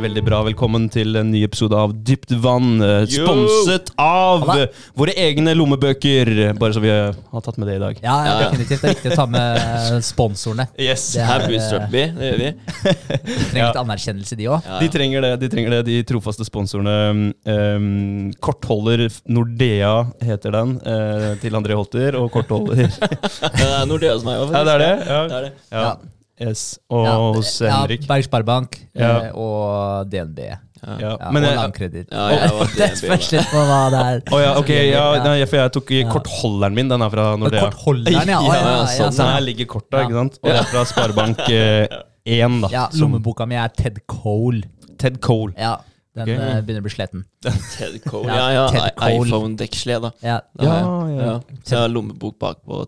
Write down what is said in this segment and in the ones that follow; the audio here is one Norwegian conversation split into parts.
veldig bra. Velkommen til en ny episode av Dypt vann. eh, Sponset av Halla. eh, våre egne lommebøker. Bare så vi eh, har tatt med det i dag. Ja, ja, definitivt. Det er viktig å ta med sponsorene. Yes. Det er- Her bootstrapper vi, det gjør vi. De trenger litt anerkjennelse, de òg. Ja, De trenger det, de trenger det, de trofaste sponsorene. Um, kortholder Nordea heter den, uh, til André Holter. Og kortholder Det er Nordea som er jo Ja, det er det. Ja. Det er det. Ja. Ja. Yes. Og hos ja, Henrik. Berg Sparebank Ja. eh, og DNB. Ja, Ja. Ja. Men og. Ja, var det spørs litt på hva det er. Oh, ja, ok. Ja, Ja. nei, for jeg tok kortholderen min. Den er fra Nordea. Kortholderen, ja. Ja, Ja, ja, sånn, sånn. Der ligger korta, Ja. ikke sant? Og det er fra Sparebank eh, 1, da. ja, lommeboka mi er Ted Cole. Ted Cole. Ja, den okay. eh, begynner å bli sliten. Ted Cole. Ja, Ja, ja. iPhone-dekksle, da. Ja, Ja, ja. Ja. Så jeg har lommebok bak på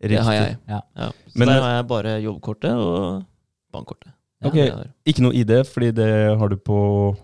telefon. Det har jeg. Ja. Ja. Så Men- der har jeg bare jobbkortet og bankkortet. Ja. Ok, Det. Ikke noe ID, fordi det har du på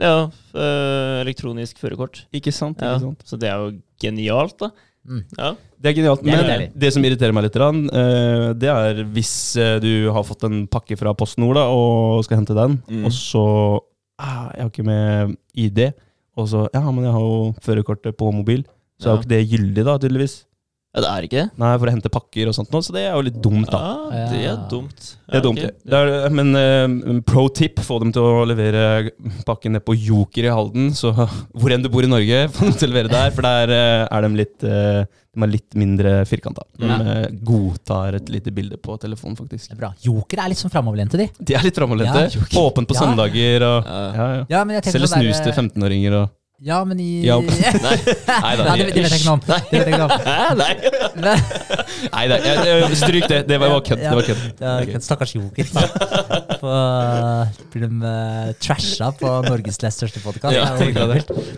Ja, øh, elektronisk førerkort. Ikke sant? Ja. Ikke sant? Så det er jo genialt, da. Mm. Ja. Det er genialt. Det er Men deilig. det som irriterer meg litt, eh, det er hvis eh, du har fått en pakke fra PostNord da, og skal hente den, Mm. og så ah, Jeg har ikke med ID. Og så Ja, men jeg har jo førerkortet på mobil, så er jo ikke det gyldig, da, tydeligvis. Ja, det er ikke det? Nei, for å hente pakker og sånt nå, så det er jo litt dumt, da. Ja, det er dumt. Det er dumt. okay. Det er, men uh, pro tip, få dem til å levere pakken ned på Joker i Halden. Så hvor enn du bor i Norge, få dem til å levere der. For der uh, er de litt, uh, de er litt mindre firkanta. De Ja. godtar et lite bilde på telefonen, faktisk. Det er bra. Joker er litt sånn framoverlente, de. De er litt framoverlente. Ja, Åpent på Ja. søndager og Ja. ja, ja. Ja, men jeg Selger sånn snus til 15-åringer og Ja, men i Ja. Nei. Nei da. Det, det vet jeg ikke noe om. Det vet jeg ikke noe om. Nei. Nei, nei, jeg- stryk det. Det var kødd. Ja. Kød. kødd. Stakkars Joker. På, blir de eh, trasha på Norges nest største podkast? Ja.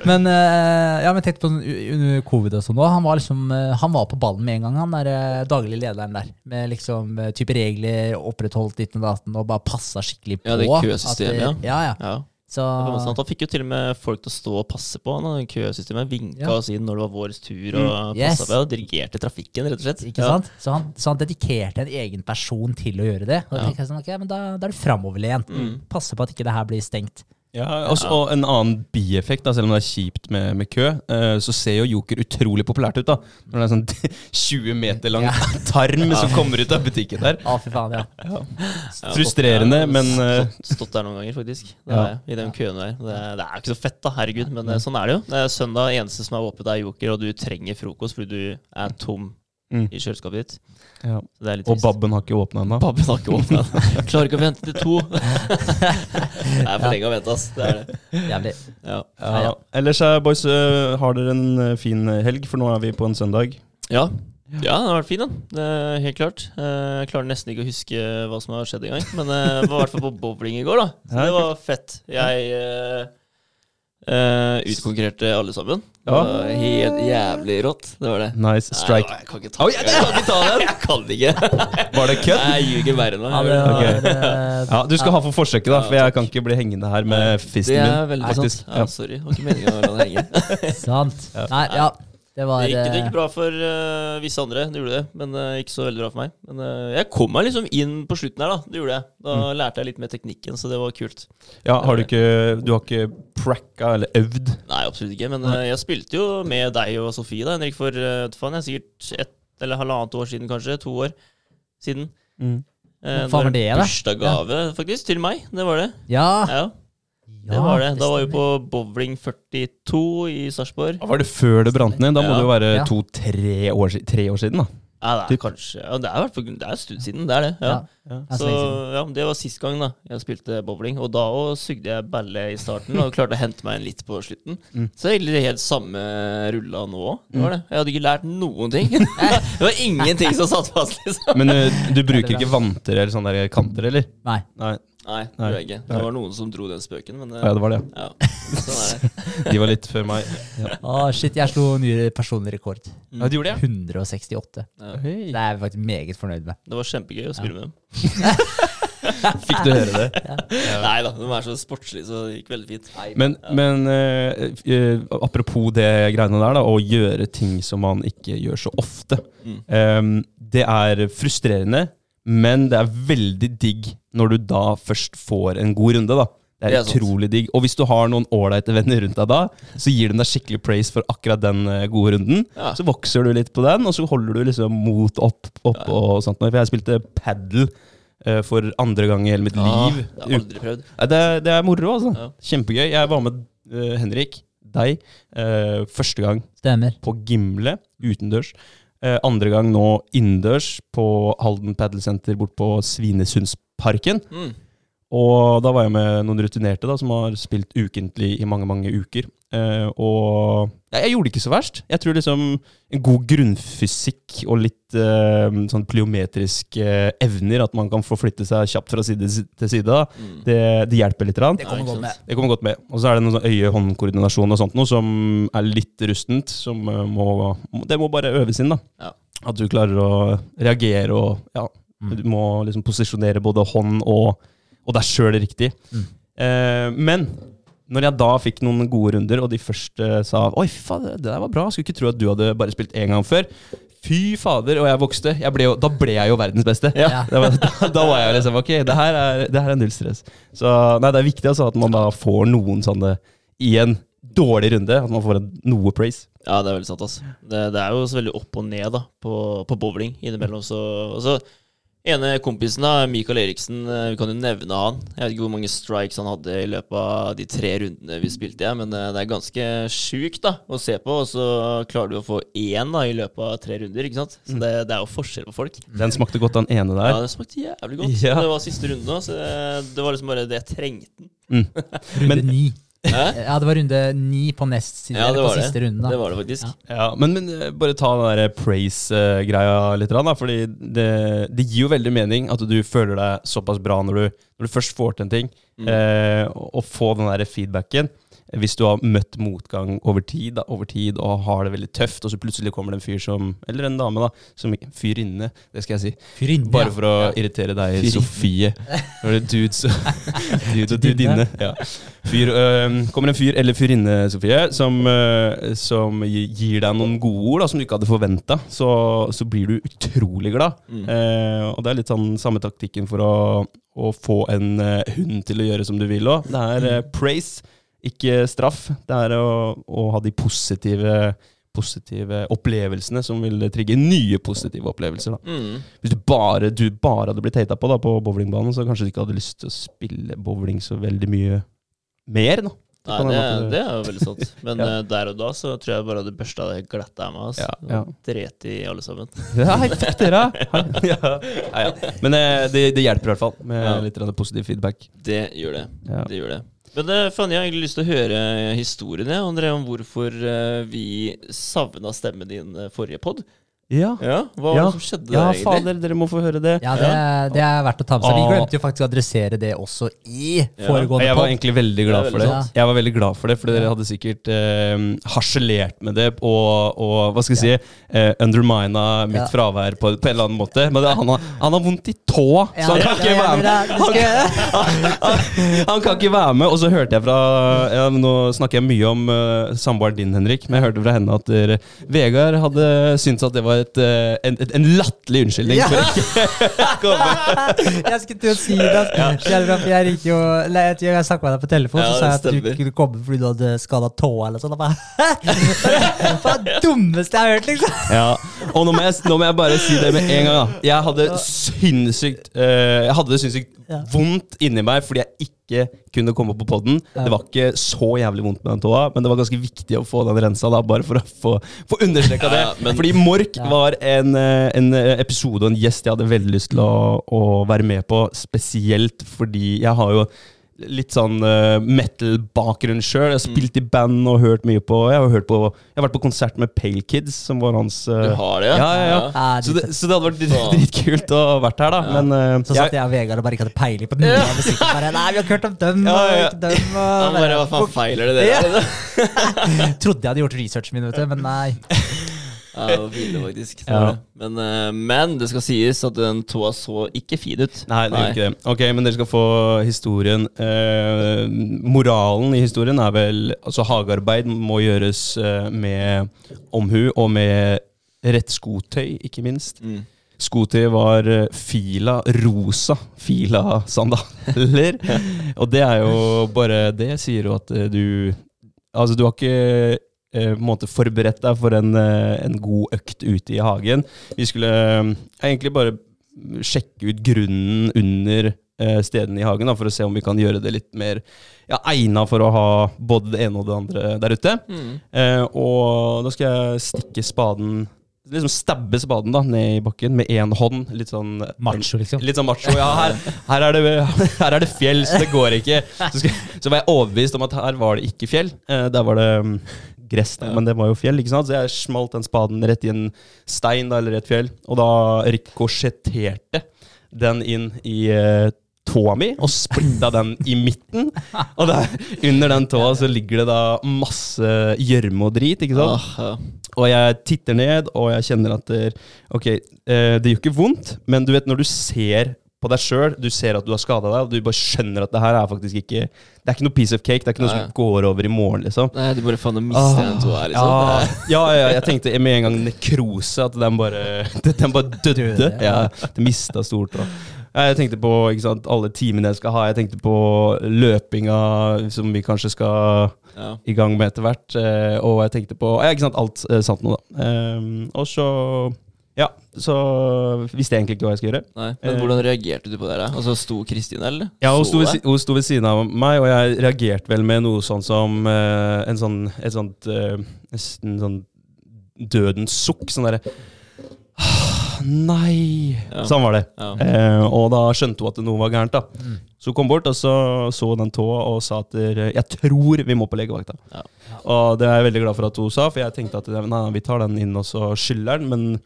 Men uh, ja, men tenk på under covid og sånn òg. Han var liksom eh, Han var på ballen med en gang, han der eh, daglig lederen der. Med liksom eh, type regler, opprettholdt 1918 og bare passa skikkelig på. Ja, det at køsystemet, ja. Ja, ja. Så sånn. Han fikk jo til og med folk til å stå og passe på han. Køsystemet vinka Ja. oss inn når det var vår tur, og Mm. Yes. på og dirigerte trafikken, rett og slett. Ikke Ja. sant? Så han, så han dedikerte en egen person til å gjøre det. Og da Ja. tenker jeg sånn, ok, men da, da er du framoverlent. Mm. Passe på at ikke det her blir stengt. Ja, også, Og en annen bieffekt, da, selv om det er kjipt med, med kø, uh, så ser jo Joker utrolig populært ut. da Når det er sånn 20 meter lang Ja. tarm som kommer ut av butikken der. Å, fy faen, ja. Ja, Frustrerende, men uh, stått, stått der noen ganger, faktisk. Det Ja. I den køen der. Det, er- det er ikke så fett, da. Herregud. Men eh, sånn er det jo. Det er søndag, eneste som er åpent, er Joker, og du trenger frokost fordi du er tom Mm. i kjøleskapet ditt. ja. Det er litt Og. Babben har ikke åpna ennå. Babben har ikke åpna. Klarer ikke å vente til to. det er for lenge å vente, ass. Det er det. Jævlig. Ja. Ja. Ellers er boys, eh, har dere en eh, fin helg, for nå er vi på en søndag. Ja. ja, den har vært fin, den. Er helt klart. Eh, Jeg klarer nesten ikke å huske hva som har skjedd engang. Men det jeg var i hvert fall på bowling i går, da. Så det var fett. Jeg eh, eh, utkonkurrerte alle sammen. Ja. helt jævlig rått. Det var det. Nice strike. Nei, jeg kan ikke ta jeg kan ikke ta den! Jeg kan ikke. Var det kødd? Jeg ljuger verre enn Ja, meg. det var, Ok. eh, Ja, Du skal ha for forsøket, da, for jeg kan ikke bli hengende her med fisten min. Det er veldig min, sant. Ja, sorry. Det var ikke meningen å la den henge. Sant. Nei, ja. Det var Det gikk, det eh, gikk bra for uh, visse andre, det gjorde det. Men uh, ikke så veldig bra for meg. Men uh, jeg kom meg liksom inn på slutten her, da. Det gjorde jeg. Da Mm. lærte jeg litt mer teknikken, så det var kult. Ja, har du ikke Du har ikke pracka eller øvd? Nei, absolutt ikke. Men eh, jeg spilte jo med deg og Sofie, da, Henrik, for uh, faen, jeg er sikkert ett eller halvannet år siden, kanskje. To år siden. Mm. Eh, Hva faen var det, da? Bursdagsgave, faktisk, til meg. Det var det. Ja. Ja, det var det. Da var vi på Bowling 42 i Sarpsborg. Var det før det brant ned? Da må Ja. det jo være Ja. to-tre år, si- tre år siden, da. Ja, det er kanskje ja, Det er i hvert fall det er en stund siden, det er det. Ja. Ja. Ja. Så ja, Det var sist gang da jeg spilte bowling. Og da òg sugde jeg balle i starten og klarte å hente meg en litt på slutten. Mm. Så det er egentlig helt samme rulla nå òg. Det var det. Jeg hadde ikke lært noen ting. det var ingenting som satt fast, liksom. Men eh, du bruker ikke vanter eller sånne der kanter, eller? Nei. Nei. Nei, det Nei. gjorde jeg ikke. Det var noen som dro den spøken, men Ja, eh, det var det. ja, sånn er det. De var litt før meg. Å, shit, jeg slo ny personlig rekord. Ja, de gjorde det? 168. Ja. Det er jeg faktisk meget fornøyd med. Det var kjempegøy å spille med dem. Fikk du høre det? Nei da, de er så sportslige, så det gikk veldig fint. Men, men eh, eh, apropos det greiene der, da, å gjøre ting som man ikke gjør så ofte. Mm. Eh, det er frustrerende, Men det er veldig digg når du da først får en god runde, da. Det er, Det er sant. utrolig digg. Og hvis du har noen ålreite venner rundt deg da, så gir de deg skikkelig praise for akkurat den eh, gode runden. Ja. Så vokser du litt på den, og så holder du liksom mot opp, opp Ja. og sånt. For jeg spilte padel eh, for andre gang i hele mitt ja, liv. det har aldri prøvd. Nei, det, det er moro, altså. Ja. Kjempegøy. Jeg var med eh, Henrik, deg, eh, første gang Stemmer. på Gimle utendørs. Eh, andre gang nå innendørs på Halden Padelsenter bort på Svinesundsparken. Mm. Og da var jeg med noen rutinerte da, som har spilt ukentlig i mange, mange uker. Eh, og ja, jeg gjorde det ikke så verst. Jeg tror liksom en god grunnfysikk og litt uh, sånn pliometriske evner, at man kan få flytte seg kjapt fra side til side, Mm. det, det hjelper litt. Det kommer godt med. Det kommer godt med. Og så er det noe sånn øye-hånd-koordinasjon og sånt noe som er litt rustent. Som eh, må, Det må bare øves inn, da. Ja. At du klarer å reagere og ja, Mm. du må liksom posisjonere både hånd og, og deg sjøl riktig. Mm. Eh, men når jeg da fikk noen gode runder, og de første sa Oi, fy fader, det der var bra. Skulle ikke tro at du hadde bare spilt én gang før. Fy fader, og jeg vokste. Jeg ble jo, da ble jeg jo verdens beste. Ja. Det var, da, da var jeg liksom Ok, det her er, det her er null stress. Så nei, det er viktig altså at man da får noen sånne i en dårlig runde. At man får noe praise. Ja, det er veldig sant. Altså. Det, det er jo så veldig opp og ned da, på, på bowling innimellom. Så, og så ene kompisen, da, Mikael Eriksen, eh, vi kan jo nevne han. Jeg vet ikke hvor mange strikes han hadde i løpet av de tre rundene vi spilte, ja, men eh, det er ganske sjukt da, å se på. Og så klarer du å få én da, i løpet av tre runder. ikke sant? Så det, det er jo forskjell på folk. Den smakte godt, den ene der. Ja, den smakte jævlig godt. Ja. Det var siste runde nå, så det, det var liksom bare det jeg trengte. Runde Men- ni. Hæ? Ja, det var runde ni på nest siden, Ja, det på var det. siste runden. Det var det faktisk. Ja. Ja, men, men eh, bare ta den der praise-greia litt, da, fordi det, det gir jo veldig mening at du føler deg såpass bra når du, når du først får til en ting, Mm. eh, og, og få den der feedbacken. Hvis du har møtt motgang over tid, da, over tid og har det veldig tøft, og så plutselig kommer det en fyr som Eller en dame, da. Som, fyrinne, det skal jeg si. Fyrinne, Bare for å irritere deg, Fyrinne. Sofie. Når det er dudes Dude og dudinne. Ja. Fyr, øh, kommer en fyr eller fyrinne, Sofie, som, øh, som gir deg noen gode ord da, som du ikke hadde forventa, så, så blir du utrolig glad. Mm. Eh, og det er litt sånn samme taktikken for å, å få en eh, hund til å gjøre som du vil òg. Det er eh, praise, ikke straff. Det er å, å ha de positive positive opplevelsene som vil trigge nye positive opplevelser. Mm. Hvis du bare, du bare hadde blitt hata på da, på bowlingbanen, så kanskje du ikke hadde lyst til å spille bowling så veldig mye mer. Da. Nei, det, det er jo veldig sant. Men Ja. eh, der og da så tror jeg bare hadde børsta det glatt av meg. Altså. Ja, ja. Dreti Dret i alle sammen. Ja, hei, fuck dere! Men eh, det, det hjelper i hvert fall, med litt positiv feedback. Det gjør det. Det gjør det. Men eh, Fanny, jeg har egentlig lyst til å høre historien André, om hvorfor eh, vi savna stemmen din eh, forrige pod. Ja, Ja, hva var Ja. det som skjedde ja der, egentlig? fader, dere må få høre det. Ja, det, det er verdt å ta med seg. Vi glemte jo faktisk å adressere det også i Ja. foregående Jeg var egentlig veldig glad for det. Jeg var veldig glad for det, for dere hadde sikkert eh, harselert med det og, og hva skal jeg si, eh, undermina mitt Ja. fravær på, på en eller annen måte. Men det, han, har, han har vondt i tåa, så han kan ikke være med. Han, han. Han kan ikke være med. Og så hørte jeg fra ja, Nå snakker jeg mye om uh, samboeren din, Henrik, men jeg hørte fra henne at dere, Vegard hadde syntes at det var et, eh, en, en latterlig unnskyldning Ja. for ikke å komme. Jeg skulle til å si det. altså. Kjell, Jeg ringte jo Jeg, jeg snakket med deg på telefon, Ja, så sa jeg at du ikke kunne komme fordi du hadde skada tåa. eller sånn. Det var det dummeste jeg har hørt, liksom. Ja, og nå må, jeg, nå må jeg bare si det med en gang. Da. Jeg hadde sinnssykt uh, Jeg hadde det sinnssykt Ja. vondt inni meg fordi jeg ikke kunne komme på poden. Ja. Det var ikke så jævlig vondt med den tåa, men det var ganske viktig å få den rensa, da, bare for å få, få understreka det. Ja, men- Fordi Mork Ja. var en, eh, en episode og en gjest jeg hadde veldig lyst til å, å være med på, spesielt fordi jeg har jo litt sånn uh, metal-bakgrunn sjøl. Jeg har spilt i band og hørt mye på Jeg har, hørt på, jeg har vært på konsert med Pale Kids, som var hans uh, Du har det, ja, ja, ja. Ja, Så det, så det hadde vært drit- dritkult å ha vært her, da. Ja. Men uh, Så satt jeg, og Vegard og bare ikke hadde peiling på noe av musikken. Bare, Nei, vi har ikke hørt om dem Ja, ja, og ikke dem. Og, Han bare, hva faen feiler det dere? Ja. Trodde jeg hadde gjort researchen min, vet du, men nei. Ja, det var fine, faktisk. Ja. Men, eh, men det skal sies at den tåa så ikke fin ut. Nei, det gjør ikke det. Ok, men dere skal få historien. Eh, moralen i historien er vel Altså, hagearbeid må gjøres eh, med omhu og med rett skotøy, ikke minst. Mm. sko var eh, Fila rosa Fila-sandaler. og det er jo bare Det sier jo at du Altså, du har ikke eh, på en måte forberedt deg for en, eh, en god økt ute i hagen. Vi skulle eh, egentlig bare sjekke ut grunnen under stedene i hagen, da, for å se om vi kan gjøre det litt mer ja, egna for å ha både det ene og det andre der ute. Mm. Eh, og da skal jeg stikke spaden Liksom stabbe spaden da ned i bakken med én hånd. Litt sånn Macho, liksom. Litt sånn macho. Ja, her, her, er, det, her er det fjell, så det går ikke. Så, skal, så var jeg overbevist om at her var det ikke fjell. Eh, der var det gress, da, men det var jo fjell. ikke sant? Så jeg smalt den spaden rett i en stein da, eller et fjell, og da rikosjetterte den inn i uh, tåa mi og splitta den i midten. Og der, under den tåa så ligger det da masse gjørme og drit, ikke sant? Ah, ja. Og jeg titter ned, og jeg kjenner at det, Ok, eh, det gjør ikke vondt, men du vet når du ser på deg sjøl, du ser at du har skada deg, og du bare skjønner at det her er faktisk ikke Det er ikke noe piece of cake, det er ikke noe Nei. som går over i morgen, liksom. Nei, du bare faen å miste Ah, en to her, liksom. Ja, ja, ja, jeg tenkte med en gang nekrose, at den bare, den bare døde. Ja. Det mista stort. Og. Jeg tenkte på sant, alle timene jeg skal ha, jeg tenkte på løpinga som vi kanskje skal Ja. i gang med etter hvert. eh, Og jeg tenkte på ja, ikke sant, alt eh, sant nå, da. Um, og så Ja, så visste jeg egentlig ikke hva jeg skulle gjøre. Nei, Men Eh. hvordan reagerte du på det? her? Altså, Sto Kristin der, eller? Ja, hun sto, ved, hun sto ved siden av meg, og jeg reagerte vel med noe sånn som uh, en sånn, et sånt uh, Nesten sånn dødens sukk. Sånn derre «Ah, Nei! Ja. Sånn var det. Ja. Uh, og da skjønte hun at noe var gærent. da Mm. Så hun kom bort og så, så den tåa og sa at jeg tror vi må på legevakta. Ja. Og det er jeg veldig glad for at hun sa, for jeg tenkte at nei, vi tar den inn og så skyller den, men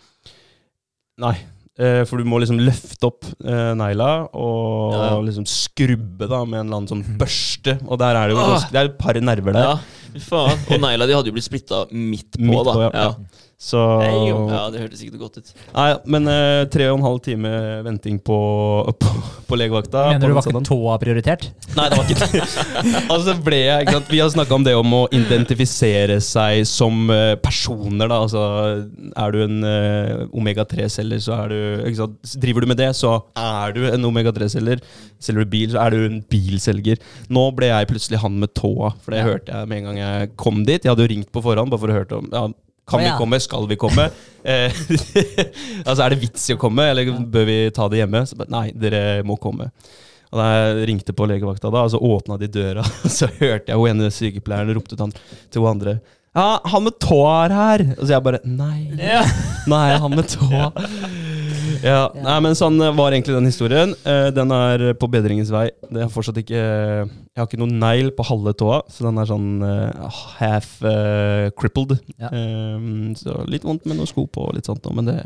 nei. Eh, for du må liksom løfte opp eh, negla og Ja, ja. liksom skrubbe da med en eller annen sånn børste. Og der er det jo Ah. ganske, det er et par nerver der. Ja, faen. Og negla di hadde jo blitt splitta midt på, Midt da. på, ja. ja. Så ja, det hørtes ikke noe godt ut. Nei, men eh, tre og en halv time venting på, på, på legevakta. Mener på du var ikke tåa prioritert? Nei, det var ikke det. altså ble jeg, ikke sant? Vi har snakka om det om å identifisere seg som eh, personer. da, altså Er du en eh, omega-3-selger, så er du ikke sant? Driver du med det, så er du en omega-3-selger. Selger du bil, så er du en bilselger. Nå ble jeg plutselig han med tåa, for det Ja. hørte jeg med en gang jeg kom dit. Jeg hadde jo ringt på forhånd bare for å høre om ja, kan vi komme, skal vi komme? Eh, altså Er det vits i å komme, eller bør vi ta det hjemme? Så, nei, dere må komme. Og da jeg ringte på legevakta, da, og så åpna de døra, og så hørte jeg hun ene sykepleieren ropte til hun andre Ja, han med tåa er her! Og så jeg bare Nei, nei, han med tåa. Ja, nei, men Sånn var egentlig den historien. Eh, Den er på bedringens vei. Det er fortsatt ikke Jeg har ikke noen negl på halve tåa, så den er sånn uh, half uh, crippled. Ja. Um, så litt vondt med noen sko på, og litt sånt, men det,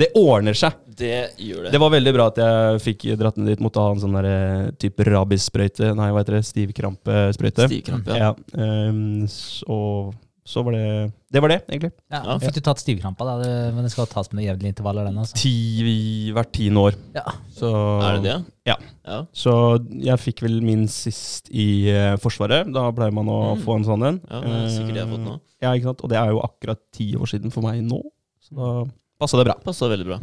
det ordner seg. Det gjør det. Det var veldig bra at jeg fikk dratt ned dit. Måtte ha en sånn der, eh, type rabissprøyte. Nei, hva heter det? Stivkrampesprøyte. Stivkrampe, ja. Ja. Um, så, så var det Det var det, egentlig. Ja, Ja. Fikk du tatt stivkrampa? da? Det- Men det skal tas med jevnlige intervaller? Den, altså. Ti, hvert tiende år. Ja. Så, Er det det? Ja. ja. Så jeg fikk vel min sist i uh, Forsvaret. Da pleier man å Mm. få en sånn en. Ja, det er sikkert det jeg har fått nå. Uh, Ja, ikke sant? Og det er jo akkurat ti år siden for meg nå. Så da passa det bra. Passa veldig bra.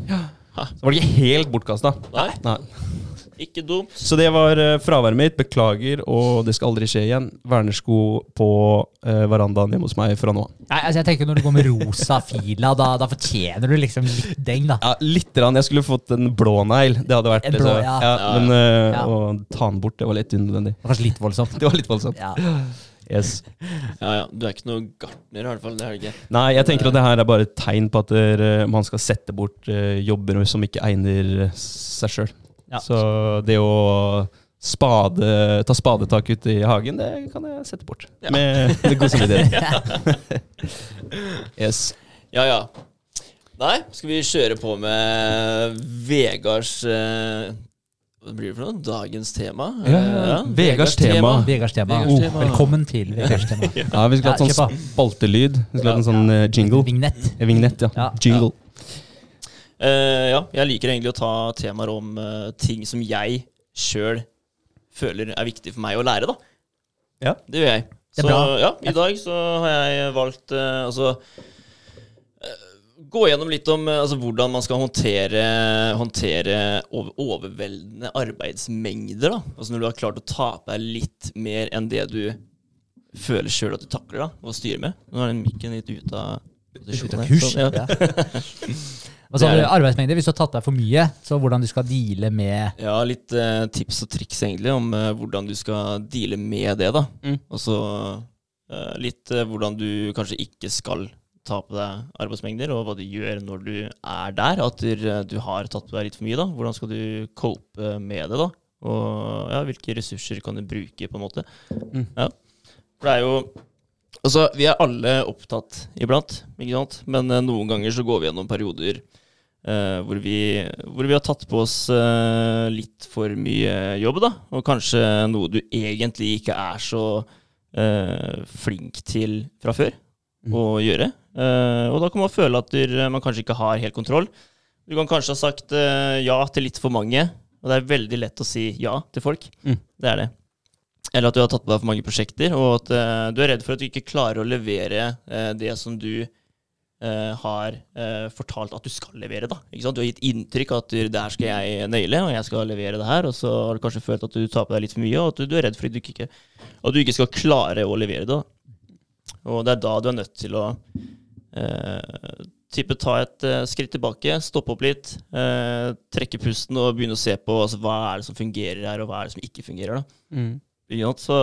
Så var det ikke helt bortkasta. Nei, Nei. Ikke dumt. Så det var eh, fraværet mitt. Beklager, og det skal aldri skje igjen. Vernersko på uh, verandaen hjemme hos meg fra nå av. Altså jeg tenker Når du går med rosa fila, da, da fortjener du liksom litt deng, da. Ja, litt. Rann. Jeg skulle fått en blå negl. Det hadde vært En blå, så- ja. Ja, Men uh, Ja. å ta den bort, det var litt unødvendig. Kanskje litt voldsomt. Det var litt voldsomt. Ja. Yes. Ja, ja. Du er ikke noe gartner, i hvert fall. Det er ikke. Nei, jeg tenker at det her er bare et tegn på at man skal sette bort jobber som ikke egner seg sjøl. Ja. Så det å spade, ta spadetak ute i hagen, det kan jeg sette bort. Ja. Med, med god samvittighet. yes. Ja, ja. Nei, skal vi kjøre på med Vegards eh, Hva blir det for noe? Dagens tema? Ja, ja. Vegards tema. Vegards tema. Vegards Oh, tema. velkommen til Vegards tema. Ja, vi skulle hatt sånn spaltelyd. Vi skulle hatt en sånn uh, jingle. Vignett. Eh, Vignett, ja. Ja. Jingle. Eh, ja, jeg liker egentlig å ta temaer om uh, ting som jeg sjøl føler er viktig for meg å lære, da. Ja. Det gjør jeg. Det så ja, i dag så har jeg valgt uh, Altså gå gjennom litt om altså, hvordan man skal håndtere, håndtere over, overveldende arbeidsmengder. da. Altså Når du har klart å ta på deg litt mer enn det du føler sjøl at du takler, da, og styrer med. Nå er den mikken litt ute av Ut av kurs. Sånn, ja. Er. Arbeidsmengde, hvis du har tatt deg for mye, så hvordan du skal deale med Ja, litt eh, tips og triks egentlig om eh, hvordan du skal deale med det. da. Mm. Og så eh, litt eh, hvordan du kanskje ikke skal ta på deg arbeidsmengder, og hva du gjør når du er der. At du, eh, du har tatt på deg litt for mye. da. Hvordan skal du cope med det? da? Og ja, hvilke ressurser kan du bruke, på en måte. Mm. Ja. For det er jo Altså, vi er alle opptatt iblant, ikke sant? Men eh, noen ganger så går vi gjennom perioder eh, hvor, vi, hvor vi har tatt på oss uh, litt for mye jobb, da. Og kanskje noe du egentlig ikke er så uh, flink til fra før Mm. å gjøre. Og da kan man føle at du, man kanskje ikke har helt kontroll. Du kan kanskje ha sagt ja til litt for mange, og det er veldig lett å si ja til folk. Mm. Det er det. Eller at du har tatt på deg for mange prosjekter, og at du er redd for at du ikke klarer å levere det som du eh, har uh, fortalt at du skal levere. da. Du har gitt inntrykk av at Der det her skal jeg naile, og jeg skal levere det her, og så har du kanskje følt at du tar på deg litt for mye, og at du, du er redd for at du ikke, at du ikke skal klare å levere det. da. Og det er da du er nødt til å uh, type ta et skritt tilbake, stoppe opp litt, trekke pusten og begynne å se på altså, hva er det som fungerer her, og hva er det som ikke fungerer. da. Mm. Så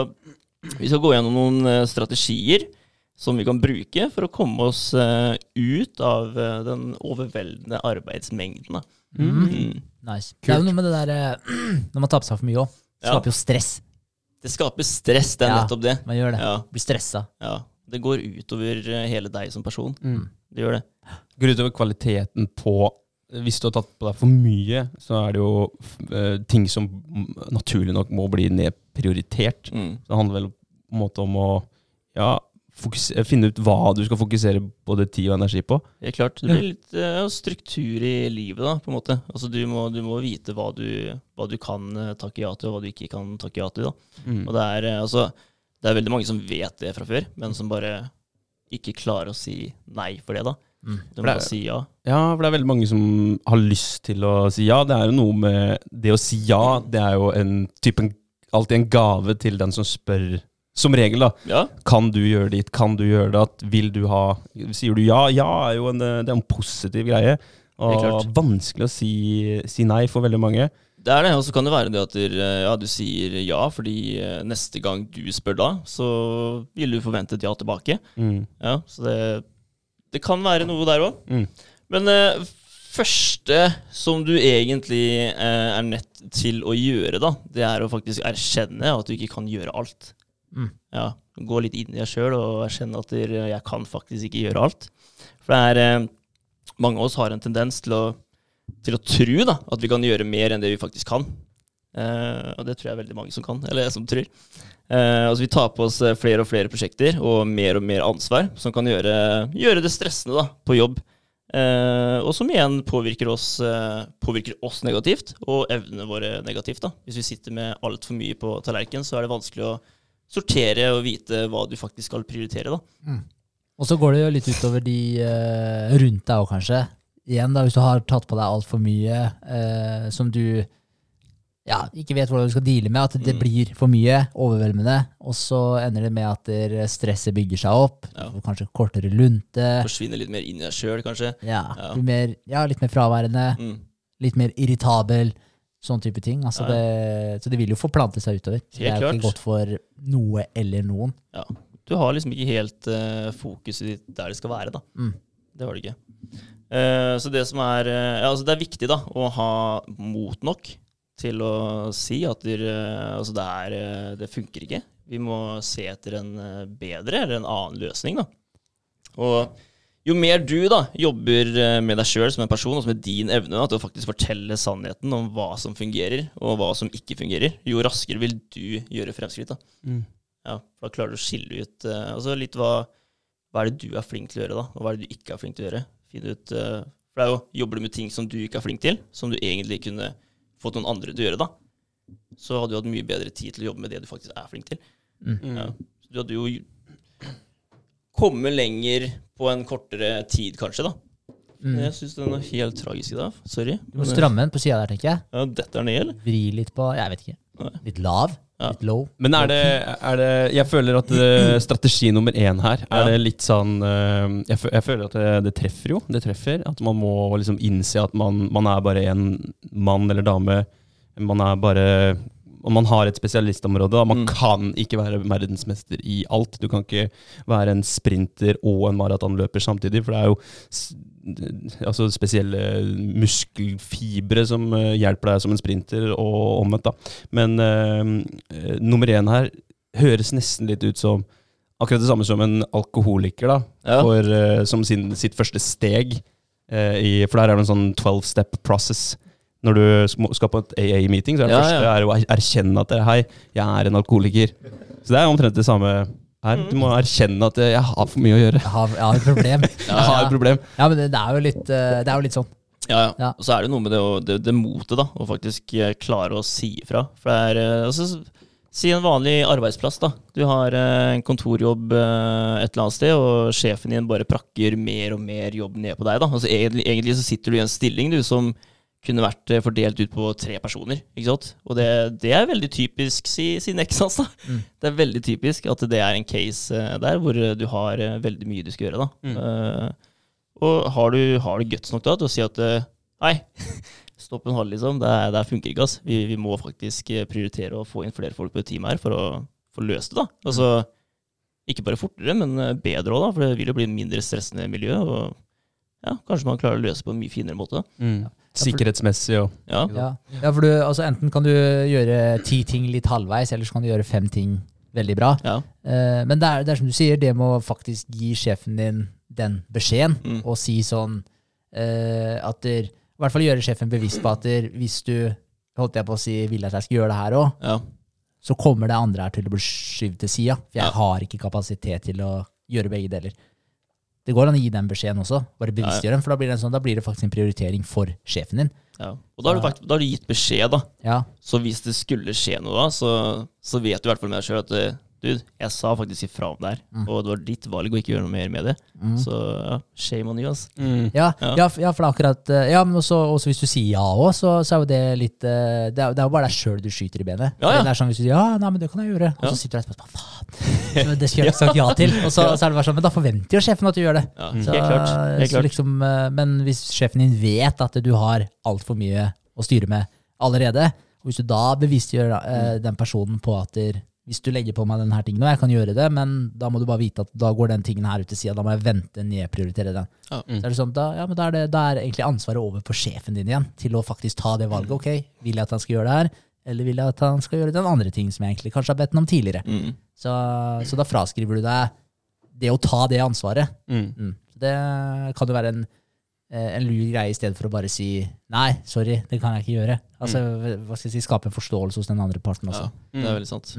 vi skal gå gjennom noen strategier som vi kan bruke for å komme oss eh, ut av eh, den overveldende arbeidsmengden. da. Mm. Nice. Det er jo noe med det der eh, Når man tar på seg for mye òg. Det Ja. skaper jo stress. Det skaper stress, det er Ja. nettopp det. Man gjør det. Ja, Blir stressa. ja. Det går utover hele deg som person. Mm. Det gjør det. Går utover kvaliteten på Hvis du har tatt på deg for mye, så er det jo uh, ting som mm, naturlig nok må bli nedprioritert. Mm. Det handler vel på en måte om å ja, finne ut hva du skal fokusere både tid og energi på. Helt klart. Det blir litt uh, struktur i livet, da, på en måte. Altså, du, må, du må vite hva du, hva du kan uh, takke ja til, og hva du ikke kan takke ja til. da. Mm. Og det er, uh, altså, det er veldig mange som vet det fra før, men som bare ikke klarer å si nei for det. da. Mm. Du må det er- si ja. Ja, for det er veldig mange som har lyst til å si ja. Det er jo noe med Det å si ja, det er jo en type alltid en gave til den som spør. Som regel, da. Ja, Kan du gjøre dit? Kan du gjøre det? Vil du ha Sier du ja? Ja er jo en, det er en positiv greie. Og vanskelig å si, si nei for veldig mange. det er det. Og så kan det være det at du, eh, ja, du sier ja, fordi eh, neste gang du spør da, så vil du forvente et ja tilbake. Mm. Ja, Så det, det kan være noe der òg. Mm. Men uh, første som du egentlig eh, er nødt til å gjøre, da, det er å faktisk erkjenne at du ikke kan gjøre alt. Mm. Ja, Gå litt inn i deg sjøl og erkjenne at jeg kan faktisk ikke gjøre alt. For det er eh, Mange av oss har en tendens til å, til å tro da, at vi kan gjøre mer enn det vi faktisk kan. Eh, og det tror jeg veldig mange som kan, eller som tror. Eh, altså Vi tar på oss eh, flere og flere prosjekter og mer og mer ansvar som kan gjøre, gjøre det stressende da, på jobb. Eh, og som igjen påvirker oss, eh, påvirker oss negativt, og evnene våre negativt. da. Hvis vi sitter med altfor mye på tallerkenen, så er det vanskelig å sortere og vite hva du faktisk skal prioritere. da. Og så går det jo litt utover de eh, rundt deg òg, kanskje. Igjen, da, hvis du har tatt på deg altfor mye eh, som du ja, ikke vet hvordan du skal deale med, at det Mm. blir for mye, overveldende, og så ender det med at det- stresset bygger seg opp, Ja. kanskje kortere lunte, Forsvinner litt mer inn i deg sjøl, kanskje. ja, Ja. mer, ja, litt mer fraværende, Mm. litt mer irritabel, sånn type ting. Altså Ja. det, så det vil jo forplante seg utover. Så det er jo ikke godt for noe eller noen. Ja. Du har liksom ikke helt uh, fokuset ditt der det skal være, da. Mm. Det har du ikke. Uh, så det som er uh, ja, altså Det er viktig da å ha mot nok til å si at det, altså det, er, eh, det funker ikke. Vi må se etter en eh, bedre eller en annen løsning. da. Og jo mer du da jobber eh, med deg sjøl som en person, og som er din evne da, til å faktisk fortelle sannheten om hva som fungerer, og hva som ikke fungerer, jo raskere vil du gjøre fremskritt. da. Mm. Ja, da klarer du å skille ut uh, altså litt hva, hva er det du er flink til å gjøre, da, og hva er det du ikke er flink til å gjøre. Finne ut, uh, for det er jo, Jobber du med ting som du ikke er flink til, som du egentlig kunne fått noen andre til å gjøre, da, så hadde du hatt mye bedre tid til å jobbe med det du faktisk er flink til. Mm. Ja. Så du hadde jo kommet lenger på en kortere tid, kanskje, da. Mm. Jeg syns den er helt tragisk i dag. Sorry. Du må stramme den på sida der, tenker jeg. Ja, dette er ned? Vri litt på Jeg vet ikke. Litt lav. Ja. Litt low. Men er det, er det Jeg føler at eh, strategi nummer én her er Ja. det litt sånn eh, jeg, jeg føler at det, det treffer jo. Det treffer. At man må liksom innse at man, man er bare en mann eller dame. Man er bare og man har et spesialistområde. Man Mm. kan ikke være verdensmester i alt. Du kan ikke være en sprinter og en maratonløper samtidig, for det er jo altså spesielle muskelfibre som eh, hjelper deg som en sprinter, og omvendt. da. Men eh, nummer én her høres nesten litt ut som akkurat det samme som en alkoholiker, da. Ja. For, uh, som sin, sitt første steg. Uh, i, for der er det en sånn 12 step process. Når du skal på et AA-meeting, så er det Ja, første ja. er å er- erkjenne at det, hei, jeg er en alkoholiker. Så det er omtrent det samme her. Du må erkjenne at jeg har for mye å gjøre. Jeg har, jeg har et problem. Jeg har et problem. Ja, men det, det, er jo litt, eh, det er jo litt sånn. Ja, ja. Ja. Og så er det noe med det, det, det motet, da. Å faktisk eh, klare å si ifra. For det er eh, altså, Si en vanlig arbeidsplass, da. Du har en kontorjobb et eller annet sted, og sjefen din bare prakker mer og mer jobb ned på deg. da. Altså, egentlig, egentlig så sitter du i en stilling du som kunne vært eh, fordelt ut på tre personer. ikke sant? Og det, det er veldig typisk, si, si Nexas. da. Mm. Det er veldig typisk at det er en case eh, der hvor eh, du har veldig mye du skal gjøre. da. Mm. Uh, og har du, har du guts nok da til å si at Nei, stopp en halv, liksom. Det, er- det funker ikke. ass. Vi, vi må faktisk prioritere å få inn flere folk på et team her for å få løst det. da. Altså, Ikke bare fortere, men bedre òg, for det vil jo bli mindre stressende miljø. og ja, Kanskje man klarer å løse på en mye finere måte. Mm. Sikkerhetsmessig og Ja, Ja, ja for du, altså Enten kan du gjøre ti ting litt halvveis, eller så kan du gjøre fem ting veldig bra. ja. Uh, men det er, det er som du sier, det må faktisk gi sjefen din den beskjeden, Mm. og si sånn uh, at der, I hvert fall gjøre sjefen bevisst på at der, hvis du holdt jeg på å si, vil at jeg skal gjøre det her òg, ja. så kommer det andre her til å bli skyvd til sida. For jeg Ja. har ikke kapasitet til å gjøre begge deler. Det går an å gi den beskjeden også, bare bevisstgjøre den, for da blir, det sånn, da blir det faktisk en prioritering for sjefen din. ja. Og da har, du da har du gitt beskjed, da. Ja, Så hvis det skulle skje noe da, så, så vet du i hvert fall med deg sjøl at eh, du, jeg sa faktisk ifra om det her, Mm. og det var ditt valg å ikke gjøre noe mer med det. Mm. Så ja, shame on you, ass. Ja, Ja. ja. ja, for det er akkurat eh, Ja, men også, også hvis du sier ja òg, så, så er jo det litt eh, Det er, det er jo bare deg sjøl du skyter i benet. Ja, ja. Det er sånn hvis du sier ja, nei, men det kan jeg gjøre, og så sitter du etterpå og bare faen, det skulle jeg ikke sagt ja til. Og så, så er det bare sånn, men da forventer jo sjefen at du gjør det. Ja, Så, Helt klart. Helt så klart. liksom, eh, men hvis sjefen din vet at du har altfor mye å styre med allerede, og hvis du da bevisstgjør Mm. eh, den personen på at der, hvis du legger på meg denne tingen, og jeg kan gjøre det, men da må du bare vite at da går den tingen her ut til sida, da må jeg vente, nedprioritere den. Ja. Så er det sånn, da, ja, men da, er det, da er egentlig ansvaret over på sjefen din igjen, til å faktisk ta det valget. Ok, vil jeg at han skal gjøre det her, eller vil jeg at han skal gjøre den andre ting som jeg egentlig kanskje har bedt ham om tidligere? Mm. Så, så da fraskriver du deg det å ta det ansvaret. mm. Mm. Det kan jo være en, eh, en lur greie i stedet for å bare si nei, sorry, det kan jeg ikke gjøre. Altså, hva skal jeg si, Skape en forståelse hos den andre parten også. Ja, det er veldig sant.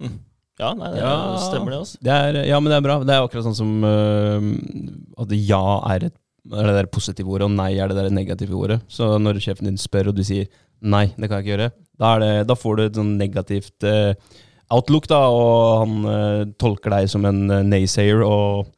Mm. Mm. Ja, nei, det Ja. stemmer det, Også. Det er, ja, men det er bra. Det er akkurat sånn som uh, at ja er, et, er det der positive ordet, og nei er det der negative ordet. Så når sjefen din spør, og du sier nei, det kan jeg ikke gjøre, da, er det, da får du et sånn negativt uh, outlook, da, og han uh, tolker deg som en uh, naysayer, og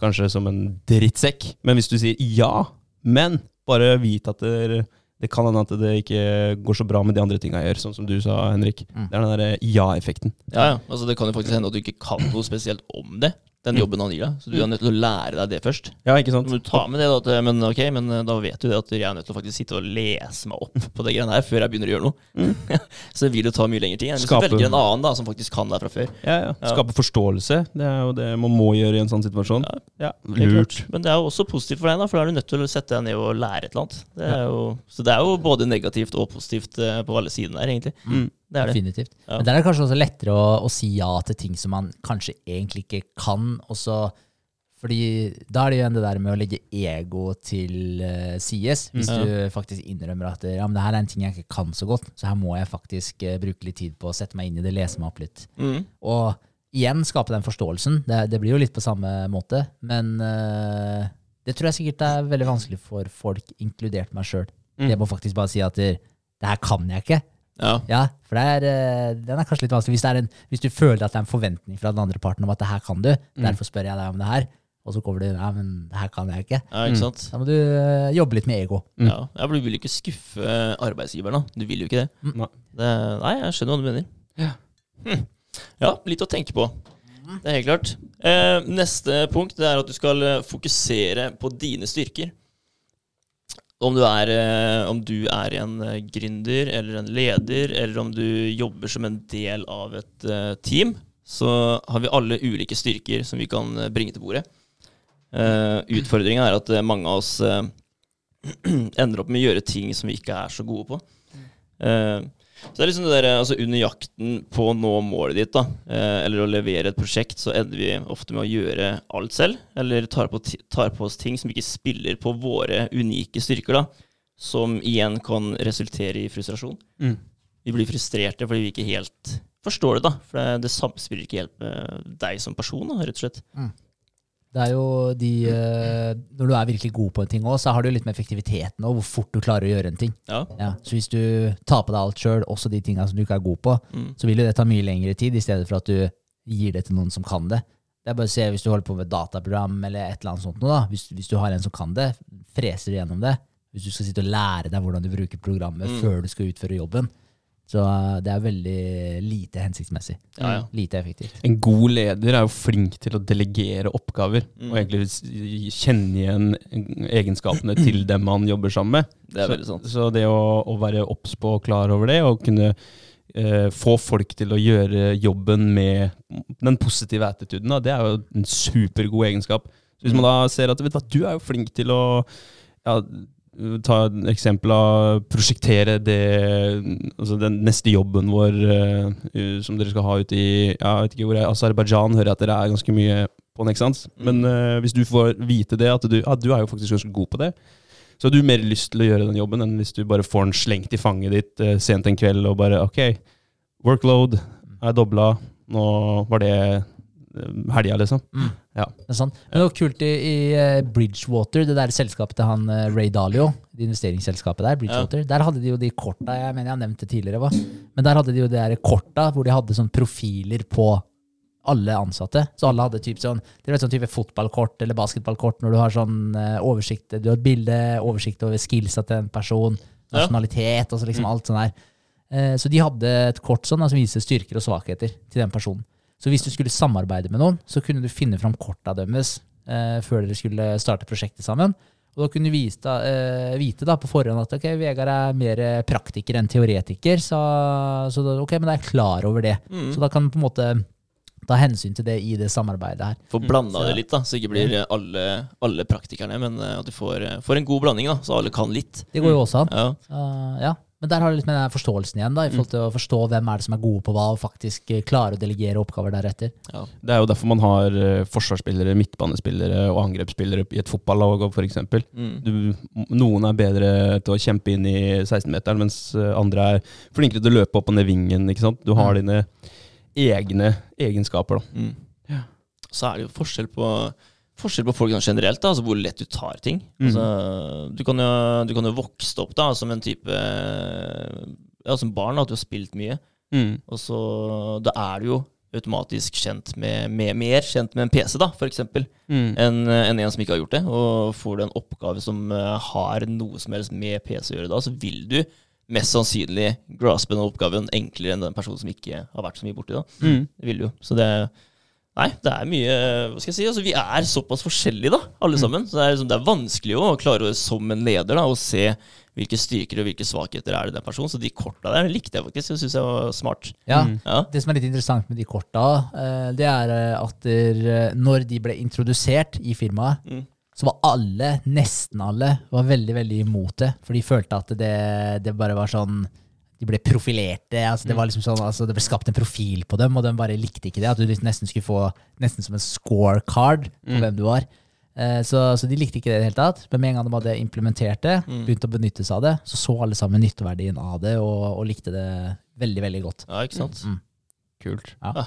kanskje som en drittsekk. Men hvis du sier ja, men bare vit at det, det kan hende at det ikke går så bra med de andre tinga jeg gjør, sånn som du sa, Henrik. Mm. Det er den derre ja-effekten. Ja, ja. Altså, det kan jo faktisk hende at du ikke kan noe spesielt om det, den jobben han gir deg. Så du er nødt til å lære deg det først. Ja, ikke sant? Du må ta med det, da, at, men okay, men eh, da vet du det at jeg er nødt til å faktisk sitte og lese meg opp på det greiene her før jeg begynner å gjøre noe. så det vil jo ta mye lengre tid. Så du velger en annen da, som faktisk kan det fra før. Ja, ja. Ja. Skape forståelse. Det er jo det man må gjøre i en sånn situasjon. Ja, Ja, Lurt. Men det er jo også positivt for deg, da, for da er du nødt til å sette deg ned og lære et eller annet. Det er jo, så det er jo både negativt og positivt eh, på alle sidene her, egentlig. Mm. Det er det. Definitivt. Ja. Men der er det kanskje også lettere å, å si ja til ting som man kanskje egentlig ikke kan. Også, fordi da er det jo igjen det der med å legge ego til uh, sides. Hvis Ja. du faktisk innrømmer at ja, men det her er en ting jeg ikke kan så godt, så her må jeg faktisk uh, bruke litt tid på å sette meg inn i det, lese meg opp litt. Mm. Og igjen skape den forståelsen. Det, det blir jo litt på samme måte, men uh, det tror jeg sikkert er veldig vanskelig for folk, inkludert meg sjøl. Mm. Det må faktisk bare si at det her kan jeg ikke. Ja. Ja, for det er, eh, den er kanskje litt vanskelig. Hvis, det er en, hvis du føler at det er en forventning fra den andre parten om at det her kan du, Mm. derfor spør jeg deg om det her, og så kommer du ja, men det her kan jeg ikke. Ja, ikke sant? Da må du eh, jobbe litt med ego. Mm. Ja, for du vil jo ikke skuffe arbeidsgiveren, da. Du vil jo ikke det. Nei. det nei, jeg skjønner hva du mener. Ja. Hm. Ja, litt å tenke på. Det er helt klart. Eh, neste punkt det er at du skal eh, fokusere på dine styrker. Om du er, eh, om du er en eh, gründer eller en leder, eller om du jobber som en del av et eh, team, så har vi alle ulike styrker som vi kan bringe til bordet. Eh, utfordringen er at mange av oss ender opp med å gjøre ting som vi ikke er så gode på. Eh, så det er liksom det der, altså Under jakten på å nå målet ditt, da, eh, eller å levere et prosjekt, så ender vi ofte med å gjøre alt selv. Eller tar på, tar på oss ting som ikke spiller på våre unike styrker. da, Som igjen kan resultere i frustrasjon. Mm. Vi blir frustrerte fordi vi ikke helt forstår det. da, For det, det samspiller ikke helt med deg som person, da, rett og slett. Det er jo de eh, Når du er virkelig god på en ting òg, så har du litt med effektiviteten og hvor fort du klarer å gjøre en ting. Ja. Ja, så hvis du tar på deg alt sjøl, også de tinga som du ikke er god på, Mm. så vil jo det ta mye lengre tid, i stedet for at du gir det til noen som kan det. Det er bare å se hvis du holder på med dataprogram eller et eller annet sånt noe. Hvis, hvis du har en som kan det, freser du gjennom det. Hvis du skal sitte og lære deg hvordan du bruker programmet Mm. før du skal utføre jobben. Så eh, det er veldig lite hensiktsmessig. Ja, ja. Lite effektivt. En god leder er jo flink til å delegere oppgaver, Mm. og egentlig kjenne igjen egenskapene til dem man jobber sammen med. Det er så, veldig sant. Så det å, å være obs på og klar over det, og kunne eh, få folk til å gjøre jobben med den positive attituden, da, det er jo en supergod egenskap. Så hvis man da ser at vet du, du er jo flink til å ja, Ta et eksempel av prosjektere det, altså den neste jobben vår uh, som dere skal ha ute i ja, jeg vet ikke hvor jeg, Aserbajdsjan. Hører jeg at dere er ganske mye på ikke sant? Men uh, hvis du får vite det, at du, ja, du er jo faktisk ganske god på det, så har du mer lyst til å gjøre den jobben enn hvis du bare får den slengt i fanget ditt uh, sent en kveld og bare OK, workload er dobla, nå var det helga, liksom. Det er Sånn. Men det var kult i, i eh, Bridgewater, det der selskapet til han eh, Ray Dalio, det investeringsselskapet der, Bridgewater, der hadde de jo de korta, jeg mener jeg har nevnt det tidligere, hva? men der hadde de jo de der korta hvor de hadde sånn profiler på alle ansatte. Så alle hadde typ sånn, det vet sånn type fotballkort eller basketballkort når du har sånn eh, oversikt, du har et bilde, oversikt over skillsa til en person, nasjonalitet, og så liksom alt sånn der. Så de hadde et kort sånn som viser styrker og svakheter til den personen. Så hvis du skulle samarbeide med noen, så kunne du finne fram korta deres eh, før dere skulle starte prosjektet sammen. Og da kunne du vite, da, eh, vite da på forhånd at ok, Vegard er mer praktiker enn teoretiker, så, så da, ok, men da er jeg klar over det. Mm. Så da kan du på en måte ta hensyn til det i det samarbeidet her. Få blanda Så- det litt, da, så ikke blir alle, alle praktikerne, men eh, at du får, eh, får en god blanding, da, så alle kan litt. Det går jo også an. Ja. Så, ja. Men der har du litt med den forståelsen igjen, da, i forhold til å forstå hvem er det som er gode på hva, og faktisk eh, klare å delegere oppgaver deretter. Ja. Det er jo derfor man har eh, forsvarsspillere, midtbanespillere og angrepsspillere i et fotballag, f.eks. Mm. Du, noen er bedre til å kjempe inn i 16-meteren, mens eh, andre er flinkere til å løpe opp og ned vingen. ikke sant? Du har dine egne egenskaper. da. Mm. Ja. Så er det jo forskjell på, forskjell på folk sånn generelt, da, altså hvor lett du tar ting. Mm. Altså, du, kan jo, du kan jo vokse opp da, som en type Ja, som barn, da, at du har spilt mye. Mm. Og så Da er du jo automatisk kjent med, med mer kjent med en PC, da, eksempel, Mm. enn en, en som ikke har gjort det. Og får du en oppgave som eh, har noe som helst med PC å gjøre da, så vil du mest sannsynlig graspe den oppgaven enklere enn den personen som ikke har vært så mye borti det. Mm. Det vil du jo. Så det Nei, det er mye Hva skal jeg si? Altså, vi er såpass forskjellige, da, alle sammen. Så det er, liksom, det er vanskelig å klare å, som en leder da, å se hvilke styrker og hvilke svakheter er det den personen. Så de korta der likte jeg faktisk. Jeg syns jeg var smart. Ja, Mm. Ja. Det som er litt interessant med de korta, eh, det er eh, at der, eh, når de ble introdusert i firmaet, Mm. så var alle, nesten alle, var veldig veldig imot det. For de følte at det, det bare var sånn De ble profilerte. altså Det var liksom sånn, altså det ble skapt en profil på dem, og de bare likte ikke det. At du liksom nesten skulle få nesten som en scorecard på hvem du var. Eh, Så, så de likte ikke det i det hele tatt. Men med en gang de hadde implementert det, begynt å benytte seg av det, så så alle sammen nytteverdien av det, og, og likte det veldig, veldig godt. ja, ikke sant? Mm. Kult. Ja,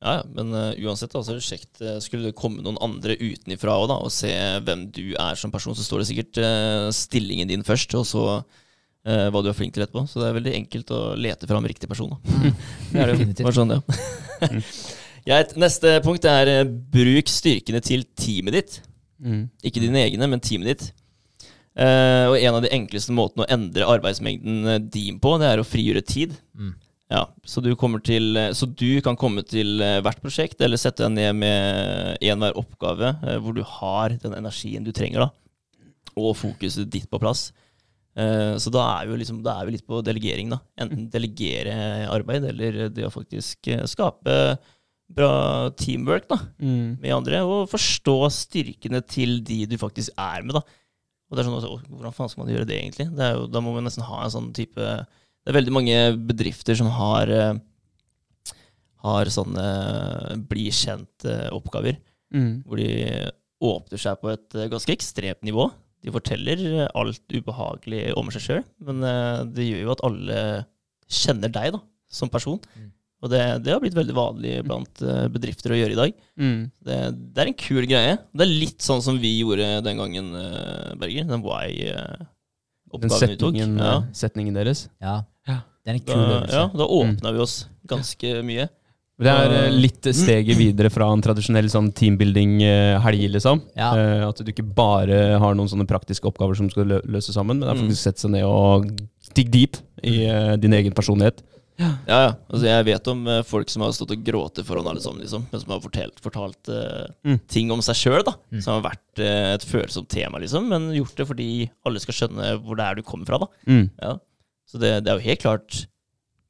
ja, men uh, uansett, da, så det kjekt. eh, skulle det komme noen andre utenifra også, da, og se hvem du er som person, så står det sikkert uh, stillingen din først, og så eh, hva du er flink til etterpå. Så det er veldig enkelt å lete fram riktig person. Da. Det er det jo. Sånn, ja. Greit. Neste punkt er eh, bruk styrkene til teamet ditt. Mm. Ikke dine egne, men teamet ditt. Uh, og en av de enkleste måtene å endre arbeidsmengden din på, det er å frigjøre tid. Mm. Ja, så du, til, så du kan komme til hvert prosjekt, eller sette deg ned med enhver oppgave hvor du har den energien du trenger, da. Og fokuset ditt på plass. Eh, så da er, vi liksom, da er vi litt på delegering, da. Enten delegere arbeid, eller det å faktisk eh, skape bra teamwork, da Mm. med andre, og forstå styrkene til de du faktisk er med. da. Og det er sånn, også, Hvordan faen skal man gjøre det, egentlig? Det jo, da må man nesten ha en sånn type Det er veldig mange bedrifter som har eh, har sånne bli kjent-oppgaver, Mm. hvor de åpner seg på et ganske ekstremt nivå. De forteller eh, alt ubehagelig om seg sjøl, men eh, det gjør jo at alle kjenner deg da, som person. Mm. Og det, det har blitt veldig vanlig blant eh, bedrifter å gjøre i dag. Mm. Det, det er en kul greie. Det er litt sånn som vi gjorde den gangen, Berger. Den why-oppgaven vi tok. Ja. setningen deres. Ja. Ja. Det er en kul øvelse. ja, da åpna vi oss ganske mye. Det er eh, litt steget videre fra en tradisjonell sånn teambuilding-helg, liksom. Ja. Eh, At du ikke bare har noen sånne praktiske oppgaver som skal lø løse sammen, men det er Mm. faktisk sette seg ned og digg deep i eh, din egen personlighet. Ja, ja. Altså, jeg vet om eh, folk som har stått og grått foran alle sammen, liksom, men som har fortalt, fortalt eh, Mm. ting om seg sjøl. Mm. Som har vært eh, et følsomt tema, liksom, men gjort det fordi alle skal skjønne hvor det er du kommer fra, da. Mm. Ja. Så det, det er jo helt klart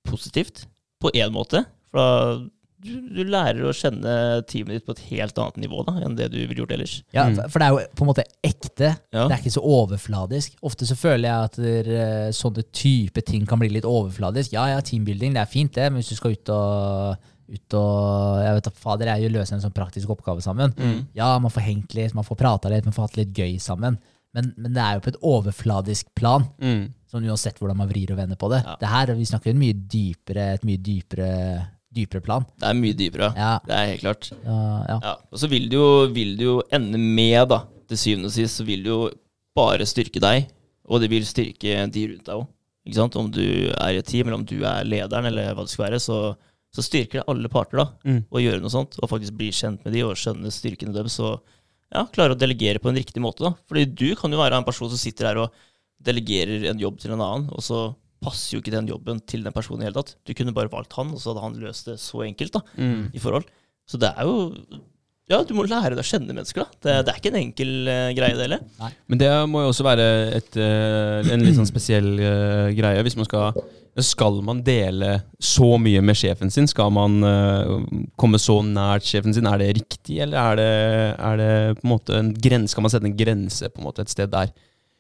positivt, på én måte. For da du, du lærer å kjenne teamet ditt på et helt annet nivå da, enn det du ville gjort ellers. Ja, Mm. for, det er jo på en måte ekte. Ja. Det er ikke så overfladisk. Ofte så føler jeg at der, sånne type ting kan bli litt overfladisk. Ja, ja, teambuilding, det er fint det, men hvis du skal ut og, ut og jeg vet da, fader, jeg løser løse en sånn praktisk oppgave sammen. Mm. Ja, man får hengt litt, man får prata litt, man får hatt litt gøy sammen. Men, men det er jo på et overfladisk plan, Mm. sånn uansett hvordan man vrir og vender på det. Ja. Det her, Vi snakker jo mye dypere, et mye dypere, dypere plan. Det er mye dypere. Ja, Det er helt klart. ja, ja. Ja. Og så vil det, jo, vil det jo ende med, da, til syvende og sist, så vil det jo bare styrke deg, og det vil styrke de rundt deg òg. Om du er i et team, eller om du er lederen, eller hva det skal være, så, så styrker det alle parter da, Mm. å gjøre noe sånt, og faktisk bli kjent med de, og skjønne styrkene deres, og ja, klare å delegere på en riktig måte. da. Fordi du kan jo være en person som sitter her og delegerer en jobb til en annen, og så passer jo ikke den jobben til den personen i hele tatt. Du kunne bare valgt han, og så hadde han løst det så enkelt da, Mm. i forhold. Så det er jo Ja, du må lære deg å kjenne mennesker, da. Det, det er ikke en enkel uh, greie, det heller. Men det må jo også være et, uh, en litt sånn spesiell uh, greie. Hvis man skal Skal man dele så mye med sjefen sin? Skal man komme så nært sjefen sin? Er det riktig, eller er det, er det på en måte en grense? Skal man sette en grense på en måte et sted der?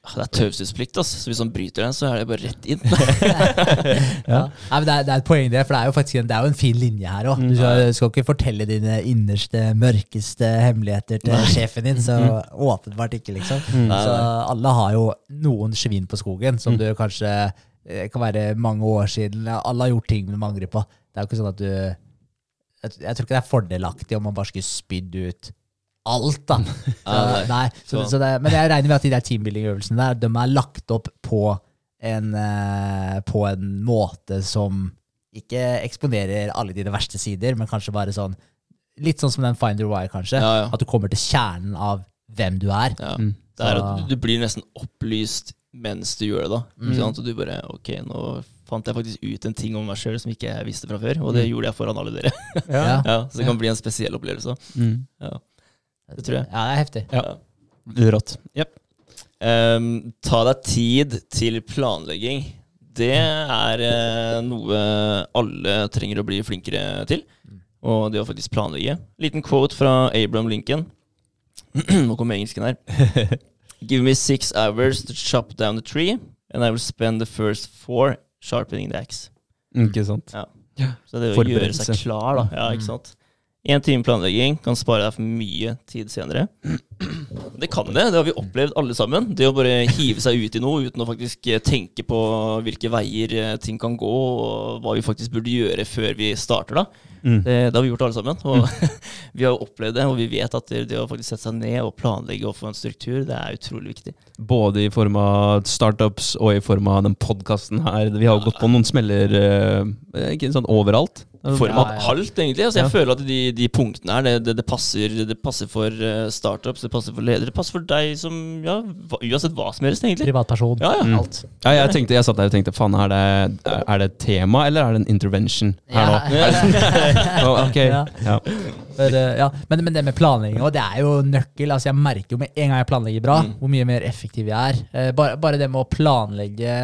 Det er taushetsplikt. Så hvis han bryter den, så er det bare rett inn. Ja. Nei, men det, er, det er et poeng, det, for det er jo faktisk en, det er jo en fin linje her òg. Du skal, skal ikke fortelle dine innerste, mørkeste hemmeligheter til sjefen din. Så åpenbart ikke, liksom. Nei, Så alle har jo noen svin på skogen som du kanskje eh, kan være mange år siden. Alle har gjort ting de angrer på. Det er jo ikke sånn at du Jeg, jeg tror ikke det er fordelaktig om man bare skulle spydd ut alt, da. Så, Nei. så, Så- det, men jeg regner med at de der teambuilding-øvelsene der, de er lagt opp på en, eh, på en måte som ikke eksponerer alle dine verste sider, men kanskje bare sånn Litt sånn som den Find Your Why, kanskje. Ja, ja. At du kommer til kjernen av hvem du er. Ja. Mm. Det er at du, du blir nesten opplyst mens du gjør det, da. Mm. Og du bare Ok, nå fant jeg faktisk ut en ting om meg sjøl som ikke jeg visste fra før, og det gjorde jeg foran alle dere. Ja. ja, Så det kan bli en spesiell opplevelse. Mm. Ja. Det tror jeg. Ja, det er heftig. Ja. Rått. Yep. Um, ta deg tid til planlegging. Det er uh, noe alle trenger å bli flinkere til. Og det å faktisk planlegge. Liten quote fra Abraham Lincoln. Nå kommer engelsken her. Give me six hours to chop down the tree, and I will spend the first four sharpening the axe. Ikke sant? Ja. Ja. Så det å gjøre seg klar, da. Ja, ikke sant. Én time planlegging kan spare deg for mye tid senere. Det kan det, det har vi opplevd alle sammen. Det å bare hive seg ut i noe uten å faktisk eh, tenke på hvilke veier eh, ting kan gå, og hva vi faktisk burde gjøre før vi starter, da. Mm. Det, det har vi gjort alle sammen. Og vi har opplevd det, og vi vet at det, det å faktisk sette seg ned og planlegge og få en struktur, det er utrolig viktig. Både i form av startups og i form av den podkasten her. Vi har jo gått på noen smeller eh, ikke sånn overalt. Form Ja, av alt, egentlig. Altså, jeg Ja. føler at de, de punktene her, det, det, det, passer, det passer for eh, startups, det passer for ledere, det passer for deg som Ja, uansett hva som helst, egentlig. Privatperson. Ja, ja. Mm. Alt. Ja, jeg, tenkte, jeg satt der og tenkte faen, er det, er det et tema, eller er det en intervention her nå? oh, ok, Ja. ja. For, eh, ja. men, men det med planlegging det er jo nøkkel. Altså, jeg merker jo med en gang jeg planlegger bra, Mm. hvor mye mer effektiv jeg er. Eh, bare, bare det med å planlegge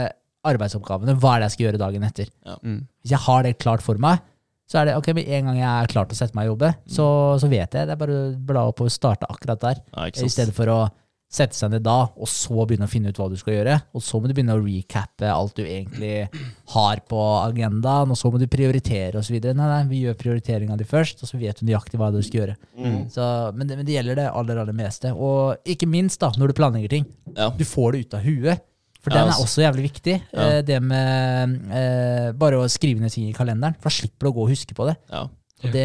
arbeidsoppgavene. Hva er det jeg skal gjøre dagen etter? Mm. Hvis jeg har det klart for meg, så er det ok, med en gang jeg er klar til å sette meg i jobbe, så, så vet jeg. Det er bare å bla opp og starte akkurat der. Ja, I stedet for å sette seg ned da, og så begynne å finne ut hva du skal gjøre. Og så må du begynne å recappe alt du egentlig har på agendaen, og så må du prioritere osv. Nei, nei, vi gjør prioriteringa di først, og så vet du nøyaktig hva du skal gjøre. Mm. Så, men, det, men det gjelder det aller, aller meste. Og ikke minst da, når du planlegger ting. Ja. Du får det ut av huet. For den er altså. også jævlig viktig. Ja. Eh, Det med eh, bare å skrive ned ting i kalenderen. For da slipper du å gå og huske på det. Ja. Og det,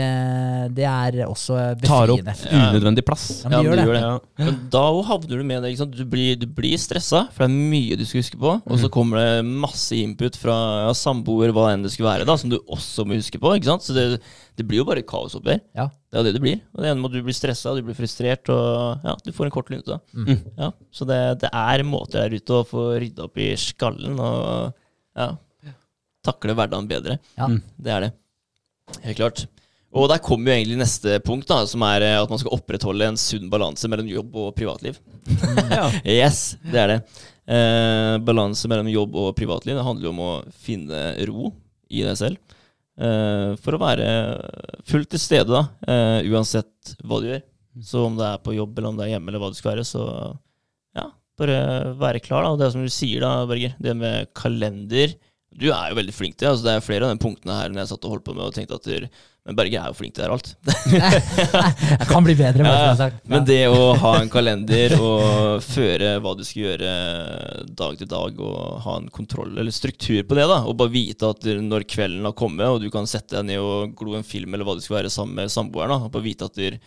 det er også Tar opp unødvendig plass. Ja, men det gjør det. Ja. Men da havner du med det. ikke sant? Du blir, du blir stressa, for det er mye du skal huske på. Og Mm. så kommer det masse input fra ja, samboer, hva enn det skulle være, da, som du også må huske på. ikke sant? Så det, det blir jo bare kaos oppi her. Ja. Det er jo det det blir. Og det ene med at du blir stressa, du blir frustrert, og ja, du får en kort lunte. Mm. Ja, så det, det er måter der ute å få rydda opp i skallen og ja, takle hverdagen bedre. Ja. Mm. Det er det. Helt klart. Og der kommer jo egentlig neste punkt, da, som er eh, at man skal opprettholde en sunn balanse mellom jobb og privatliv. Ja. Yes, det er det. Eh, balanse mellom jobb og privatliv det handler jo om å finne ro i deg selv. Eh, for å være fullt til stede, da, eh, uansett hva du gjør. Så om det er på jobb eller om det er hjemme eller hva det skal være, så ja, bare være klar. da. Og det er som du sier, da, Berger, det med kalender Du er jo veldig flink til det. Altså, det er flere av de punktene her når jeg satt og holdt på med og tenkte at du, Men Berge er jo flink til det her alt. Jeg kan bli bedre, Ja, ja. Men det å ha en kalender og føre hva du skal gjøre dag til dag, og ha en kontroll eller struktur på det, da, og bare vite at når kvelden har kommet, og du kan sette deg ned og glo en film eller hva det skal være sammen med samboeren, da, og bare vite at du,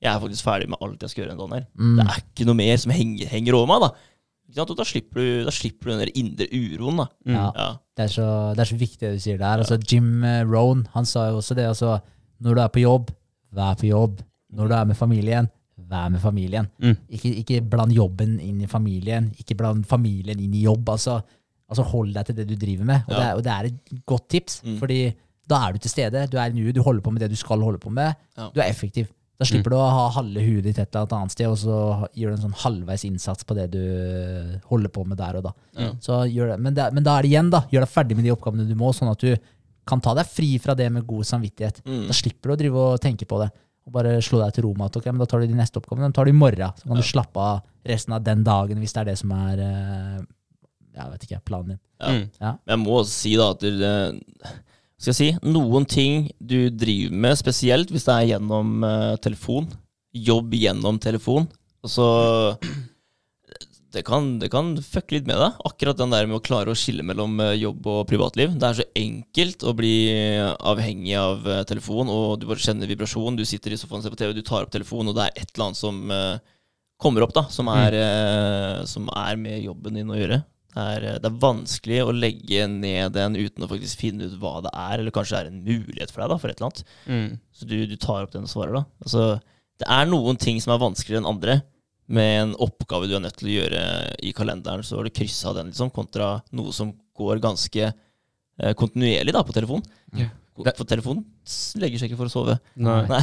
jeg er faktisk ferdig med alt jeg skal gjøre den dagen her. Mm. Det er ikke noe mer som henger, henger over meg, da. Ikke sant? Og da slipper, du, da slipper du den der indre uroen, da. Mm. Ja. Ja. Det er, så, det er så viktig det du sier der. Altså, Jim eh, Rohn han sa jo også det. Altså, når du er på jobb, vær på jobb. Når du er med familien, vær med familien. Mm. Ikke, ikke bland jobben inn i familien. Ikke bland familien inn i jobb. Altså, altså Hold deg til det du driver med. Og, Ja. det, er, og det er et godt tips, Mm. fordi da er du til stede. Du er i nuet, du holder på med det du skal holde på med. Ja. Du er effektiv. Da slipper du å ha halve huet ditt et eller annet sted, og så gjør du en sånn halvveis innsats på det du holder på med der og da. Ja. Det. Men, det, men da er det igjen, da. Gjør deg ferdig med de oppgavene du må, sånn at du kan ta deg fri fra det med god samvittighet. Mm. Da slipper du å drive og tenke på det. Og bare slå deg til ro med at ok, men da tar du de neste oppgavene. De tar du i morgen. Så kan du slappe av resten av den dagen, hvis det er det som er eh, jeg vet ikke, planen din. Ja. Mm. Ja. Jeg må også si da at det, skal jeg si, noen ting du driver med, spesielt hvis det er gjennom uh, telefon, jobb gjennom telefon, altså det kan, det kan fucke litt med deg. Akkurat den der med å klare å skille mellom eh, jobb og privatliv. Det er så enkelt å bli avhengig av eh, telefon, og du bare kjenner vibrasjon. Du sitter i sofaen og ser på TV, du tar opp telefonen, og det er et eller annet som uh, kommer opp, da, som er, uh, som er med jobben din å gjøre. Det er, eh, det er vanskelig å legge ned den uten å faktisk finne ut hva det er, eller kanskje det er en mulighet for deg da, for et eller annet. Mm. Så du, du tar opp den og svarer, da. Altså, det er noen ting som er vanskeligere enn andre. Med en oppgave du er nødt til å gjøre i kalenderen, så har du kryssa den, liksom, kontra noe som går ganske eh, kontinuerlig da, på telefon. Ja. For telefonen legger seg ikke for å sove. Nei, Nei.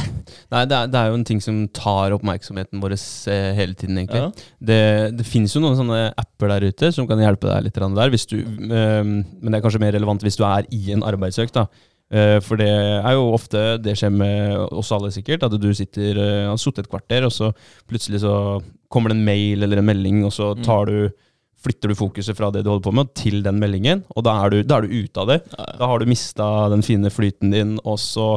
Nei det, er, det er jo en ting som tar oppmerksomheten vår eh, hele tiden, egentlig. Ja. Det, det finnes jo noen sånne apper der ute som kan hjelpe deg litt der. Du, ehm, men det er kanskje mer relevant hvis du er i en arbeidsøkt. da. Eh, for det er jo ofte det skjer med oss alle sikkert, at du sitter eh, har sittet et kvarter, og så plutselig så kommer det en mail eller en melding, og så Mm. tar du, flytter du fokuset fra det du holder på med, til den meldingen, og da er du, da er du ute av det. Ja, ja. Da har du mista den fine flyten din, og så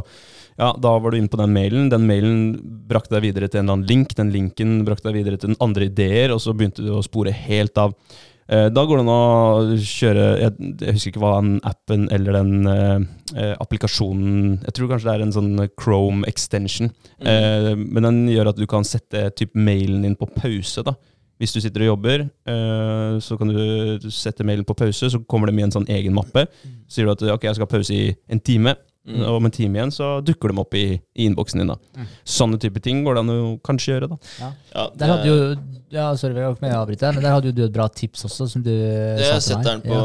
ja, da var du inne på den mailen. Den mailen brakte deg videre til en eller annen link. Den linken brakte deg videre til andre ideer, og så begynte du å spore helt av. Eh, Da går det an å kjøre jeg, jeg husker ikke hva den appen eller den eh, eh, applikasjonen Jeg tror kanskje det er en sånn Chrome extension. Mm. Eh, men den gjør at du kan sette typ, mailen din på pause. da. Hvis du sitter og jobber, eh, så kan du sette mailen på pause, så kommer det med en sånn egen mappe. Så sier du at ok, jeg skal ha pause i en time. Mm. Og om en time igjen så dukker de opp i, i innboksen din. da. Mm. Sånne type ting går det an å kanskje gjøre. da. Ja, Der hadde jo ja, sorry, jeg med å avbryte, men der hadde jo du et bra tips også, som du det sa til setter den på på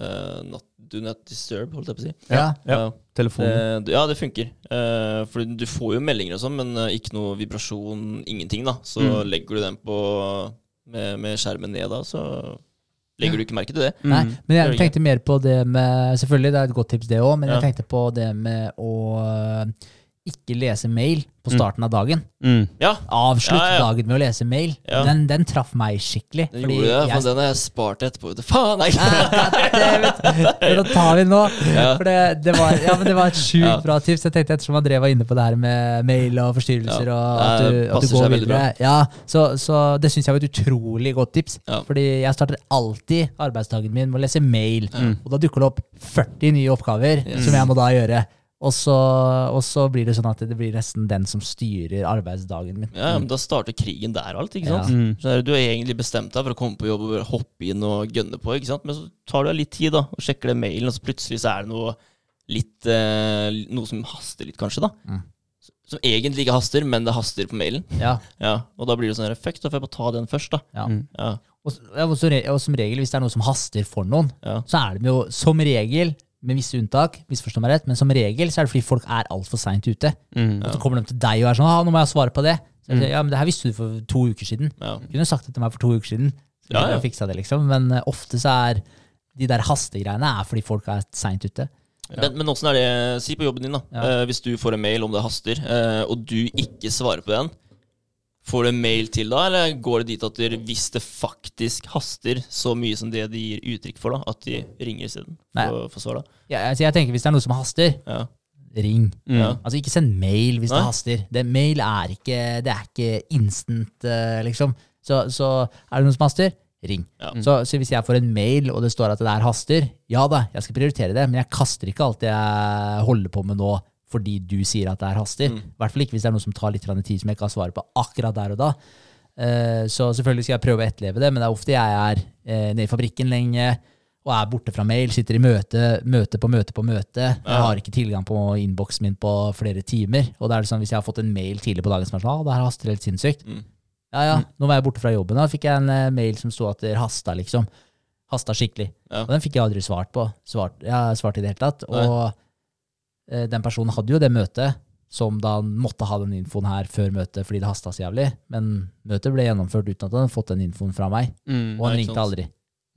uh, not, Do not disturb, holdt jeg på å si. Ja. Ja. Ja. Telefonen. Det, ja, det funker. Uh, for du får jo meldinger og sånn, men uh, ikke noe vibrasjon, ingenting, da. Så Mm. legger du den på med, med skjermen ned, da, så legger du ikke merke til det. Nei, Mm. men jeg tenkte mer på det med Selvfølgelig, det er et godt tips, det òg, men jeg tenkte på det med å ikke lese mail på Mm. starten av dagen. Mm. Ja, Avslutt Ja, ja. dagen med å lese mail. Ja. Den, den traff meg skikkelig. den fordi gjorde det, jeg- for den har jeg spart etterpå. Faen, nei! Da tar vi den nå. Ja. For det, det, var, ja, men det var et sjukt Ja. bra tips. Jeg tenkte Ettersom André var inne på det her med mail og forstyrrelser, Ja. og at du, at du går videre. Ja, så, så det syns jeg var et utrolig godt tips. Ja. Fordi jeg starter alltid arbeidsdagen min med å lese mail. Mm. Og da dukker det opp 40 nye oppgaver Yes. som jeg må da gjøre. Og så, og så blir det sånn at det blir nesten den som styrer arbeidsdagen min. Ja, men Da starter krigen der og alt, ikke sant? Ja. Mm. Så Du har egentlig bestemt deg for å komme på jobb og bare hoppe inn og gønne på, ikke sant? men så tar du litt tid da, og sjekker det mailen, og så plutselig så er det noe litt eh, Noe som haster litt, kanskje, da. Mm. Som egentlig ikke haster, men det haster på mailen. Ja, Ja, Og da blir det sånn fuck, da får jeg bare ta den først, da. ja. Mm. Ja, Og, og, og som regel, hvis det er noe som haster for noen, ja. så er de jo som regel, med visse unntak, misforstå meg rett, men som regel så er det fordi folk er altfor seint ute. Mm. Og så kommer de til deg og er sånn ah, 'Nå må jeg svare på det'. Så jeg Mm. sier, ja, men det her visste du for to uker siden. ja. Du kunne sagt det til meg for to uker siden. Så Ja, ja. jeg fiksa det, liksom. Men uh, ofte så er de der hastegreiene er fordi folk er seint ute. Men, men åssen er det Si på jobben din, da. Ja. Eh, hvis du får en mail om det haster, uh, og du ikke svarer på den, får du en mail til da, eller går det dit at du, hvis det faktisk haster så mye som det de gir uttrykk for, da, at de ringer isteden for? Ja, altså jeg tenker Hvis det er noe som haster, Ja. ring. Mm. Ja. Altså Ikke send mail hvis Nei. det haster. Det, mail er ikke, det er ikke instant, eh, liksom. Så, så er det noe som haster, ring. Ja. Så, så hvis jeg får en mail, og det står at det der haster, ja da, jeg skal prioritere det, men jeg kaster ikke alt jeg holder på med nå fordi du sier at det er haster. Mm. I hvert fall ikke hvis det er noe som tar litt tid som jeg ikke har svaret på akkurat der og da. Eh, så selvfølgelig skal jeg prøve å etterleve det, men det er ofte jeg er eh, nede i fabrikken lenge og er borte fra mail, sitter i møte, møte på møte på møte. Jeg har ikke tilgang på innboksen min på flere timer. Og da er det sånn, hvis jeg har fått en mail tidlig på dagen som er sånn, ah, det her haster helt sinnssykt. Mm. Ja, ja, nå var jeg borte fra jobben, da fikk jeg en eh, mail som sto at det hasta, liksom. Hasta skikkelig. Ja. Og den fikk jeg aldri svart på. Svart, jeg svart i det hele tatt. Og den personen hadde jo det møtet, som da måtte ha den infoen her før møtet fordi det hasta så jævlig. Men møtet ble gjennomført uten at han hadde fått den infoen fra meg. Mm. Og han ringte sant. aldri.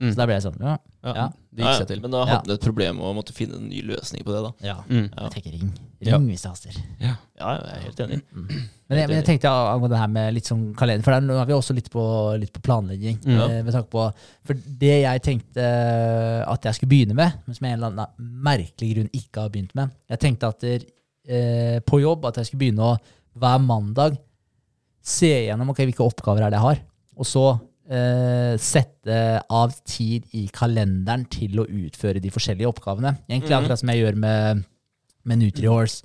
Mm. Så da ble jeg sånn, ja, Ja, Ja. Det gikk seg til. Men da hadde hadde ja. et problem med å måtte finne en ny løsning på det, da. ja. Mm. Ja. Jeg tenker ring. Ja. Ring hvis det haster. Ja, jeg er helt enig. Men jeg, men jeg tenkte angående det her med litt sånn kalender, for der, nå er vi også litt på, litt på planlegging. Mm. eh, med tanke på, for det jeg tenkte eh, at jeg skulle begynne med, men som jeg av en eller annen merkelig grunn ikke har begynt med Jeg tenkte at der, eh, på jobb at jeg skulle begynne å hver mandag se gjennom okay, hvilke oppgaver er det jeg har, og så eh, sette av tid i kalenderen til å utføre de forskjellige oppgavene. Egentlig Mhm. akkurat som jeg gjør med, med NutriHorse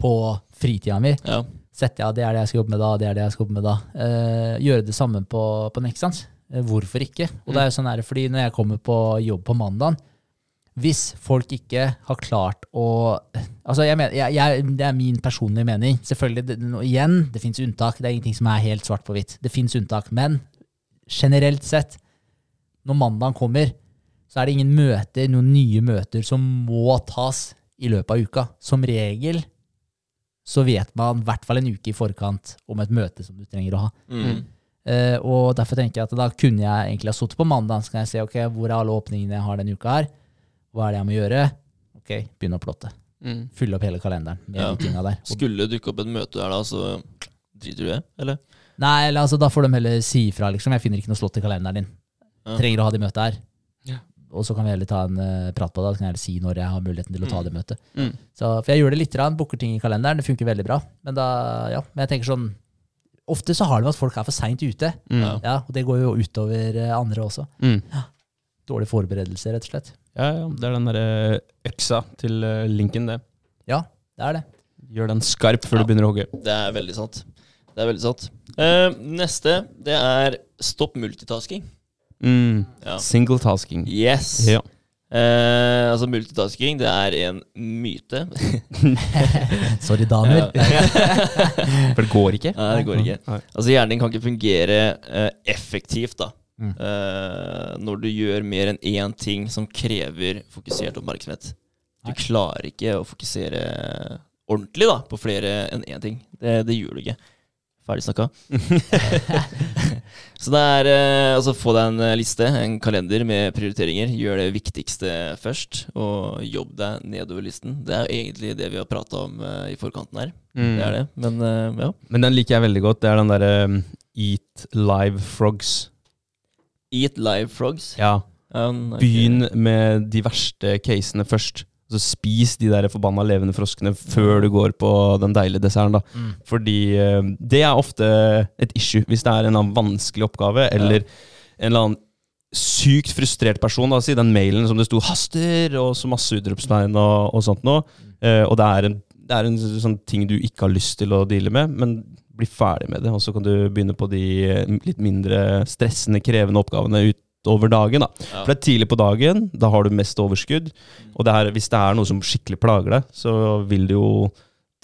på fritida mi Ja. Sette av det er det jeg skal jobbe med da, det er det jeg skal jobbe med da. Eh, gjøre det samme på, på Nexans. Eh, hvorfor ikke? Og det er jo sånn her, fordi når jeg kommer på jobb på mandagen, hvis folk ikke har klart å Altså, jeg mener, jeg, jeg, det er min personlige mening. Selvfølgelig, det, igjen, det fins unntak. Det er ingenting som er helt svart på hvitt. Det fins unntak. Men generelt sett, når mandagen kommer, så er det ingen møter, noen nye møter, som må tas i løpet av uka. Som regel så vet man i hvert fall en uke i forkant om et møte som du trenger å ha. Mm. Uh, og derfor tenker jeg at da kunne jeg egentlig ha sittet på mandag, så kan jeg se ok, hvor er alle åpningene jeg har denne uka her. Hva er det jeg må gjøre? Ok, begynne å plotte. Mm. Fylle opp hele kalenderen med Ja. de tinga der. Og, Skulle det dukke opp et møte der da, så driter du i det, eller? nei, eller altså, da får de heller si ifra, liksom. Jeg finner ikke noe slått i kalenderen din. Ja. Trenger å ha de møtet her. Ja. Og så kan vi heller ta en uh, prat på det. Så kan jeg heller si når jeg har muligheten til å ta Mm. det møtet. Mm. Så, for jeg gjør det litt, booker ting i kalenderen. Det funker veldig bra. Men da, ja, men jeg tenker sånn Ofte så har det med at folk er for seint ute. Mm. Ja. Ja, og det går jo utover eh, andre også. Mm. Dårlig forberedelse, rett og slett. Ja, ja, det er den derre øksa til eh, linken, det. Ja, det er det. Gjør den skarp før Ja. du begynner å hogge. Det er veldig sant. Det er veldig sant. Uh, neste, det er stopp multitasking. Mm. Ja. Single tasking. Yes! Ja. Eh, altså Multitasking det er en myte. Sorry, damer. For det går ikke? Nei, det går ikke. Altså Hjernen din kan ikke fungere eh, effektivt da Mm. eh, når du gjør mer enn én ting som krever fokusert oppmerksomhet. Du klarer ikke å fokusere ordentlig da på flere enn én ting. Det, det gjør du ikke. Ferdig snakka. Så det er eh, altså få deg en eh, liste, en kalender med prioriteringer. Gjør det viktigste først, og jobb deg nedover listen. Det er egentlig det vi har prata om eh, i forkanten her. Mm. Det er det. Men ja. Men den liker jeg veldig godt. Det er den derre um, Eat Live Frogs. Eat live frogs. Ja. Um, okay. Begynn med de verste casene først. Så spis de der forbanna levende froskene før du går på den deilige desserten. da. Mm. Fordi eh, det er ofte et issue hvis det er en annen vanskelig oppgave, eller en eller annen sykt frustrert person. da, Si den mailen som det sto 'haster' og så masse utropstegn og, og sånt noe. Eh, og det er, en, det er en sånn ting du ikke har lyst til å deale med, men bli ferdig med det. Og så kan du begynne på de eh, litt mindre stressende, krevende oppgavene utover dagen. da. Ja. For det er tidlig på dagen, da har du mest overskudd. Og det her, hvis det er noe som skikkelig plager deg, så vil du jo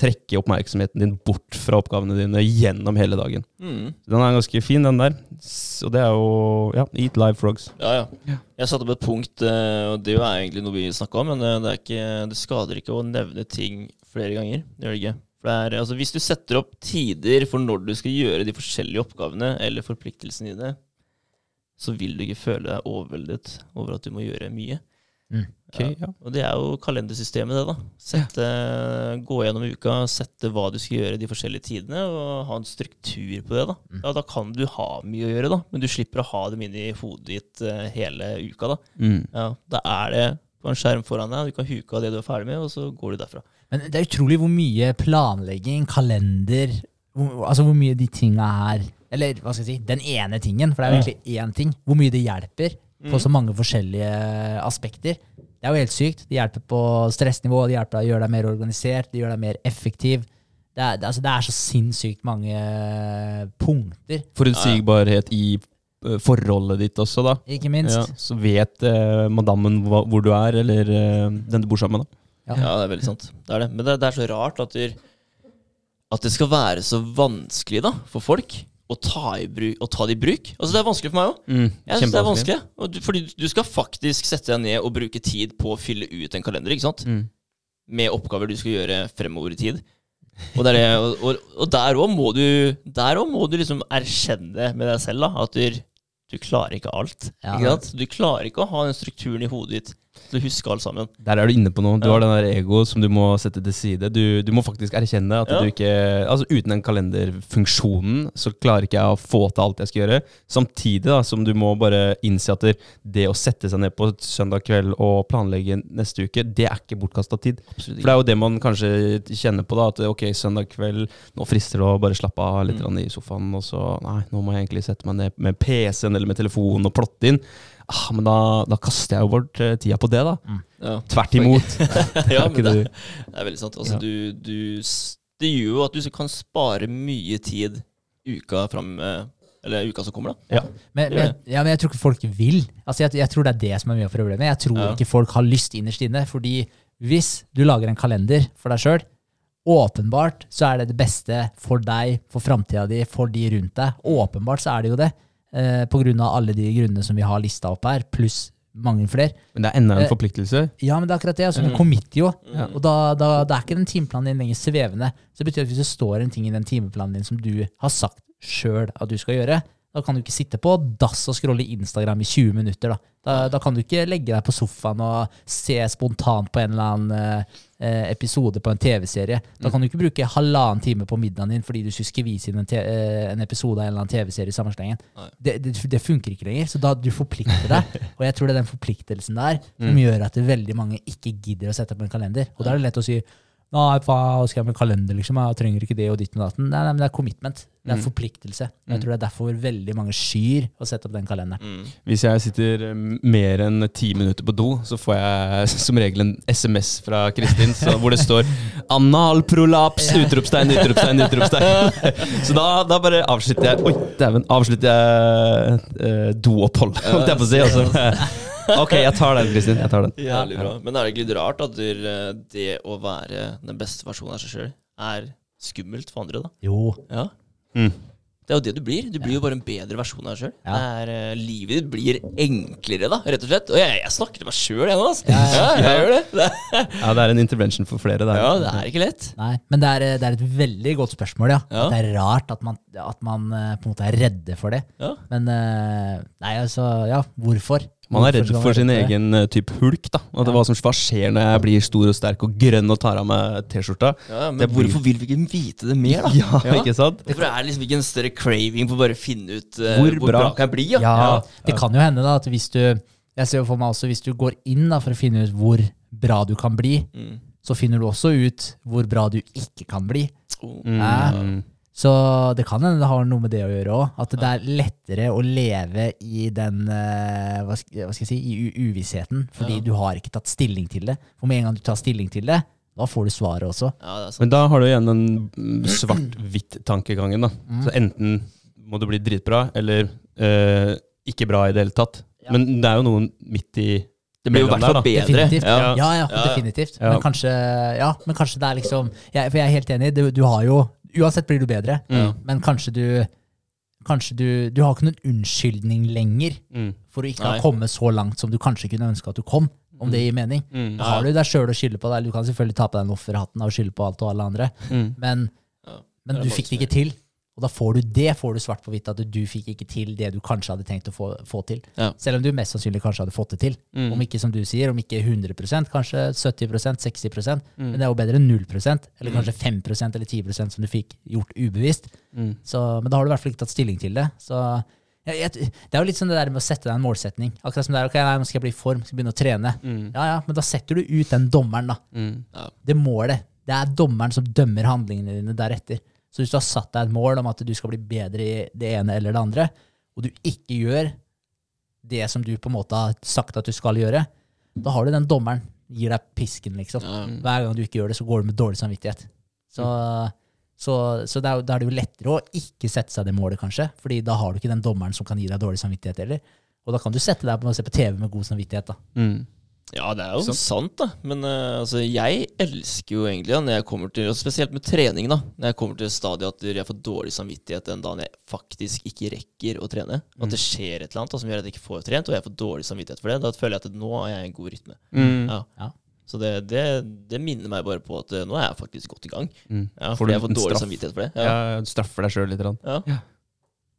trekke oppmerksomheten din bort fra oppgavene dine gjennom hele dagen. Mm. Den er ganske fin, den der. så Og det er jo ja, Eat live frogs. Ja, ja. Ja. Jeg satte opp et punkt, eh, og det er jo egentlig noe vi snakka om, men eh, det, er ikke, det skader ikke å nevne ting flere ganger. Det gjør det ikke. For det er, altså, hvis du setter opp tider for når du skal gjøre de forskjellige oppgavene eller forpliktelsene dine, så vil du ikke føle deg overveldet over at du må gjøre mye. Ok, ja. Og det er jo kalendersystemet, det, da. Sette, Gå gjennom uka, sette hva du skal gjøre de forskjellige tidene, og ha en struktur på det. Da Mm. Ja, Da kan du ha mye å gjøre, da, men du slipper å ha dem inn i hodet ditt eh, hele uka. Da Mm. ja, Da er det på en skjerm foran deg, du kan huke av det du er ferdig med, og så går du derfra. Men det er utrolig hvor mye planlegging, kalender hvor, Altså hvor mye de tinga er Eller hva skal jeg si, den ene tingen, for det er jo egentlig én ting. Hvor mye det hjelper på så mange forskjellige aspekter. Det er jo helt sykt. Det hjelper på stressnivå, det hjelper deg å gjøre deg mer organisert, det gjør deg mer effektiv. Det er, det, altså, det er så sinnssykt mange punkter, Forutsigbarhet i eh, forholdet ditt også, da. ikke minst. Ja, så vet eh, madammen hva, hvor du er, eller eh, den du bor sammen med. da. Ja. Ja, det er veldig sant. Det er det. Men det, det er så rart at, du, at det skal være så vanskelig da, for folk å ta, i bruk, å ta det i bruk. Altså, det er vanskelig for meg òg. Mm, Jeg synes det er vanskelig. Du, fordi du skal faktisk sette deg ned og bruke tid på å fylle ut en kalender. ikke sant? Mm. Med oppgaver du skal gjøre fremover i tid. Og, det er og, og, og der òg må Der må du liksom erkjenne med deg selv da, at du, du klarer ikke alt. Ja. Ikke? Du klarer ikke å ha den strukturen i hodet ditt til husker alt sammen. Der er du inne på noe. Du Ja. har den der ego som du må sette til side. Du, du må faktisk erkjenne at Ja. du ikke Altså Uten den kalenderfunksjonen så klarer ikke jeg å få til alt jeg skal gjøre. Samtidig da som du må bare innse at det, det å sette seg ned på søndag kveld og planlegge neste uke, det er ikke bortkasta tid. Absolutt For det er jo det man kanskje kjenner på, da. At ok, søndag kveld, nå frister det å bare slappe av litt Mm. i sofaen, og så Nei, nå må jeg egentlig sette meg ned med PC-en eller med telefonen og plotte inn. Ah, men da, da kaster jeg jo bort eh, tida på det, da. Ja. Tvert imot. ja, men det, det er veldig sant. Altså, Ja. du, du, det gjør jo at du kan spare mye tid uka fram eh, Eller uka som kommer, da. Ja. Men, men, ja, men jeg tror ikke folk vil. Altså, jeg, jeg tror det er det som er mye av problemet. Jeg tror Ja. ikke folk har lyst innerst inne. Fordi hvis du lager en kalender for deg sjøl, åpenbart så er det det beste for deg, for framtida di, for de rundt deg. Åpenbart så er det jo det. Eh, på grunn av alle de grunnene som vi har lista opp her, pluss mange flere. Men det er enda en Eh, forpliktelse. Ja, men det er akkurat det. Altså, Mm. Du committer jo. Ja. Og da, da, da er ikke den timeplanen din lenger svevende. Så det betyr at hvis det står en ting i den timeplanen din som du har sagt sjøl at du skal gjøre, da kan du ikke sitte på dass og scrolle Instagram i 20 minutter. Da. Da, da kan du ikke legge deg på sofaen og se spontant på en eller annen eh, episode på en TV-serie. Da kan du ikke bruke halvannen time på middagen din fordi du skulle skvise inn en, eh, en episode av en eller annen TV-serie i samme slengen. Det, det, det funker ikke lenger. Så da du forplikter deg. Og jeg tror det er den forpliktelsen der som Mm. gjør at veldig mange ikke gidder å sette opp en kalender. Og da er det lett å si Nei, hva skal jeg med kalender, liksom? Jeg trenger ikke det og ditt og datten. Nei, nei, men det er commitment. Det er Mm. forpliktelse. Jeg Mm. tror det er derfor veldig mange skyr å sette opp den kalenderen. Mm. Hvis jeg sitter eh, mer enn ti minutter på do, så får jeg som regel en SMS fra Kristin så, hvor det står 'analprolaps!' utropstegn, utropstegn, utropstegn. Så da, da bare avslutter jeg Oi, dæven! Avslutter jeg uh, dooppholdet, holdt jeg på å si. Altså. Ok, jeg tar den, Kristin. Jeg tar den. Jævlig bra. Men er det ikke litt rart at eh, det å være den beste versjonen av seg sjøl er skummelt for andre, da? Jo. Ja. Mm. Det er jo det du blir. Du blir jo bare en bedre versjon av deg sjøl. Ja. Livet ditt blir enklere, da, rett og slett. Og jeg, jeg snakker til meg sjøl, ennå, altså. Ja, Ja, ja. jeg gjør det. det. Ja, det er en intervention for flere der. Ja, det er ikke lett. Nei, men det er, det er et veldig godt spørsmål, ja. Ja. Det er rart at man, at man eh, på en måte er redde for det. Ja. Men eh, Nei, altså, ja, hvorfor? Man er redd for sin egen eh, type hulk. da At det, hva som hva skjer når jeg blir stor og sterk og grønn og tar av meg T-skjorta. Ja, men Det hvorfor vil vi ikke vite det mer, da? Ja, ikke sant? Hvorfor er det liksom ikke en større craving på bare å finne ut uh, Hvor hvor, bra- bra kan jeg bli? Ja. Ja, det kan jo hende da at hvis du Jeg ser jo for meg også hvis du går inn da for å finne ut hvor bra du kan bli, Mm. så finner du også ut hvor bra du ikke kan bli. Oh. Mm. Så det kan hende det har noe med det å gjøre òg. At det er lettere å leve i den eh, hva skal, jeg si, i uvissheten. Fordi Ja. du har ikke tatt stilling til det. For med en gang du tar stilling til det, da får du svaret også. Ja, det. Men da har du igjen den mm, svart-hvitt-tankegangen. da Så enten må du bli dritbra, eller eh, ikke bra i det hele tatt. Men det er jo noen midt i Det blir jo i hvert fall bedre. Definitivt. Ja. Ja, ja, Ja, ja. definitivt. Ja. Men, kanskje, ja, men kanskje det er liksom jeg, For jeg er helt enig. Du, du har jo Uansett blir du bedre, Mm. men kanskje du Kanskje du Du har ikke noen unnskyldning lenger Mm. for å ikke Nei. ha kommet så langt som du kanskje kunne ønske at du kom. Om det gir mening. Mm. Da har du deg sjøl å skylde på. Eller du kan selvfølgelig ta på deg den offerhatten og skylde på alt og alle andre, Mm. men, men du fikk det ikke til. Og da får du det får du svart på hvitt, at du fikk ikke til det du kanskje hadde tenkt å få, få til. Ja. Selv om du mest sannsynlig kanskje hadde fått det til. Mm. Om ikke som du sier, om ikke 100% kanskje 70% 60 Mm. Men det er jo bedre enn 0% eller kanskje 5% eller 10% som du fikk gjort ubevisst. Mm. Så, men da har du i hvert fall ikke tatt stilling til det. Så jeg, jeg, det er jo litt sånn det der med å sette deg en målsetning. Akkurat som det er, ok, nei, nå skal jeg bli i form, skal begynne å trene. Mm. Ja, ja, men da setter du ut den dommeren, da. Mm. Det målet. Det er dommeren som dømmer handlingene dine deretter. Så hvis du har satt deg et mål om at du skal bli bedre i det ene eller det andre, og du ikke gjør det som du på en måte har sagt at du skal gjøre, da har du den dommeren. Gir deg pisken, liksom. Hver gang du ikke gjør det, så går du med dårlig samvittighet. Så, så, så da er det jo lettere å ikke sette seg det målet, kanskje. Fordi da har du ikke den dommeren som kan gi deg dårlig samvittighet heller. Og da kan du sette deg på å se på TV med god samvittighet. da. Mm. Ja, det er jo Sant. sant, da. Men uh, altså, jeg elsker jo egentlig, da, når jeg kommer til, og spesielt med trening, da, når jeg kommer til stadiet at jeg får dårlig samvittighet den dagen jeg faktisk ikke rekker å trene. At det skjer et eller annet da, som gjør at jeg ikke får trent, og jeg får dårlig samvittighet for det. Da føler jeg at nå er jeg en god rytme. Mm. Ja. Ja. Så det, det, det minner meg bare på at eh, nå er jeg faktisk godt i gang. Mm. Ja, Får fordi du jeg får dårlig straff? samvittighet for det. Ja, Ja. straffer deg sjøl litt. grann. Ja.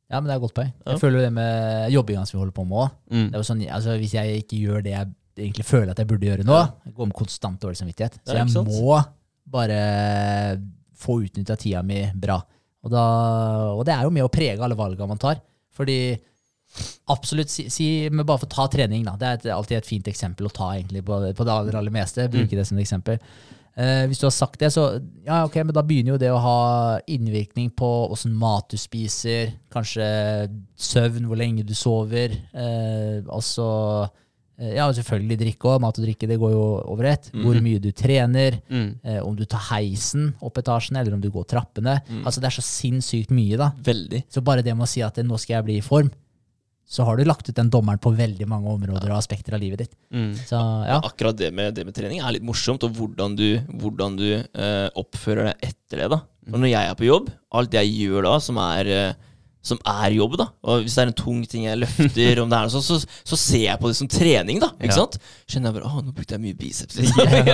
Ja, men det er godt poeng. Ja. Jeg føler det med jobbinga som vi holder på med òg. Mm. Er sånn, altså Hvis jeg ikke gjør det jeg egentlig føler at jeg burde gjøre nå, jeg går med konstant dårlig samvittighet. Så jeg må bare få utnytta tida mi bra. Og, da, og det er jo med å prege alle valgene man tar. Fordi absolutt, si, si men bare for å ta trening, da. Det er et, alltid et fint eksempel å ta egentlig på, på det aller, aller meste. Bruke det som et eksempel. Eh, hvis du har sagt det, så ja, ok, men da begynner jo det å ha innvirkning på åssen mat du spiser, kanskje søvn, hvor lenge du sover. Eh, altså Ja, selvfølgelig drikke òg. Mat og drikke det går jo over ett. Hvor mye du trener. Mm. Eh, om du tar heisen opp etasjen, eller om du går trappene. Altså Det er så sinnssykt mye, da. Veldig. Så bare det med å si at eh, nå skal jeg bli i form, så har du lagt ut den dommeren på veldig mange områder og aspekter av livet ditt. Mm. Så ja. Akkurat det med, det med trening er litt morsomt, og hvordan du, hvordan du eh, oppfører deg etter det. da. For når jeg er på jobb, alt jeg gjør da som er, eh, som er jobb, da, og hvis det er en tung ting jeg løfter, om det er noe sånt, så, så ser jeg på det som trening. da, ikke Ja. sant? Skjønner jeg bare å, nå brukte jeg mye biceps. Liksom.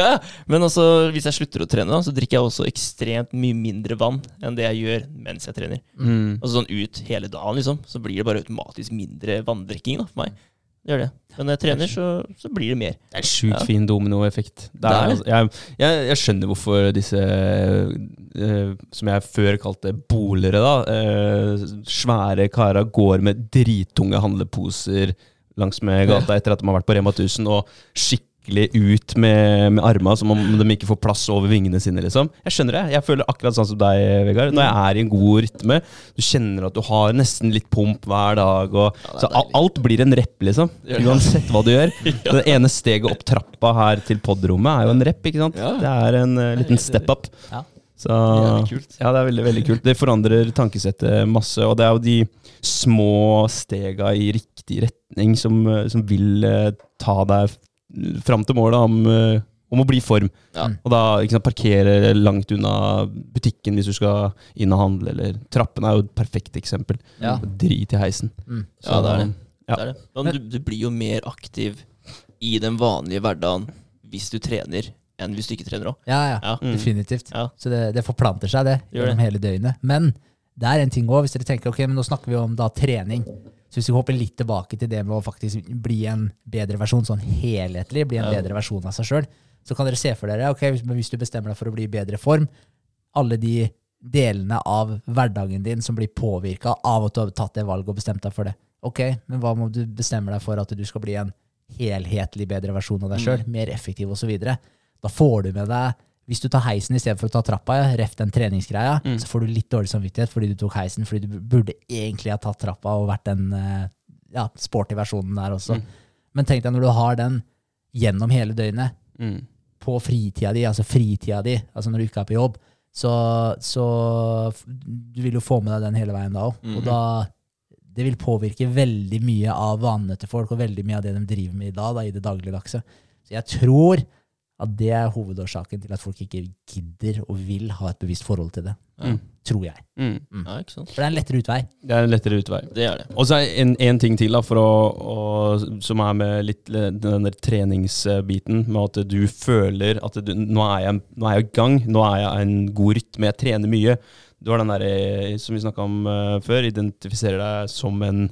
ja, Men altså, hvis jeg slutter å trene, da, så drikker jeg også ekstremt mye mindre vann enn det jeg gjør mens jeg trener. Mm. Altså sånn ut hele dagen, liksom. Så blir det bare automatisk mindre vanndrikking da, for meg. Gjør det. Men når jeg trener, så, så blir det mer. Det er en sjukt Ja. fin dominoeffekt. Altså, jeg, jeg, jeg skjønner hvorfor disse uh, som jeg før kalte bolere, da, uh, svære karer går med drittunge handleposer langs med gata etter at de har vært på Rema 1000 og skikkelig ut med, med armene, som om de ikke får plass over vingene sine. liksom. Jeg skjønner det. Jeg føler akkurat sånn som deg, Vegard. Når jeg er i en god rytme, du kjenner at du har nesten litt pump hver dag. Og, Ja, er så alt blir en rep, liksom. Uansett hva du gjør. Det ene steget opp trappa her til podrommet er jo en rep, ikke sant? Det er en uh, liten step up. Ja. Så Jævlig kult. Ja, det er veldig, veldig kult. Det forandrer tankesettet masse, og det er jo de små stega i riktig retning som, eh, som vil eh, ta deg fram til målet om, eh, om å bli i form. Ja. Og da ikke sant, parkere langt unna butikken hvis du skal inn og handle, eller trappen er jo et perfekt eksempel. Ja. Drit i heisen. Mm. Ja, det er det. Ja. Det er det. Men du, du blir jo mer aktiv i den vanlige hverdagen hvis du trener, enn hvis du ikke trener òg. Ja, ja, Ja. Mm. definitivt. Ja. Så det, det forplanter seg, det, gjennom hele døgnet. Men det er en ting òg, hvis dere tenker ok, men nå snakker vi om da trening. Så hvis vi hopper litt tilbake til det med å faktisk bli en bedre versjon, sånn helhetlig, bli en bedre versjon av seg sjøl, så kan dere se for dere ok, hvis, du bestemmer deg for å bli i bedre form, alle de delene av hverdagen din som blir påvirka av at du har tatt det valget og bestemt deg for det. Ok, men hva må du bestemme deg for at du skal bli en helhetlig bedre versjon av deg sjøl, mer effektiv osv.? Da får du med deg hvis du tar heisen istedenfor å ta trappa, ja, ref den treningsgreia, så får du litt dårlig samvittighet fordi du tok heisen, fordi du burde egentlig ha tatt trappa og vært den eh, ja, sporty versjonen der også. Men tenk deg når du har den gjennom hele døgnet, Mm. på fritida di, altså fritida di, altså når du ikke er på jobb, så, så du vil jo få med deg den hele veien da òg. Og da det vil påvirke veldig mye av vanene til folk, og veldig mye av det de driver med i dag, da, i det dagligdagse. Så jeg tror at det er hovedårsaken til at folk ikke gidder og vil ha et bevisst forhold til det. Mm. Tror jeg. Mm. Ja, ikke sant? For det er en lettere utvei. Det er en lettere utvei. Det er det. Og så er en, en ting til, da, for å, å, som er med litt den der treningsbiten, med at du føler at du, nå, er jeg, nå er jeg i gang, nå er jeg i en god rytme, jeg trener mye. Du har den der, eh, som vi snakka om eh, før, identifiserer deg som en,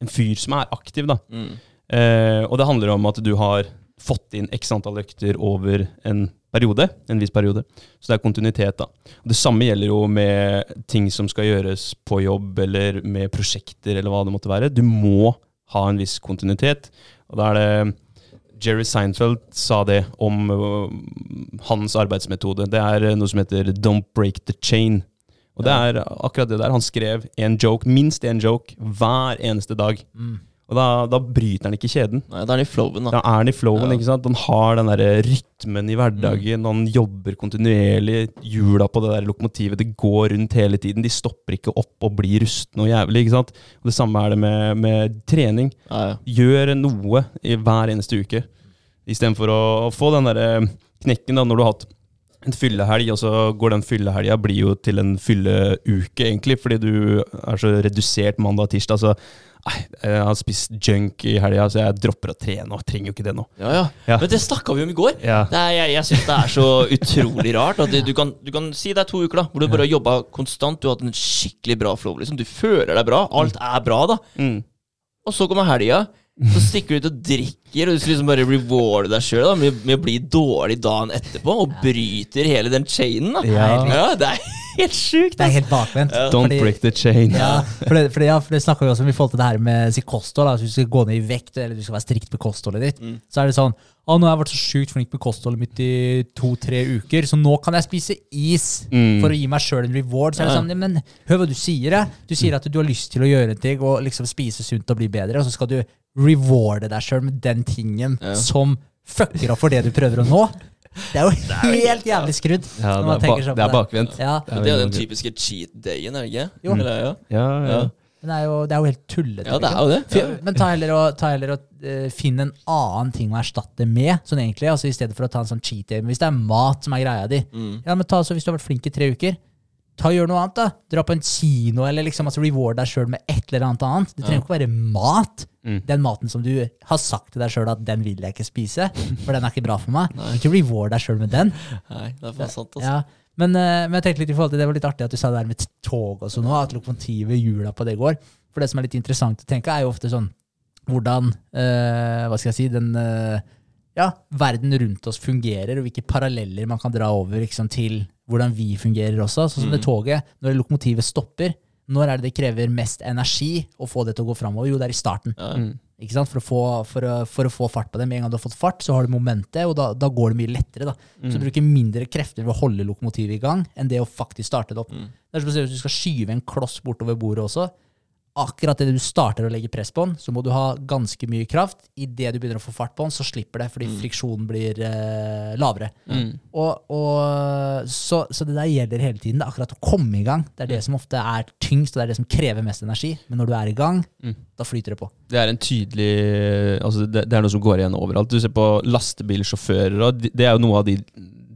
en fyr som er aktiv. da. Mm. Eh, og det handler om at du har fått inn x antall økter over en periode, en viss periode. Så det er kontinuitet, da. Det samme gjelder jo med ting som skal gjøres på jobb, eller med prosjekter, eller hva det måtte være. Du må ha en viss kontinuitet. Og da er det Jerry Seinfeld sa det om øh, hans arbeidsmetode. Det er øh, noe som heter 'don't break the chain'. Og det er akkurat det der. Han skrev en joke, minst én joke, hver eneste dag. Og da, da bryter han ikke kjeden. Nei, da er han i flowen, da. Da er han i flowen. Ja. ikke sant? Han har den der rytmen i hverdagen. Han jobber kontinuerlig. Hjula på det der lokomotivet det går rundt hele tiden. De stopper ikke opp og blir rustne og jævlig. ikke sant? Og Det samme er det med, med trening. Ja, ja. Gjør noe i hver eneste uke. Istedenfor å, å få den der eh, knekken da, når du har hatt en fyllehelg, og så går den fyllehelga blir jo til en fylleuke, egentlig, fordi du er så redusert mandag og tirsdag. så Nei, jeg har spist junk i helga, så jeg dropper å trene og trenger jo ikke det nå. Ja, ja. Ja. Men det snakka vi om i går. Ja. Er, jeg jeg syns det er så utrolig rart. At det, du, kan, du kan si det er to uker da hvor du bare har jobba konstant. Du har hatt en skikkelig bra flow. Liksom. Du føler deg bra. Alt er bra, da. Mm. Og så kommer helga. Så stikker du ut og drikker, og du skal liksom bare rewarde deg sjøl med, med å bli dårlig dagen etterpå, og bryter hele den chainen. da Ja. Ja, Det er helt sjukt. Det er helt bakvendt. Don't fordi- break the chain. Ja, for det, for det, ja, for det snakker vi også om i forhold til det her med si kosthold. Da. Hvis du skal gå ned i vekt, eller du skal være strikt med kostholdet ditt, så er det sånn Å, nå har jeg vært så sjukt flink med kostholdet mitt i to-tre uker, så nå kan jeg spise is Mm. for å gi meg sjøl en reward. Så er det sånn, men hør hva du sier. Jeg. Du sier at du har lyst til å gjøre en ting og liksom spise sunt og bli bedre, og så skal du rewarde deg sjøl med den tingen Ja. som fucker opp for det du prøver å nå. Det er jo helt jævlig skrudd. Ja, når man det er, tenker ba sånn på det er bakvendt. Ja, Men det er jo den typiske cheat dayen, er det ikke? Jo. Eller, ja. Ja, ja. Ja. men det er jo, det er jo helt tullete. ja, det liksom. er jo det. Fi- Men ta heller og, ta heller og uh, finn en annen ting å erstatte med, sånn egentlig, altså i stedet for å ta en sånn cheat day. Men hvis det er mat som er greia di, Mm. ja, men ta så hvis du har vært flink i tre uker, ta gjør noe annet da. Dra på en kino, eller liksom altså reward deg selv med et eller annet annet. Det trenger ikke være mat. Mm. Den maten som du har sagt til deg selv at den vil jeg ikke spise, for den er ikke bra for meg. Ikke reward deg selv med den. Nei, det er for sant, altså. Ja. Men, eh, men jeg tenkte litt i forhold til det var litt artig at du sa det der med tog og sånn at lokomotivet, hjula på det går. For det som er litt interessant å tenke, er jo ofte sånn hvordan øh, Hva skal jeg si den øh, ja, verden rundt oss fungerer, og hvilke paralleller man kan dra over liksom, til hvordan vi fungerer også. Sånn som det toget. Når lokomotivet stopper, når er det det krever mest energi å få det til å gå framover? Jo, det er i starten. Mm. Ikke sant? For, å få, for, å, for å få fart på det. Med en gang du har fått fart, så har du momentet, og da, da går det mye lettere. Da. Så du bruker mindre krefter ved å holde lokomotivet i gang enn det å faktisk starte det opp. Det er som å si hvis du skal skyve en kloss bortover bordet også. Akkurat det du starter å legge press på den, så må du ha ganske mye kraft. Idet du begynner å få fart på den, så slipper det, fordi friksjonen blir eh, lavere. Og, og, så, så det der gjelder hele tiden. Det er akkurat å komme i gang. Det er det som ofte er tyngst, og det er det som krever mest energi. Men når du er i gang, da flyter det på. Det er en tydelig altså det, det er noe som går igjen overalt. Du ser på lastebilsjåfører, og det er jo noe av de,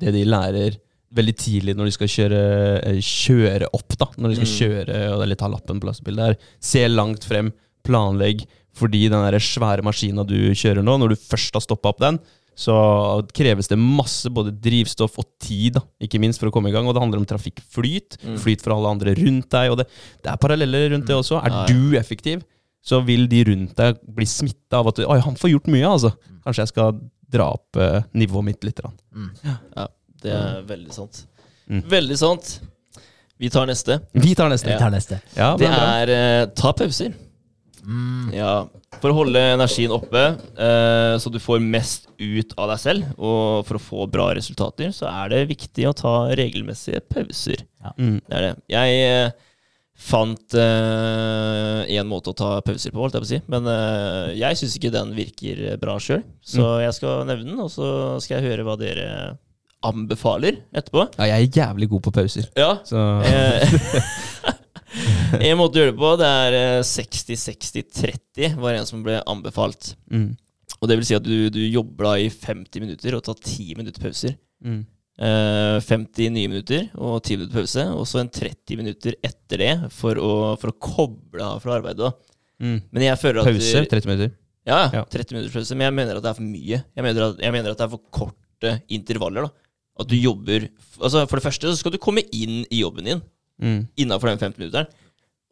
det de lærer veldig tidlig når de skal kjøre, eh, kjøre opp. da Når de skal kjøre og eller ta lappen på lastebilen. Det er se langt frem, planlegg. Fordi den der svære maskina du kjører nå, når du først har stoppa opp den, så kreves det masse både drivstoff og tid, da, ikke minst, for å komme i gang. Og det handler om trafikkflyt. Flyt for alle andre rundt deg. Og det, det er paralleller rundt det også. Er du effektiv, så vil de rundt deg bli smitta av at Oi, han får gjort mye, altså. Kanskje jeg skal dra opp eh, nivået mitt litt. grann. Ja, det er veldig sant. Mm. Veldig sant. Vi tar neste. Vi tar neste. Vi tar neste. Ja, Det bra. er eh, ta pauser. Ja, For å holde energien oppe, eh, så du får mest ut av deg selv, og for å få bra resultater, så er det viktig å ta regelmessige pauser. Mm. Det er det. Jeg eh, fant én måte å ta pauser på, holdt jeg på å si. Men eh, jeg syns ikke den virker bra sjøl, så jeg skal nevne den, og så skal jeg høre hva dere anbefaler etterpå. Ja, jeg er jævlig god på pauser. Ja, Så Eh, en måte å gjøre det på, det er eh, 60-60-30, var en som ble anbefalt. mm. Og det vil si at du, du jobber da i 50 minutter og tar 10 minutter pauser. Mm. Eh, 50 nye minutter og 10 minutter pause, og så en 30 minutter etter det for å, for å koble av fra arbeidet. Mm. Men jeg føler at Pause 30 minutter. Ja, Ja. ja, 30 minutters pause. Men jeg mener at det er for mye. Jeg mener at, jeg mener at det er for korte intervaller. da. At du jobber Altså For det første så skal du komme inn i jobben din Mm. innafor den 15-minutteren.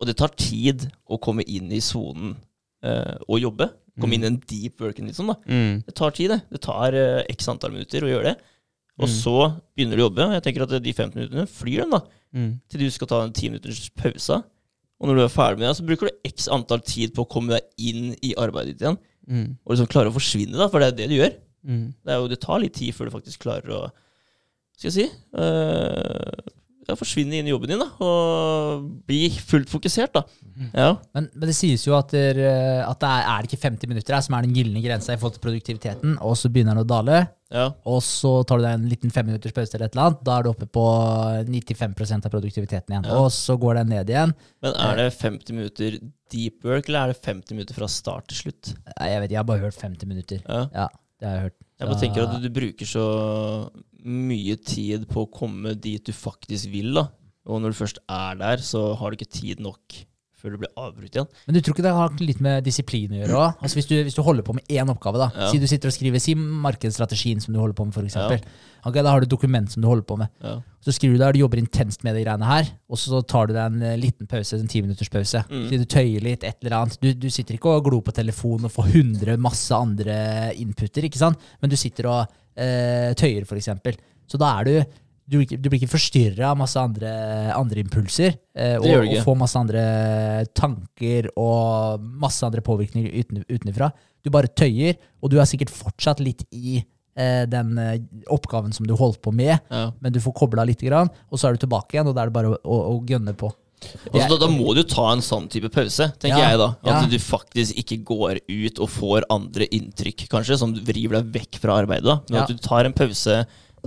Og det tar tid å komme inn i sonen eh, og jobbe. Komme inn i den deep worken, liksom. da. Mm. Det tar tid, det. Det tar eh, x antall minutter å gjøre det. Og så begynner du å jobbe. og Jeg tenker at de 15 minuttene flyr dem, da. Mm. Til du skal ta en 10 minutters pause. Og når du er ferdig med det, så bruker du x antall tid på å komme deg inn i arbeidet ditt igjen. Mm. Og liksom klare å forsvinne, da, for det er det du gjør. Mm. Det, jo, det tar litt tid før du faktisk klarer å Skal jeg si uh, ja, Forsvinne inn i jobben din da, og bli fullt fokusert. da. Ja. Men, men det sies jo at, der, eh, at det er, er det ikke 50 minutter her som er den gylne grensa i forhold til produktiviteten, og så begynner den å dale, ja. og så tar du deg en liten femminutters pause eller et eller annet, da er du oppe på 95% av produktiviteten igjen. Og så går den ned igjen. Men er det 50 minutter deep work, eller er det 50 minutter fra start til slutt? Jeg vet, jeg har bare hørt 50 minutter. Ja. Det har jeg hørt. Jeg bare tenker at du, du bruker så mye tid på å komme dit du faktisk vil. da. Og når du først er der, så har du ikke tid nok før du blir avbrutt igjen. Men du tror ikke det har litt med disiplin å gjøre òg? Altså hvis, du- hvis du holder på med én oppgave, da. Ja. Si du sitter og skriver si markedsstrategien som du holder på med, f.eks. Ok, da har du et dokument som du holder på med. Ja. Så skriver du der, du jobber intenst med de greiene her, og så tar du deg en eh, liten pause, en timinutterspause. Mm. Så du tøyer litt, et eller annet. Du, du sitter ikke og glor på telefonen og får 100 masse andre inputter, ikke sant? Men du sitter og eh, tøyer, eksempel. Så da er du du, du blir ikke forstyrra av masse andre, andre impulser. Eh, og, og får masse andre tanker og masse andre påvirkninger uten, utenfra. Du bare tøyer, og du er sikkert fortsatt litt i eh, den eh, oppgaven som du holdt på med, Ja. men du får kobla litt, grann, og så er du tilbake igjen, og da er det bare å, å, å gønne på. Altså, da, da må du ta en sånn type pause, tenker Ja, jeg da. At ja. du faktisk ikke går ut og får andre inntrykk, kanskje, som driver deg vekk fra arbeidet. da. Men Ja. at du tar en pause,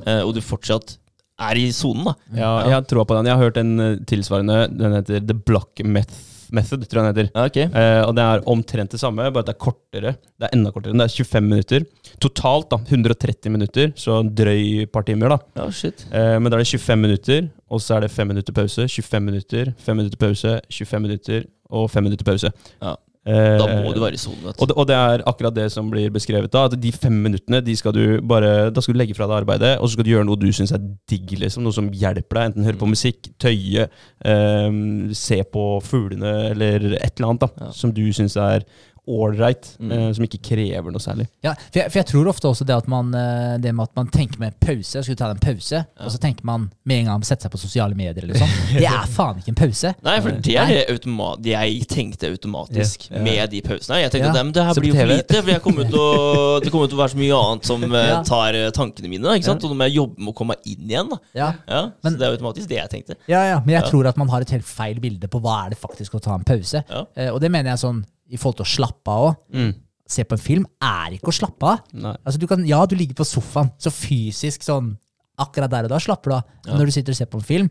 eh, og du fortsatt er i sonen, da. Ja, jeg troa på den. Jeg har hørt en eh, tilsvarende. Den heter The Block Meth Method, tror jeg den heter. Ja, ok. Eh, og det er omtrent det samme, bare at det er kortere. Det er enda kortere. Det er 25 minutter. Totalt da, 130 minutter, så drøy par timer. da. Ja, shit. Eh, men da er det 25 minutter, og så er det 5 minutter pause, 25 minutter, 5 minutter pause, 25 minutter og 5 minutter pause. Ja. Eh, Da må du være i sonen, og og det er akkurat det som blir beskrevet da, at de fem minuttene, de skal du bare, da skal du legge fra deg arbeidet, og så skal du gjøre noe du syns er digg, liksom, noe som hjelper deg, enten høre på musikk, tøye, um, se på fuglene, eller et eller annet da, Ja. som du syns er ålreit, Mm. eh, som ikke krever noe særlig. Ja, for jeg, for jeg tror ofte også det at man, eh, det med at man tenker med pause, skulle ta en pause, og så tenker man med en gang sette seg på sosiale medier eller sånn. Det er faen ikke en pause. Nei, for det er det jeg tenkte automatisk Ja, ja. med de pausene. Jeg tenkte Ja. at det her blir jo for lite, for jeg kommer til å, det kommer til å være så mye annet som eh, Ja. tar eh, tankene mine. da, Ikke sant? Og nå må jeg jobbe med å komme inn igjen. da Ja. ja, Men- Så det er automatisk det jeg tenkte. Ja, ja, men jeg Ja. tror at man har et helt feil bilde på hva er det faktisk å ta en pause. Ja. Eh, og det mener jeg sånn i forhold til å slappe av òg. Mm. Se på en film er ikke å slappe av. Altså du kan, ja, du ligger på sofaen, så fysisk sånn akkurat der og da slapper du av. Men Ja. når du sitter og ser på en film,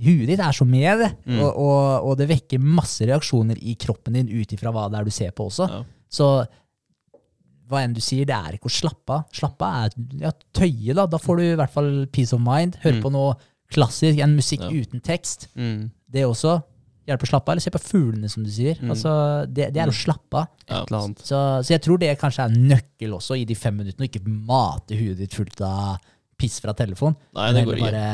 huet ditt er så med det. Mm. Og, og, og det vekker masse reaksjoner i kroppen din ut ifra hva det er du ser på også. Ja. Så hva enn du sier, det er ikke å slappe av. Slappe av er ja, tøye, da. Da får du i hvert fall peace of mind. Hør Mm. på noe klassisk, en musikk Ja. uten tekst. Mm. Det også hjelper å slappe av. Eller se på fuglene, som du sier. Mm. Altså, det, det er å slappe av. Ja. Så, så jeg tror det kanskje er nøkkel også i de fem minuttene, å ikke mate huet ditt fullt av piss fra telefon. Nei, det går ikke. bare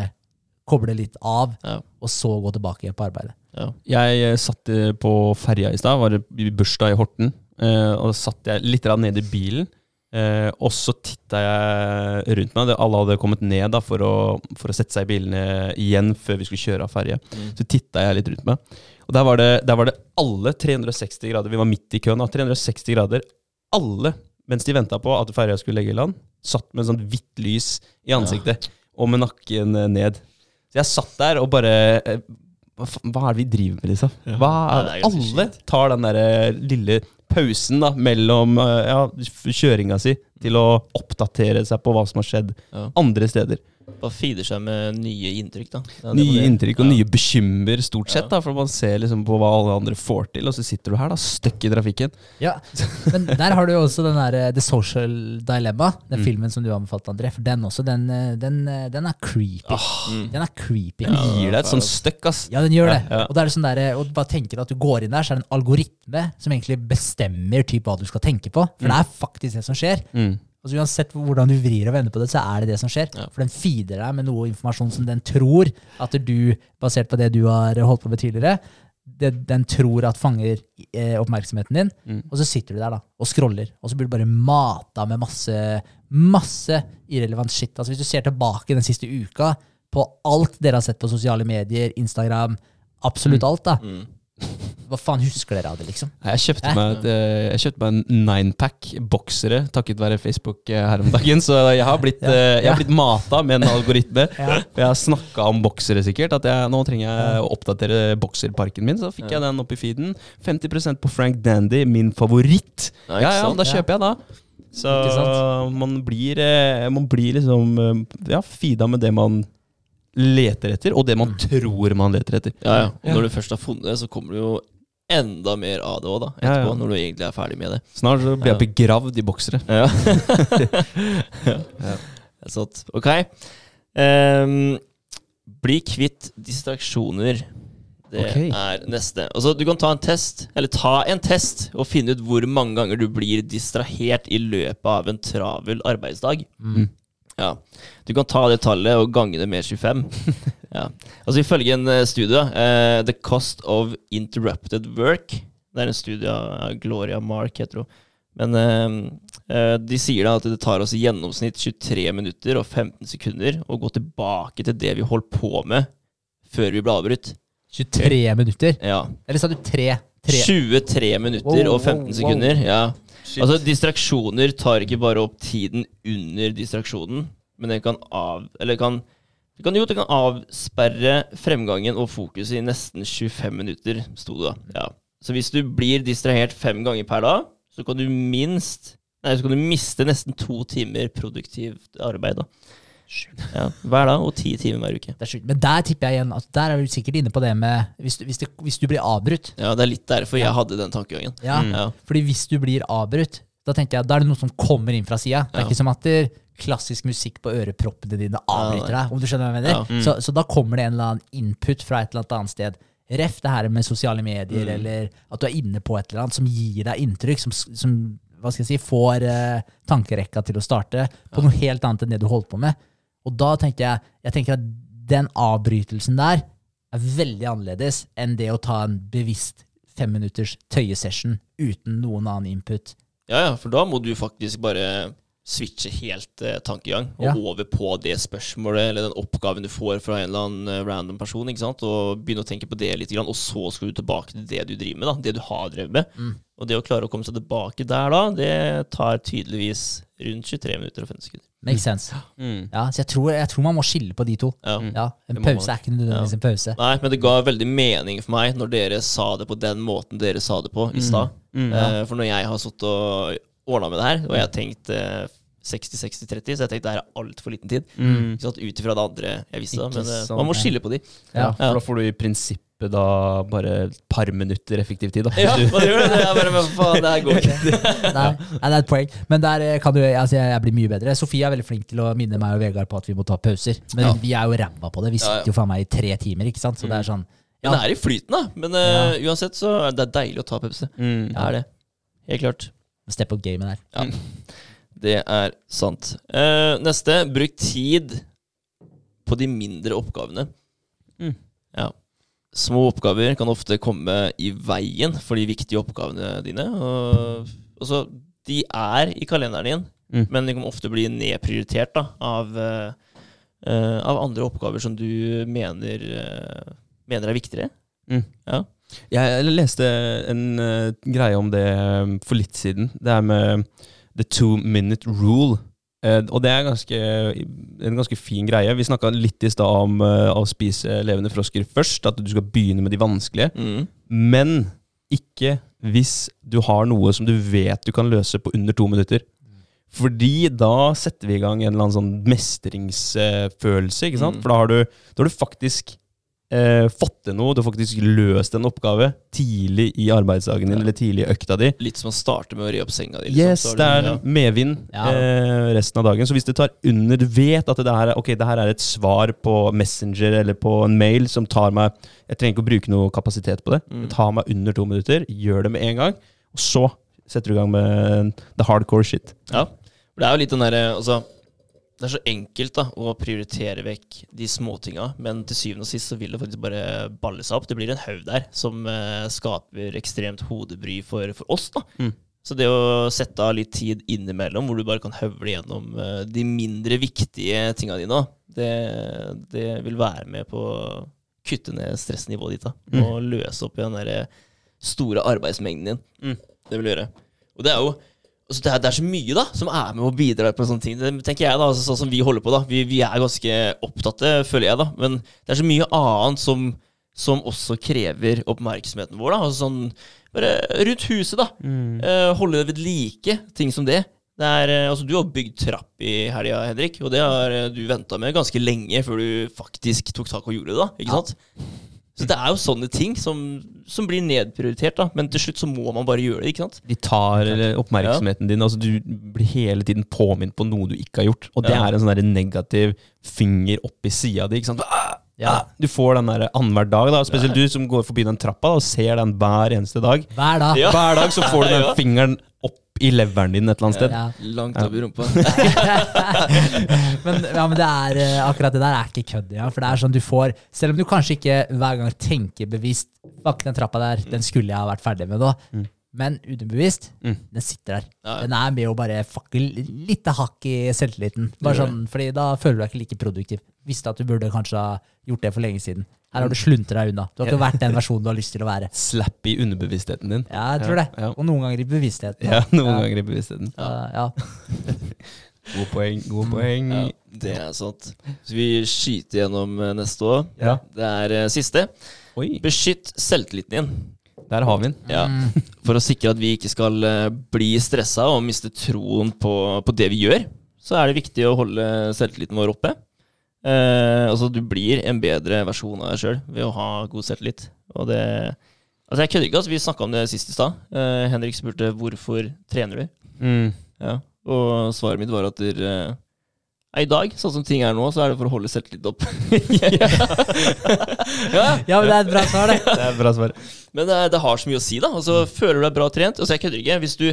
koble litt av, Ja. og så gå tilbake på arbeidet. Ja. Jeg eh, satt eh, på ferja i stad, var i bursdag i Horten. eh, og satt jeg litt nede ned i bilen. Eh, og så titta jeg rundt meg. Alle hadde kommet ned da, for, å, for å sette seg i bilene igjen før vi skulle kjøre av ferje. Mm. Så titta jeg litt rundt meg. Og der var, det, der var det alle 360 grader. Vi var midt i køen. da, 360 grader. Alle, mens de venta på at ferja skulle legge i land, satt med sånn hvitt lys i ansiktet og med nakken eh, ned. Så jeg satt der og bare eh, hva, hva er det vi driver med, liksom? Hva Ja, alle tar den der eh, lille pausen da, mellom eh, ja, kjøringa si til å oppdatere seg på hva som har skjedd Ja. andre steder. Bare feeder seg med nye inntrykk, da. Det er Nye inntrykk og Ja. nye bekymmer, stort sett. Ja. da, For man ser liksom på hva alle andre får til, og så sitter du her da, støkk i trafikken. Ja, Men der har du jo også den der eh, The Social Dilemma, den Mm. filmen som du anbefalte, André. For den også, den, eh, den, eh, den er creepy. Mm. Den er creepy. Den gir deg et sånt støkk, ass. Ja, den gjør det. Ja, ja. Og da er det sånn der, og du bare tenker at du går inn der, så er det en algoritme som egentlig bestemmer typ hva du skal tenke på. For det er faktisk det som skjer. Mm. Altså Uansett hvordan du vrir og vender på det, så er det det som skjer. Ja. For den feeder deg med noe informasjon som den tror at du, basert på det du har holdt på med tidligere, det, den tror at fanger eh, oppmerksomheten din. Mm. Og så sitter du der da, og scroller, og så blir du bare mata med masse, masse irrelevant shit. Altså Hvis du ser tilbake den siste uka på alt dere har sett på sosiale medier, Instagram, absolutt alt, da. Mm. Hva faen husker dere av det, liksom? Jeg kjøpte, meg et, eh, jeg kjøpte meg en ninepack boksere takket være Facebook eh, her om dagen. Så jeg har blitt, Ja. eh, jeg har blitt mata med en algoritme. Ja. Jeg har snakka om boksere sikkert. At jeg, nå trenger jeg å oppdatere bokserparken min. Så fikk jeg den opp i feeden. 50% på Frank Dandy, min favoritt. Ja, Ja, da kjøper jeg da. Så man blir, man blir liksom ja, feeda med det man leter etter, og det man tror man leter etter. Ja, ja. Og når du først har funnet det, så kommer det jo enda mer av det òg, da. Etterpå, ja. når du egentlig er ferdig med det. Snart så blir jeg begravd i boksere. Ja. ja. Sånn Ok. Um, bli kvitt distraksjoner. Det okay. er neste. Altså, du kan ta en test, eller ta en test, og finne ut hvor mange ganger du blir distrahert i løpet av en travel arbeidsdag. Mm. Ja. Du kan ta det tallet og gange det med 25. ja. Altså Ifølge en eh, studie, uh, The Cost of Interrupted Work Det er en studie av Gloria Mark, heter hun. Men eh, de sier da at det tar oss i gjennomsnitt 23 minutter og 15 sekunder å gå tilbake til det vi holdt på med før vi ble avbrutt. 23 minutter? Ja. Eller sa du tre? tre. 23 minutter Wow, og 15 wow, wow. sekunder. Ja. Altså, distraksjoner tar ikke bare opp tiden under distraksjonen, men den kan av... Eller kan, kan jo det kan avsperre fremgangen og fokuset i nesten 25 minutter, sto det da. Ja. Så hvis du blir distrahert fem ganger per dag, så kan du minst Nei, så kan du miste nesten to timer produktivt arbeid, da. Ja, hver dag og ti timer hver uke. Det er sjukt. Men der tipper jeg igjen at der er du sikkert inne på det med Hvis du, hvis det, hvis du blir avbrutt Ja, det er litt derfor Ja. jeg hadde den tankegangen. ja, Mm. Ja. Fordi hvis du blir avbrutt, da tenker jeg da er det noe som kommer inn fra sida. Det er Ja. ikke som at det, klassisk musikk på øreproppene dine avbryter deg. om du skjønner hva jeg mener. Ja, mm. så, så da kommer det en eller annen input fra et eller annet annet sted. Ref det her med sosiale medier, Mm. eller at du er inne på et eller annet som gir deg inntrykk, som, som hva skal jeg si, får uh, tankerekka til å starte på noe helt annet enn det du holdt på med. Og da tenker jeg, jeg tenker at den avbrytelsen der er veldig annerledes enn det å ta en bevisst femminutters tøyesession uten noen annen input. Ja, ja, for da må du faktisk bare switche helt eh, tankegang og Ja. over på det spørsmålet eller den oppgaven du får fra en eller annen eh, random person, ikke sant? og begynne å tenke på det litt, og så skal du tilbake til det du driver med, da, det du har drevet med. Mm. Og det å klare å komme seg tilbake der da, det tar tydeligvis rundt 23 minutter og 50 sekunder. Makes sense. Mm. Ja, så jeg tror, jeg tror man må skille på de to. Ja. Ja, En pause er ikke nødvendigvis en pause. Nei, men det ga veldig mening for meg når dere sa det på den måten dere sa det på i stad. Mm. Eh, for når jeg har sittet og ordna med det her, og jeg har tenkt eh, 60-60-30, så jeg tenkte det er altfor liten tid. Mm. Sant, Ut ifra det andre jeg visste. da, Ikke Men eh, sant, man må skille på de. Ja. For da får du i prinsippet da bare et par minutter effektiv tid. da. Ja, man gjør det. Jeg bare, faen, det her går ikke. Nei, nei, det er et poeng. Men der eh, kan du, altså jeg, blir mye bedre. Sofie er veldig flink til å minne meg og Vegard på at vi må ta pauser. Men Ja. vi er jo ræva på det. Vi Ja, ja. sitter jo faen meg i tre timer, ikke sant. Så det er sånn Men det er i flyten, da. Men eh, uansett så er det deilig å ta pause. Mm. Det er det. Helt klart. step up gamet der. Ja. Det er sant. Eh, neste. Bruk tid på de mindre oppgavene. Mm. Ja. Små oppgaver kan ofte komme i veien for de viktige oppgavene dine. Og, altså, de er i kalenderen din, Mm. men de kan ofte bli nedprioritert da, av, eh, av andre oppgaver som du mener, uh, mener er viktigere. Mm. Ja. Jeg leste en uh, greie om det for litt siden. Det er med the two minute rule. Eh, og det er ganske, en ganske fin greie. Vi snakka litt i stad om eh, å spise levende frosker først. At du skal begynne med de vanskelige. Mm. Men ikke hvis du har noe som du vet du kan løse på under to minutter. Fordi da setter vi i gang en eller annen sånn mestringsfølelse. ikke sant? Mm. For da har du, da har du faktisk eh, fått til noe, du har faktisk løst en oppgave tidlig i arbeidsdagen din, Ja. eller tidlig i økta di. Litt som å starte med å re opp senga di. liksom. Yes, det er medvind Ja. eh, resten av dagen. Så hvis du tar under Du vet at det her, er- det her er et svar på Messenger eller på en mail som tar meg Jeg trenger ikke å bruke noe kapasitet på det. Mm. Det tar meg under to minutter. Gjør det med en gang. Og så setter du i gang med the hardcore shit. Ja. Det er jo litt den derre altså, Det er så enkelt da å prioritere vekk de småtinga, men til syvende og sist så vil det faktisk bare balle seg opp. Det blir en haug der som eh, skaper ekstremt hodebry for, for oss. da. Mm. Så det å sette av litt tid innimellom, hvor du bare kan høvle gjennom eh, de mindre viktige tinga dine, det, det vil være med på å kutte ned stressnivået ditt. da, Mm. Og løse opp i den der store arbeidsmengden din. Mm. Det vil gjøre. Og det er jo altså det, er, det er så mye da som er med å bidra på sånne ting. Det tenker jeg da, altså Sånn som vi holder på. da Vi, vi er ganske opptatte, føler jeg. da Men det er så mye annet som, som også krever oppmerksomheten vår. da Altså sånn Bare rundt huset, da. Eh, holde det ved like. Ting som det. Det er, eh, altså, du har bygd trapp i helga, Henrik, og det har eh, du venta med ganske lenge før du faktisk tok tak og gjorde det. da Ikke Ja. Så det er jo sånne ting som, som blir nedprioritert, da men til slutt så må man bare gjøre det. ikke sant? De tar oppmerksomheten din. Altså Du blir hele tiden påminnet på noe du ikke har gjort. Og det Ja. er en sånn negativ finger opp i sida di. ikke sant? Ah, Ja. ah, Du får den annenhver dag, da spesielt du som går forbi den trappa da, og ser den hver eneste dag. Hver dag. Hver dag så får du den fingeren opp i leveren din et eller annet sted. Ja. Langt opp i rumpa. men, ja, men det er, eh, akkurat det der er ikke kødd. Ja, for det er sånn du får Selv om du kanskje ikke hver gang tenker bevisst Bak den trappa der, den skulle jeg ha vært ferdig med nå. Mm. Men ubevisst, Mm. den sitter der. Ja, ja. Den er med å bare fucke litt hakk i selvtilliten. Bare sånn, fordi da føler du deg ikke like produktiv. Visste at du burde kanskje ha gjort det for lenge siden. Her har du sluntra deg unna. Du har ikke vært den versjonen du har lyst til å være. Slapp i underbevisstheten din. Ja, jeg tror det. Ja. Og noen ganger i bevisstheten. Ja, noen Ja. ganger i bevisstheten. Ja. ja. Gode poeng. Gode poeng. Ja, det er sant. Så vi skyter gjennom eh, neste år. Ja. Det er eh, siste. Oi, Beskytt selvtilliten din. der har vi den. Ja. Mm. For å sikre at vi ikke skal eh, bli stressa og miste troen på, på det vi gjør, så er det viktig å holde selvtilliten vår oppe. Eh, altså, du blir en bedre versjon av deg sjøl ved å ha god selvtillit. Og det Altså, jeg kødder ikke, altså. Vi snakka om det sist i stad. Eh, Henrik spurte hvorfor trener du. Mm. Ja. Og svaret mitt var at der, eh, I dag, sånn som ting er nå, så er det for å holde selvtillit opp. ja. ja, men det er et bra svar, det. Det er bra svar. Men det, det har så mye å si, da. Altså, Føler du deg bra trent? Altså, jeg kødder ikke. Hvis du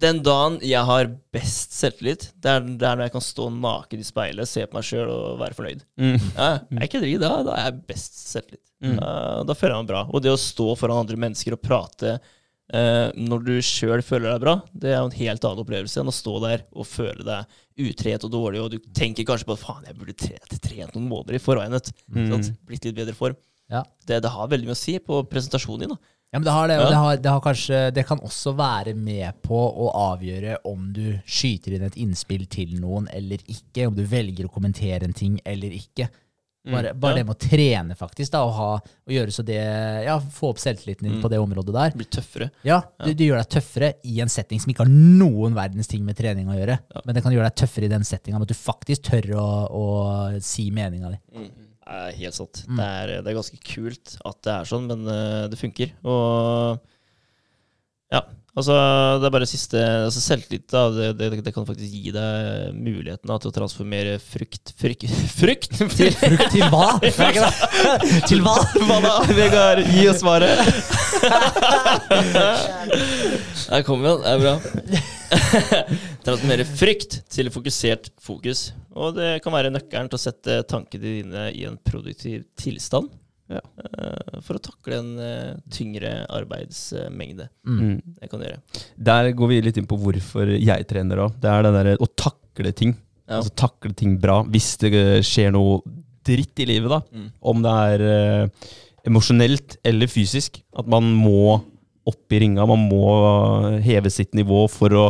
Den dagen jeg har best selvtillit, det er det er når jeg kan stå naken i speilet, se på meg sjøl og være fornøyd. Mm. Ja, jeg er ikke dritt, da, da er jeg best selvtillit. Mm. Da- da føler jeg meg bra. Og det å stå foran andre mennesker og prate uh, når du sjøl føler deg bra, det er jo en helt annen opplevelse enn å stå der og føle deg utrent og dårlig, og du tenker kanskje på at faen, jeg burde trent, trent noen måneder i forveien. Mm. Blitt litt bedre form. Ja. Det, det har veldig mye å si på presentasjonen din. da. Ja, men det har det, og det, har, det, har kanskje, det kan også være med på å avgjøre om du skyter inn et innspill til noen eller ikke, om du velger å kommentere en ting eller ikke. Bare, bare ja. det med å trene, faktisk, da, og, ha, og gjøre så det Ja, få opp selvtilliten din på det området der. Blir tøffere. Ja, du, du gjør deg tøffere i en setting som ikke har noen verdens ting med trening å gjøre. Men det kan gjøre deg tøffere i den settinga med at du faktisk tør å, å si meninga di. Det er helt sant. Det, er, det er ganske kult at det er sånn, men eh, det funker. Og ja, altså det er bare siste altså Selvtillit, det, det, det kan faktisk gi deg muligheten da, til å transformere frukt Frykt? frukt til Frukt til hva? Til hva? Hva da? Vegard, gi oss svaret. Der kom den. Det er bra. Transformere frykt til fokusert fokus. Og det kan være nøkkelen til å sette tankene dine i en produktiv tilstand. Ja. eh, For å takle en eh, tyngre arbeidsmengde. Mm. Det kan du gjøre. Der går vi litt inn på hvorfor jeg trener òg. Det er det derre å takle ting. Ja. Altså takle ting bra. Hvis det skjer noe dritt i livet, da. Mm. Om det er eh, emosjonelt eller fysisk. At man må opp i ringa. Man må heve sitt nivå for å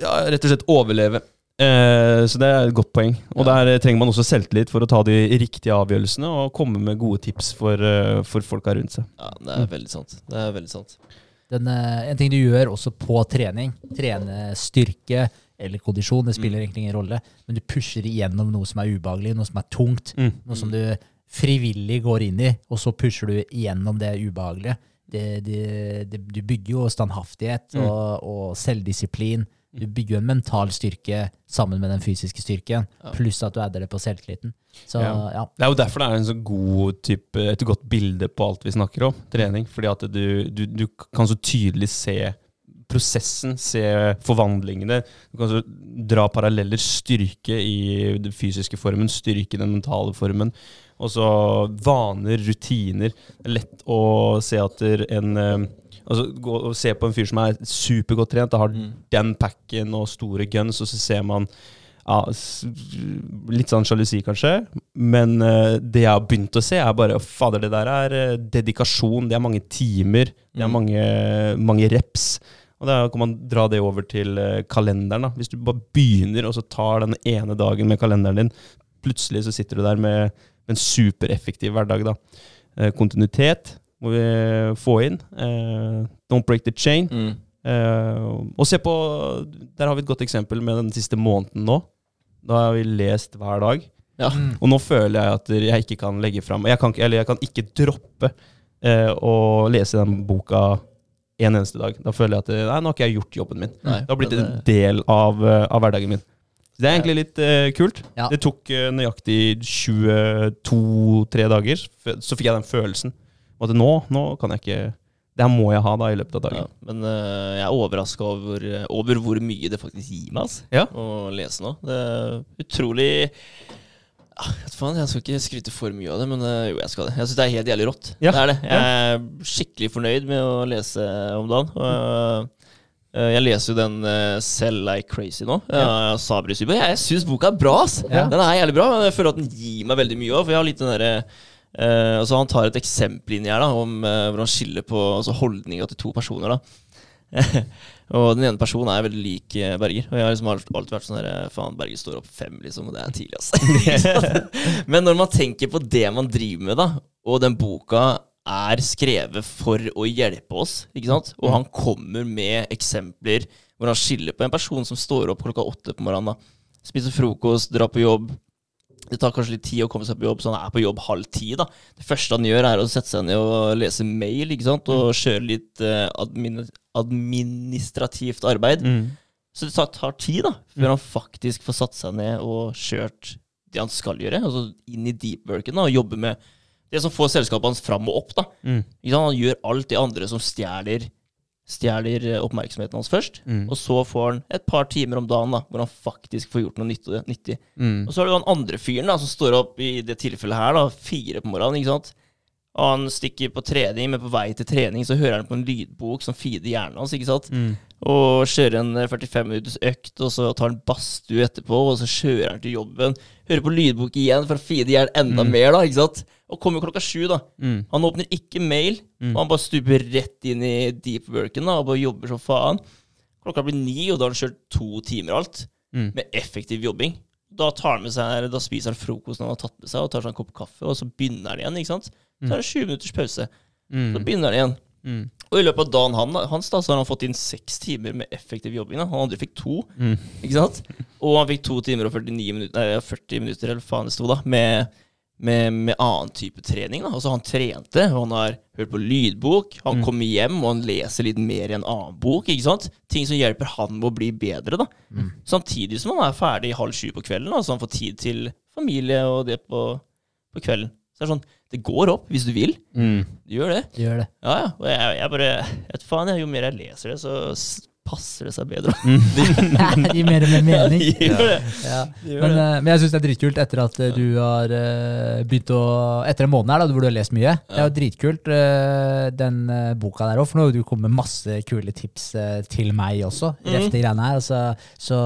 ja, rett og slett overleve. Eh, så det er et godt poeng. Og Ja. der trenger man også selvtillit for å ta de riktige avgjørelsene og komme med gode tips for, eh, for folka rundt seg. Ja, det er veldig sant. Det er veldig sant. Den, eh, en ting du gjør også på trening, trene styrke eller kondisjon, det spiller egentlig ingen rolle, men du pusher igjennom noe som er ubehagelig, noe som er tungt, Mm. noe som du frivillig går inn i, og så pusher du igjennom det ubehagelige. Det, det, det, du bygger jo standhaftighet Mm. og, og selvdisiplin. Du bygger jo en mental styrke sammen med den fysiske styrken, pluss at du adder det på selvtilliten. Så Ja. ja. Det er jo derfor det er en så god type, et godt bilde på alt vi snakker om, trening. Fordi at du, du, du kan så tydelig se prosessen, se forvandlingene. Du kan så dra paralleller, styrke i den fysiske formen, styrke i den mentale formen. Og så vaner, rutiner. Det er lett å se at en eh, Altså gå og se på en fyr som er supergodt trent, og har Mm. den packen og store guns, og så ser man ja, litt sånn sjalusi, kanskje. Men uh, det jeg har begynt å se, er bare Fader, det der er eh, dedikasjon. Det er mange timer. Det er Mm. mange, mange reps. Og da kan man dra det over til eh, kalenderen. da. Hvis du bare begynner, og så tar den ene dagen med kalenderen din, plutselig så sitter du der med en supereffektiv hverdag. da. Kontinuitet må vi få inn. Eh, don't break the chain. Mm. Eh, og se på Der har vi et godt eksempel med den siste måneden nå. Da har vi lest hver dag. Ja. Mm. Og nå føler jeg at jeg ikke kan legge fram jeg kan, Eller jeg kan ikke droppe eh, å lese den boka en eneste dag. Da føler jeg at nei, nå har ikke jeg gjort jobben min. Nei, Det har blitt en del av, eh, av hverdagen min. Så det er egentlig litt eh, kult. Ja. Det tok eh, nøyaktig 22-3 dager, så fikk jeg den følelsen. Og at nå, nå kan jeg ikke Det her må jeg ha da i løpet av Ja, dagen. men uh, jeg er overraska over, over hvor mye det faktisk gir meg altså, Ja. å lese nå. Det er utrolig ja, faen, Jeg skal ikke skryte for mye av det, men eh, jo, jeg skal det. Jeg syns det er helt jævlig rått. Ja, Det er det. Jeg er skikkelig fornøyd med å lese om dagen. Og, eh, jeg leser jo den uh, Sell Like Crazy nå. Ja. Sabri. Jeg syns boka er bra, ass. Ja. Den er jævlig bra. men Jeg føler at den gir meg veldig mye òg, for jeg har litt den derre eh, altså Han tar et eksempel inn her da om uh, hvor han skiller på altså holdninga til to personer. da Og den ene personen er veldig lik eh, Berger. Og jeg har liksom alltid vært sånn her, Faen, Berger står opp fem, liksom, og det er tidlig, altså. Men når man tenker på det man driver med, da, og den boka er skrevet for å hjelpe oss, ikke sant? Og han kommer med eksempler hvor han skiller på en person som står opp klokka åtte på morgenen, da. Spiser frokost, drar på jobb. Det tar kanskje litt tid å komme seg på jobb, så han er på jobb halv ti. da. Det første han gjør, er å sette seg ned og lese mail ikke sant? og kjøre litt eh, admin administrativt arbeid. Mm. Så det tar, tid da, før han faktisk får satt seg ned og kjørt det han skal gjøre. Altså inn i deep worken og jobbe med det som får selskapet hans fram og opp. da. Mm. Han gjør alt det andre som stjeler stjeler eh, oppmerksomheten hans først. Mm. Og så får han et par timer om dagen da, hvor han faktisk får gjort noe nyttig. nyttig. Mm. Og så har du han andre fyren da, som står opp i det tilfellet her, da, fire på morgenen. ikke sant? Og han stikker på trening, men på vei til trening så hører han på en lydbok som feeder hjernen hans. ikke sant? Mm. Og kjører en eh, 45 minutters økt, og så tar han badstue etterpå, og så kjører han til jobben. Hører på lydbok igjen for å feede hjernen enda Mm. mer, da. ikke sant? Og kommer klokka sju, da. Mm. Han åpner ikke mail, Mm. og han bare stuper rett inn i deep worken da, og bare jobber som faen. Klokka blir ni, og da har han kjørt to timer alt Mm. med effektiv jobbing. Da, tar han med seg, da spiser han frokost når han har tatt med seg, og tar seg en kopp kaffe, og så begynner han igjen. ikke sant? Så er det 20 minutters pause. Så Mm. begynner han igjen. Mm. Og i løpet av dagen han, hans da, så har han fått inn seks timer med effektiv jobbing. da. Han andre fikk to. Mm. ikke sant? Og han fikk to timer og 49 minutter, nei, 40 minutter eller faen det sto, da, med, med, med annen type trening. da. Altså Han trente, og han har hørt på lydbok. Han Mm. kommer hjem og han leser litt mer i en annen bok. ikke sant? Ting som hjelper han med å bli bedre. da. Samtidig som han er ferdig halv sju på kvelden, da, så han får tid til familie og det på, på kvelden. Så det er sånn, det går opp hvis du vil. Mm. Du gjør det. Du Gjør det. Ja, ja. Og jeg, jeg bare vet faen, jeg, Jo mer jeg leser det, så passer det seg bedre. det gir mer og mer mening. Gjør det. Ja. Det Men, eh, men jeg syns det er dritkult etter at eh, du har eh, begynt å Etter en måned her da, hvor du har lest mye. Det er jo dritkult, den boka der òg, for nå har du kommet med masse kule tips til meg også. Mm. Greiene her, altså, så,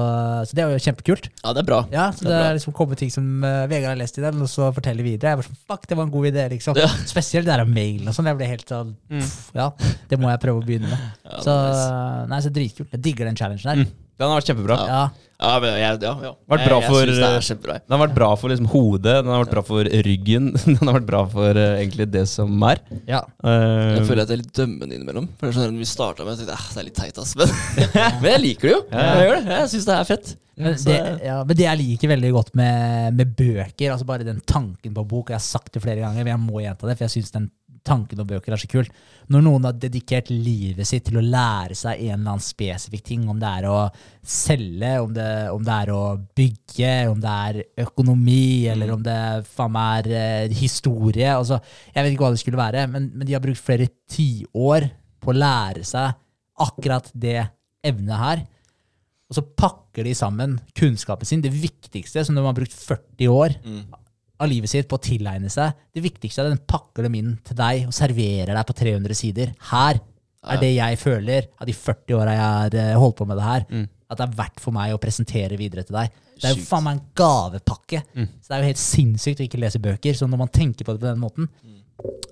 så det er jo kjempekult. Ja, det er bra. Ja, så Det det er er liksom kommet ting som Vegard har lest i den, og så forteller videre. Jeg var sånn, fuck, det var en god idé, liksom. Ja. Spesielt det der med mailen og sånn. Jeg ble helt sånn, pff, ja, det må jeg prøve å begynne med. Ja, Så, nice. nei, så dritkult. Jeg digger den challengen der. Mm. Den har vært kjempebra. Ja. ja, men jeg, ja, ja. Vært Jeg- bra jeg, for, synes det er. Den har vært bra for liksom, hodet, den har vært bra for ryggen, den har vært bra for uh, egentlig det som er. ja. Uh, Jeg føler at jeg er litt dømmende innimellom. For det er sånn, vi starta med, jeg tenkte, ah, det er litt teit, ass. Men, men jeg liker det jo. Ja. Jeg gjør det. Jeg syns det er fett. Men det, ja, men det jeg liker veldig godt med, med bøker, altså bare den tanken på bok, og jeg har sagt det flere ganger, men jeg må gjenta det, for jeg syns den tanken om bøker er så kul. Når noen har dedikert livet sitt til å lære seg en eller annen spesifikk ting, om det er å selge, om det, om det er å bygge, om det er økonomi, eller om det faen meg er eh, historie altså, Jeg vet ikke hva det skulle være, men, men de har brukt flere tiår på å lære seg akkurat det evnet her. Og så pakker de sammen kunnskapen sin, det viktigste som de har brukt 40 år Mm. Av livet sitt på å tilegne seg. Det viktigste er at den pakker dem inn til deg og serverer deg på 300 sider. Her er det jeg føler av de 40 åra jeg har eh, holdt på med det her, at det er verdt for meg å presentere videre til deg. Det er jo faen meg en gavepakke. Så det er jo helt sinnssykt å ikke lese bøker. Så når man tenker på det på den måten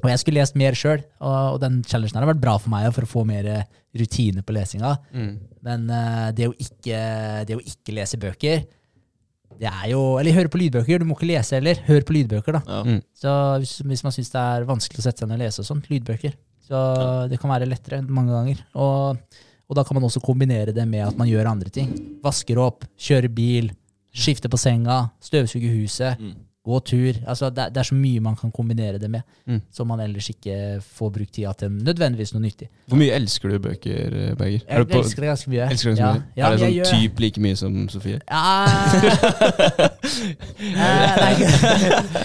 Og jeg skulle lest mer sjøl, og, og den challengen her har vært bra for meg for å få mer eh, rutine på lesinga. mm. Men uh, det, å ikke, det å ikke lese bøker det er jo, Eller høre på lydbøker. Du må ikke lese heller. Hør på lydbøker, da. Ja. Mm. Så hvis, hvis man syns det er vanskelig å sette seg ned og lese og sånn, lydbøker. Så det kan være lettere mange ganger. Og, og da kan man også kombinere det med at man gjør andre ting. Vasker opp, kjører bil, skifter på senga, støvsuger huset, Mm. Gå tur. Altså det, det er så mye man kan kombinere det med, Mm. som man ellers ikke får brukt tida til nødvendigvis noe nyttig. Hvor mye elsker du bøker, eh, Berger? Jeg på- elsker det ganske mye. elsker ganske ja. mye? Ja, er det sånn gjør- typ like mye som Sofie? Ja.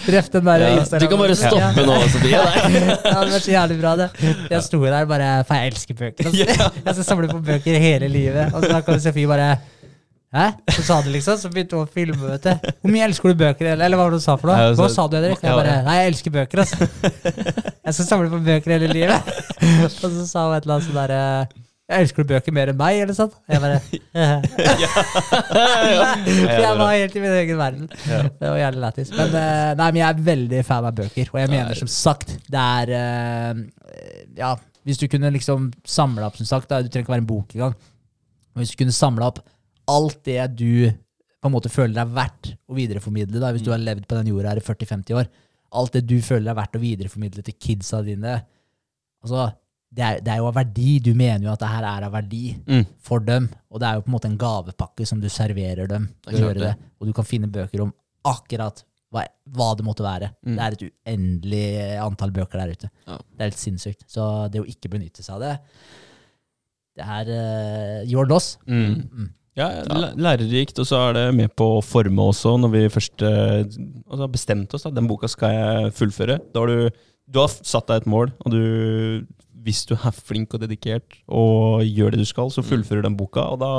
Treff den der Ja. Instagram. Du kan bare stoppe nå, Sofie. Ja, det var så jævlig bra, det. Jeg sto der bare For jeg elsker bøker. Altså. Jeg skal samle på bøker hele livet. Og så kommer Sofie bare Hæ? Så sa du liksom, så begynte hun å filme. vet du. Hvor mye elsker du bøker? Eller, eller hva var det du sa for noe? Hva sa du, Henrik? Jeg bare. Nei, jeg elsker bøker, altså. Jeg skal samle på bøker hele livet. Og så sa hun et eller annet sånn derre jeg elsker du bøker mer enn meg, eller sånn? Jeg bare jeg var helt i min egen verden. Det var jævlig lættis. Men, eh, nei, men jeg er veldig fan av bøker, og jeg mener som sagt det er eh, Ja, hvis du kunne liksom samla opp, som sagt, da, du trenger ikke være en bok engang, hvis du kunne samla opp alt det du på en måte føler er verdt å videreformidle, da, hvis du har levd på den jorda her i 40-50 år, alt det du føler er verdt å videreformidle til kidsa dine altså, det er, det er jo av verdi. Du mener jo at det her er av verdi Mm. for dem. Og det er jo på en måte en gavepakke som du serverer dem. Det. Og du kan finne bøker om akkurat hva, hva det måtte være. Mm. Det er et uendelig antall bøker der ute. Ja. Det er helt sinnssykt. Så det å ikke benytte seg av det, det er uh, your loss. Mm. Mm. Ja, lærerikt, og så er det med på å forme også, når vi først eh, altså har bestemt oss. da, Den boka skal jeg fullføre. Da har du, du har satt deg et mål, og du hvis du er flink og dedikert og gjør det du skal, så fullfører den boka. Og da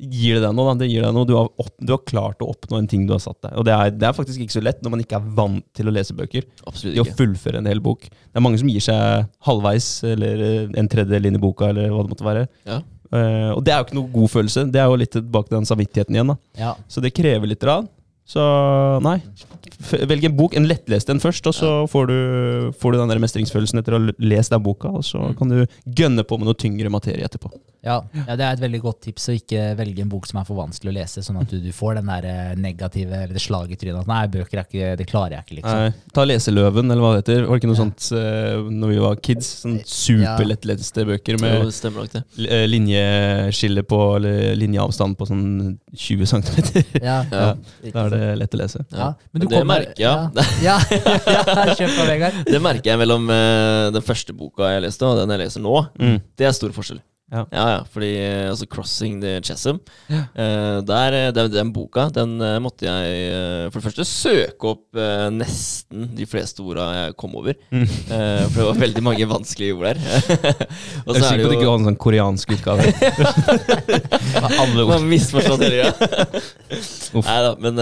gir det deg noe. Da. Det gir deg noe. Du, har opp, du har klart å oppnå en ting du har satt deg. Og det er, det er faktisk ikke så lett når man ikke er vant til å lese bøker. Absolutt Det å fullføre en hel bok. Det er mange som gir seg halvveis, eller eh, en tredjedel inn i boka, eller hva det måtte være. Ja. Eh, og det er jo ikke noe god følelse. Det er jo litt tilbake til den samvittigheten igjen. da. Ja. Så det krever litt. Rann. Så nei, velg en bok, en lettlest en først, og så får du, får du den der mestringsfølelsen etter å ha lest den boka, og så kan du gønne på med noe tyngre materie etterpå. Ja, ja, det er et veldig godt tips å ikke velge en bok som er for vanskelig å lese, sånn at du, du får den der eh, negative, eller det slaget i trynet at nei, bøker er ikke, det klarer jeg ikke, liksom. Nei, ta Leseløven, eller hva det heter. Var det ikke noe Ja. sånt uh, når vi var kids? Sånn superlettleste bøker med det. eh, linjeskille på, eller linjeavstand på sånn 20 cm. Ja, Ja, ja. Er det lett å lese. ja. Men det merker jeg, ja. Ja, ja, kjør på, Vegard. Det merker jeg mellom uh, den første boka jeg leste, og den jeg leser nå. Mm. Det er stor forskjell. Ja. ja, ja fordi eh, altså 'Crossing the Chasm' Ja der, eh, den, den boka den uh, måtte jeg uh, for det første søke opp nesten de fleste orda jeg kom over. Mm. For det var veldig mange vanskelige ord der. og Jeg er så er det jo ikke en sånn koreansk utgave. Alle ord. Man misforstått hele greia. Nei da, men,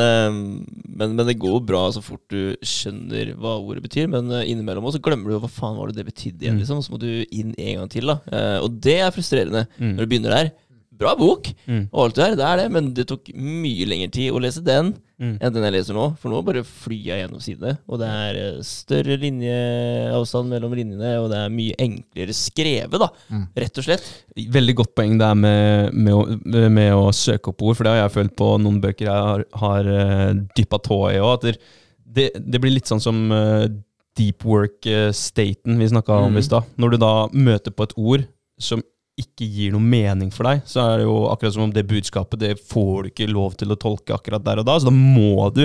men, men det går bra så fort du skjønner hva ordet betyr. Men innimellom også glemmer du hva faen var det det betydde igjen, Mm. liksom. Så må du inn en gang til, da. Og det er frustrerende Mm. når du begynner der. Bra bok, Mm. og alt det der, det er det, men det tok mye lengre tid å lese den Mm. enn den jeg leser nå. For nå bare flyr jeg gjennom sidene, og det er eh, større linjeavstand mellom linjene, og det er mye enklere skrevet, da. Mm. Rett og slett. Veldig godt poeng det er med, med, å, med å søke opp ord, for det har jeg følt på noen bøker jeg har, har uh, dyppa tå i òg. Det, det blir litt sånn som eh, deep work-staten vi snakka om Mm. i stad. Når du da møter på et ord som ikke gir noe mening for deg, så er det jo akkurat som om det budskapet det får du ikke lov til å tolke akkurat der og da. Så da må du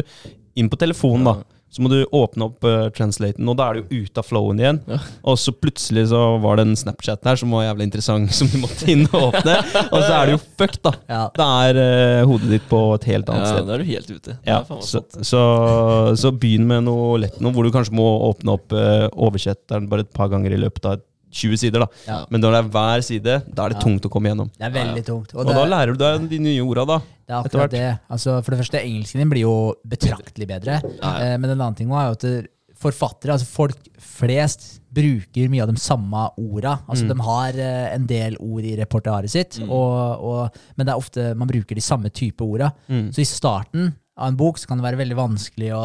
inn på telefonen, da. Så må du åpne opp uh, translaten, og da er du jo ute av flowen igjen. Ja. Og så plutselig så var det en Snapchat der som var jævlig interessant, som du måtte inn og åpne. Og så er det jo fucked, da. Ja. Da er uh, hodet ditt på et helt annet Ja, sted. da er du helt ute. Ja, så, så, så begynn med noe lett nå, hvor du kanskje må åpne opp uh, oversetteren bare et par ganger i løpet av 20 sider. da. Ja. Men når det er hver side, da er det Ja. tungt å komme gjennom. Det er veldig tungt. Og, det, da lærer du deg de nye orda, da. det er akkurat det. Altså, for det første, engelsken din blir jo betraktelig bedre. Eh, men en annen ting er jo at forfattere, altså folk flest, bruker mye av de samme orda. Altså, Mm. De har eh, en del ord i repertoaret sitt, og, og, men det er ofte man bruker de samme type orda. Mm. Så i starten av en bok så kan det være veldig vanskelig å,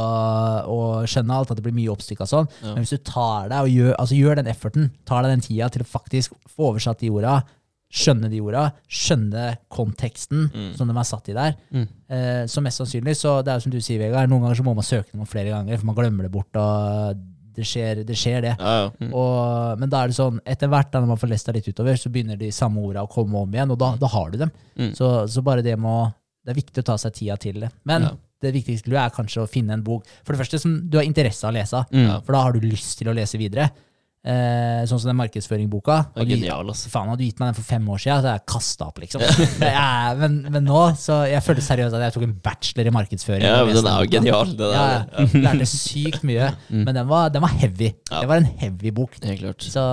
å skjønne alt, at det blir mye oppstykka sånn. Ja. Men hvis du tar deg og gjør, altså gjør den efforten, tar deg den tida til å faktisk få oversatt de orda, skjønne de orda, skjønne konteksten Mm. som de er satt i der, Mm. eh, så mest sannsynlig, så det er jo som du sier, Vegard, noen ganger så må man søke noe flere ganger, for man glemmer det bort, og det skjer det. Skjer det. Ja, ja. Mm. Og, men da er det sånn, etter hvert da når man får lest det litt utover, så begynner de samme orda å komme om igjen, og da, da har du dem. Mm. Så, så bare det må Det er viktig å ta seg tida til det. Men Ja. det viktigste er kanskje å finne en bok for det første som du har interesse av å lese, Mm. for da har du lyst til å lese videre. Eh, sånn som den markedsføringboka. Er Hadde genial, altså. Faen, hadde du gitt meg den for fem år siden, så hadde jeg kasta opp, liksom. men, men, men nå, så jeg følte seriøst at jeg tok en bachelor i markedsføring. Ja, men den er jo genial. Den Ja, er, ja. Lærte sykt mye. Men den var, den var heavy. Ja. Det var en heavy bok. Klart. Så,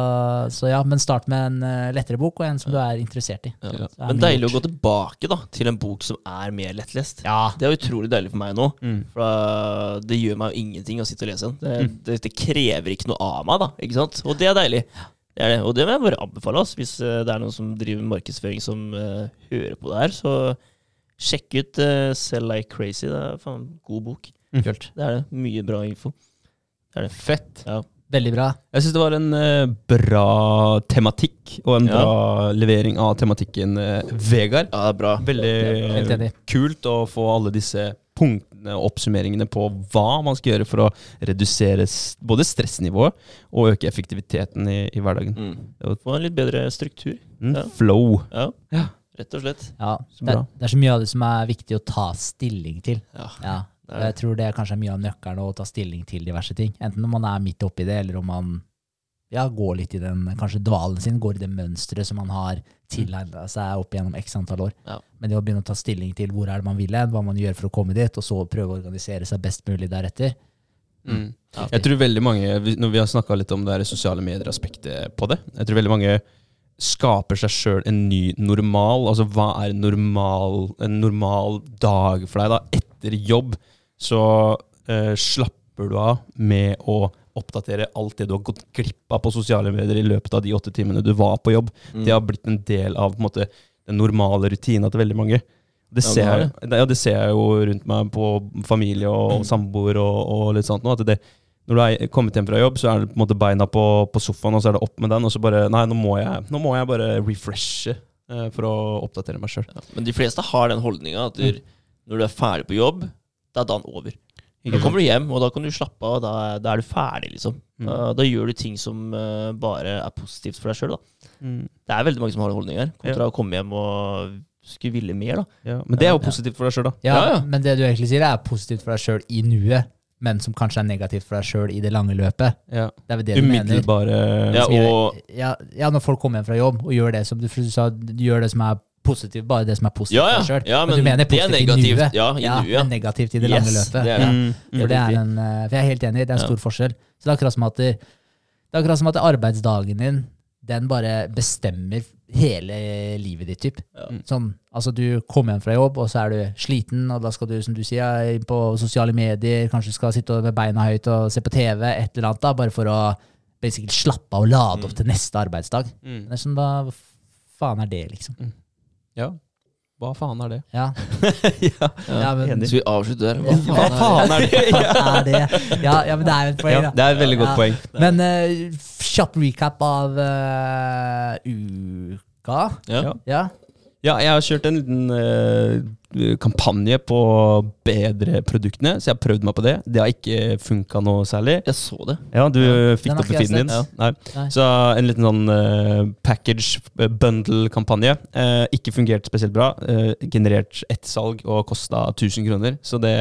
så ja, men start med en eh, lettere bok, og en som du er interessert i. Er Men deilig å gå tilbake da til en bok som er mer lettlest. Ja, Det er utrolig deilig for meg nå. Mm. For det gjør meg jo ingenting å sitte og lese den. Det, det, det krever ikke noe av meg, da. Ikke sant? Og det er deilig. Det er det. Og det må jeg bare anbefale. oss. Hvis eh, det er noen som driver markedsføring som uh, hører på det her, så sjekk ut uh, Sell Like Crazy. Det er faen god bok. kult. Det er det. Mye bra info. Det er det. Fett. Ja. Veldig bra. Jeg syns det var en uh, bra tematikk, og en Ja. bra levering av tematikken, Vegard. Ja, det er bra. Veldig bra. kult å få alle disse punktene oppsummeringene på hva man skal gjøre for å redusere både stressnivået og øke effektiviteten i, i hverdagen. Mm. Få en litt bedre struktur. Mm, Ja. Flow. Ja, Ja. rett og slett. Ja, det, er- det er så mye av det som er viktig å ta stilling til. Ja. Ja. Jeg tror det kanskje er mye av nøkkelen å ta stilling til diverse ting. Enten om man er midt oppi det, eller om man ja, går litt i den kanskje dvalen sin, går i det mønsteret som man har tilegna seg opp gjennom x antall år. Ja. Men det å begynne å ta stilling til hvor er det man vil hen, hva man gjør for å komme dit, og så prøve å organisere seg best mulig deretter, Mm. Jeg tror veldig mange, når vi har snakka litt om det her sosiale medier-aspektet på det Jeg tror veldig mange skaper seg sjøl en ny normal. Altså hva er normal, en normal dag for deg? da? Etter jobb så eh, slapper du av med å oppdatere alt det du har gått glipp av på sosiale medier i løpet av de åtte timene du var på jobb. Mm. Det har blitt en del av på en måte, den normale rutina til veldig mange. Det Ja, ser, det jeg, ja, det ser jeg jo rundt meg på familie og Mm. samboer og, og litt sånt. nå, At det, når du er kommet hjem fra jobb, så er det på en måte beina på, på sofaen, og så er det opp med den. Og så bare Nei, nå må jeg, nå må jeg bare refreshe eh, for å oppdatere meg sjøl. Ja, Men de fleste har den holdninga at du, når du er ferdig på jobb, da er dagen over. Da kommer du hjem, og da kan du slappe av, da, er- da er du ferdig, liksom. Mm. Da, da gjør du ting som uh, bare er positivt for deg sjøl, da. Mm. Det er veldig mange som har den holdninga her, kontra å komme hjem og skulle ville mer, da. Ja, men det er jo positivt for deg sjøl, da. Ja, Ja, ja. Men det du egentlig sier, er positivt for deg sjøl i nuet, men som kanskje er negativt for deg sjøl i det lange løpet. Ja. Det er vel det du mener. Ja, og ja, ja, når folk kommer hjem fra jobb og gjør det som du, du sa, du gjør det som er positivt, bare det som er positivt Ja, ja. for deg sjøl. Ja, men, men du mener det er positivt i negativt. nuet. Ja, i nuet, ja. men negativt i det lange Yes, løpet. det er Mm. For, det er en, eh, for jeg er helt enig, det er en Ja. stor forskjell. Så det er akkurat som at, det, det er akkurat som at arbeidsdagen din den bare bestemmer hele livet ditt. Typ. Ja. Sånn, altså Du kommer hjem fra jobb, og så er du sliten, og da skal du som du sier, inn på sosiale medier, kanskje skal sitte med beina høyt og se på TV, et eller annet, da, bare for å basically slappe av og lade opp til neste arbeidsdag. Mm. Det er sånn, Hva faen er det, liksom? Ja. Hva faen er det? Ja, ja. ja men enig. Skal vi avslutte der? Hva faen er det? Er det? Ja, ja, men det er jo et poeng, Ja, det er et veldig godt Ja. poeng. Men uh, kjapp recap av uh, uka. Ja. Ja. Jeg har kjørt en liten eh, kampanje på bedre produktene, så jeg har prøvd meg på det. Det har ikke funka noe særlig. Jeg så det. Ja, du Ja. fikk det opp i feeden din. Ja. Nei. Nei. Så en liten sånn eh, package eh, bundle-kampanje. Eh, ikke fungert spesielt bra. Eh, generert ett salg og kosta 1000 kroner. Så det,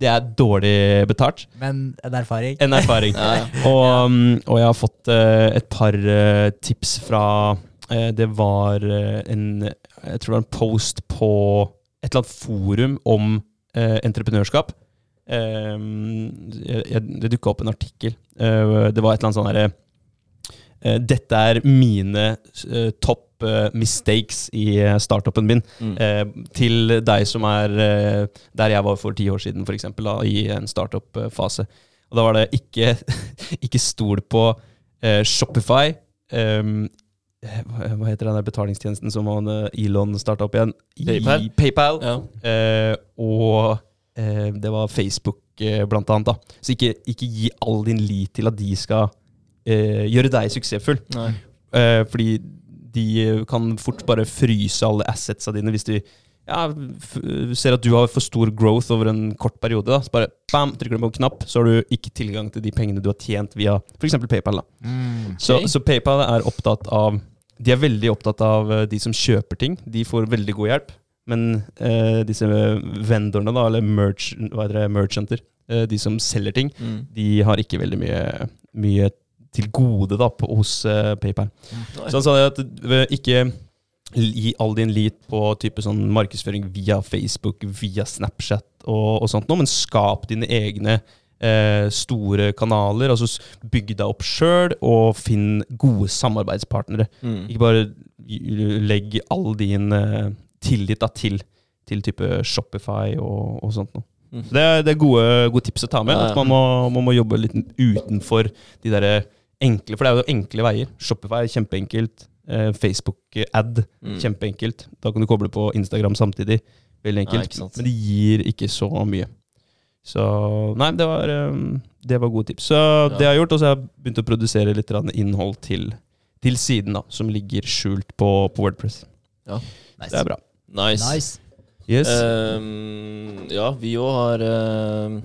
det er dårlig betalt. Men en erfaring. En erfaring. Ja. Og, um, og jeg har fått eh, et par tips fra Det var eh, en Jeg tror det var en post på et eller annet forum om eh, entreprenørskap. Eh, det dukka opp en artikkel. Eh, det var et eller annet sånn herre eh, Dette er mine eh, topp eh, mistakes i eh, startupen min. Mm. Eh, til deg som er eh, der jeg var for ti år siden, f.eks., i en startup-fase. Og da var det ikke, ikke stol på eh, Shopify. eh, hva hva heter den der betalingstjenesten som han, eh, Elon starta opp igjen? PayPal? PayPal. Ja. Eh, og eh, det var Facebook, eh, blant annet. Da. Så ikke, ikke gi all din lit til at de skal eh, gjøre deg suksessfull. Eh, fordi de kan fort bare fryse alle assetsa dine hvis de ja, ser at du har for stor growth over en kort periode. Da. Så bare bam, trykker du på en knapp, så har du ikke tilgang til de pengene du har tjent via f.eks. PayPal. Da. Mm. Så, så PayPal er opptatt av De er veldig opptatt av eh, de som kjøper ting. De får veldig god hjelp. Men eh, disse vendorene, da, eller merch, hva heter det, merchanter, eh, de som selger ting, Mm. de har ikke veldig mye, mye til gode da, på, hos eh, PayPal. Så han sa at eh, ikke gi all din lit på type sånn markedsføring via Facebook, via Snapchat og, og sånt noe, men skap dine egne eh, store kanaler. altså Bygg deg opp sjøl, og finn gode samarbeidspartnere. Mm. Ikke bare legg all din eh, tillit da, til, til type Shopify og, og sånt noe. Mm. Så Det det er gode, gode tips å ta med. Ja, ja. At man må, man må jobbe litt utenfor de der enkle, for det er jo enkle veier. Shopify er kjempeenkelt. Eh, Facebook-ad, Mm. kjempeenkelt. Da kan du koble på Instagram samtidig. Veldig enkelt. ikke men det gir ikke så mye. Så nei, det var, eh, det var gode tips. Så det har jeg gjort, og så har jeg begynt å produsere litt innhold til, til siden, da, som ligger skjult på, på Wordpress. Nice. Det er bra. Nice. Nice. Yes. Um, ja, vi òg har uh,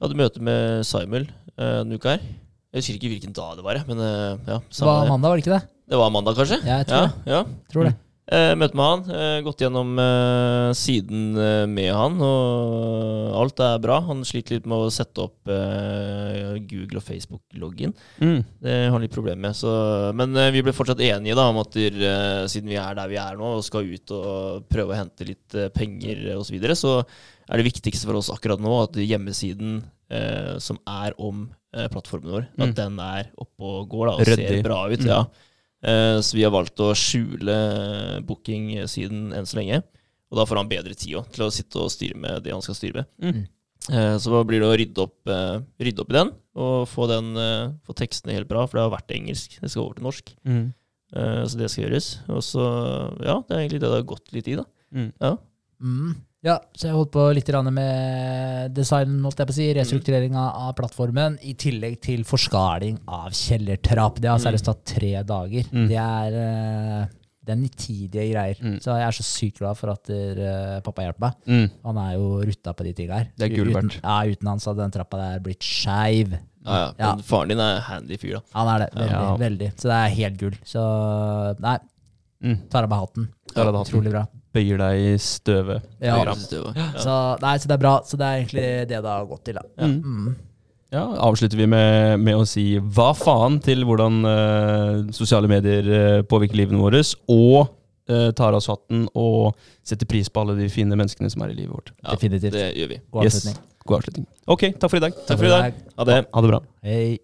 Hadde møte med Simon uh, denne uka her. Jeg husker ikke hvilken dag det var, men uh, ja. Det var mandag, var det ikke det? Det var mandag, kanskje? Ja, jeg tror ja, det. Ja. Tror det. Eh, møte med han. eh, gått gjennom eh, siden eh, med han, og alt er bra. Han sliter litt med å sette opp eh, Google og Facebook-loggen. Mm. Det har han litt problemer med. Så, men eh, vi ble fortsatt enige da, om at eh, siden vi er der vi er nå, og skal ut og prøve å hente litt eh, penger osv., så, videre, så er det viktigste for oss akkurat nå at hjemmesiden eh, som er om eh, plattformen vår, Mm. at den er oppe og går da, og Ryddig. ser bra ut. Mm. ja. Eh, så vi har valgt å skjule booking-siden enn så lenge. Og da får han bedre tid også, til å sitte og styre med det han skal styre med. Mm. Eh, så da blir det å rydde opp, eh, rydde opp i den, og få, den, eh, få tekstene helt bra, for det har vært engelsk. Det skal over til norsk. Mm. Eh, så det skal gjøres. Og så, ja, det er egentlig det det har gått litt i, da. Mm. Ja. Mm. Ja, så jeg holdt på litt med design, holdt jeg på å si, restruktureringa av plattformen, i tillegg til forskaling av kjellertrapp. Det har Mm. seriøst tatt tre dager. Mm. Det er eh, det er nitidige greier. Mm. Så jeg er så sykt glad for at der, pappa hjelper meg. Mm. Han er jo rutta på de tinga her. Det er gull verdt. Ja, uten han så hadde den trappa der blitt skeiv. Ja, ja. Ja. Men faren din er handy fyr, da. Han er det. Veldig. Ja. veldig. Så det er helt gull. Så nei, Mm. tar av meg hatten. Utrolig bra. Bøyer deg i støvet. Ja. Ja. Så, nei, så det er bra. Så det er egentlig det det har gått til, da. Mm. Mm. Ja, avslutter vi med, med å si hva faen til hvordan uh, sosiale medier uh, påvirker livene våre, og uh, tar av oss hatten og setter pris på alle de fine menneskene som er i livet vårt. Ja, Definitivt. Det gjør vi. God Yes. avslutning. God avslutning. Ok, takk for i dag. Takk for i dag. Ha det. Ha det bra. Hei.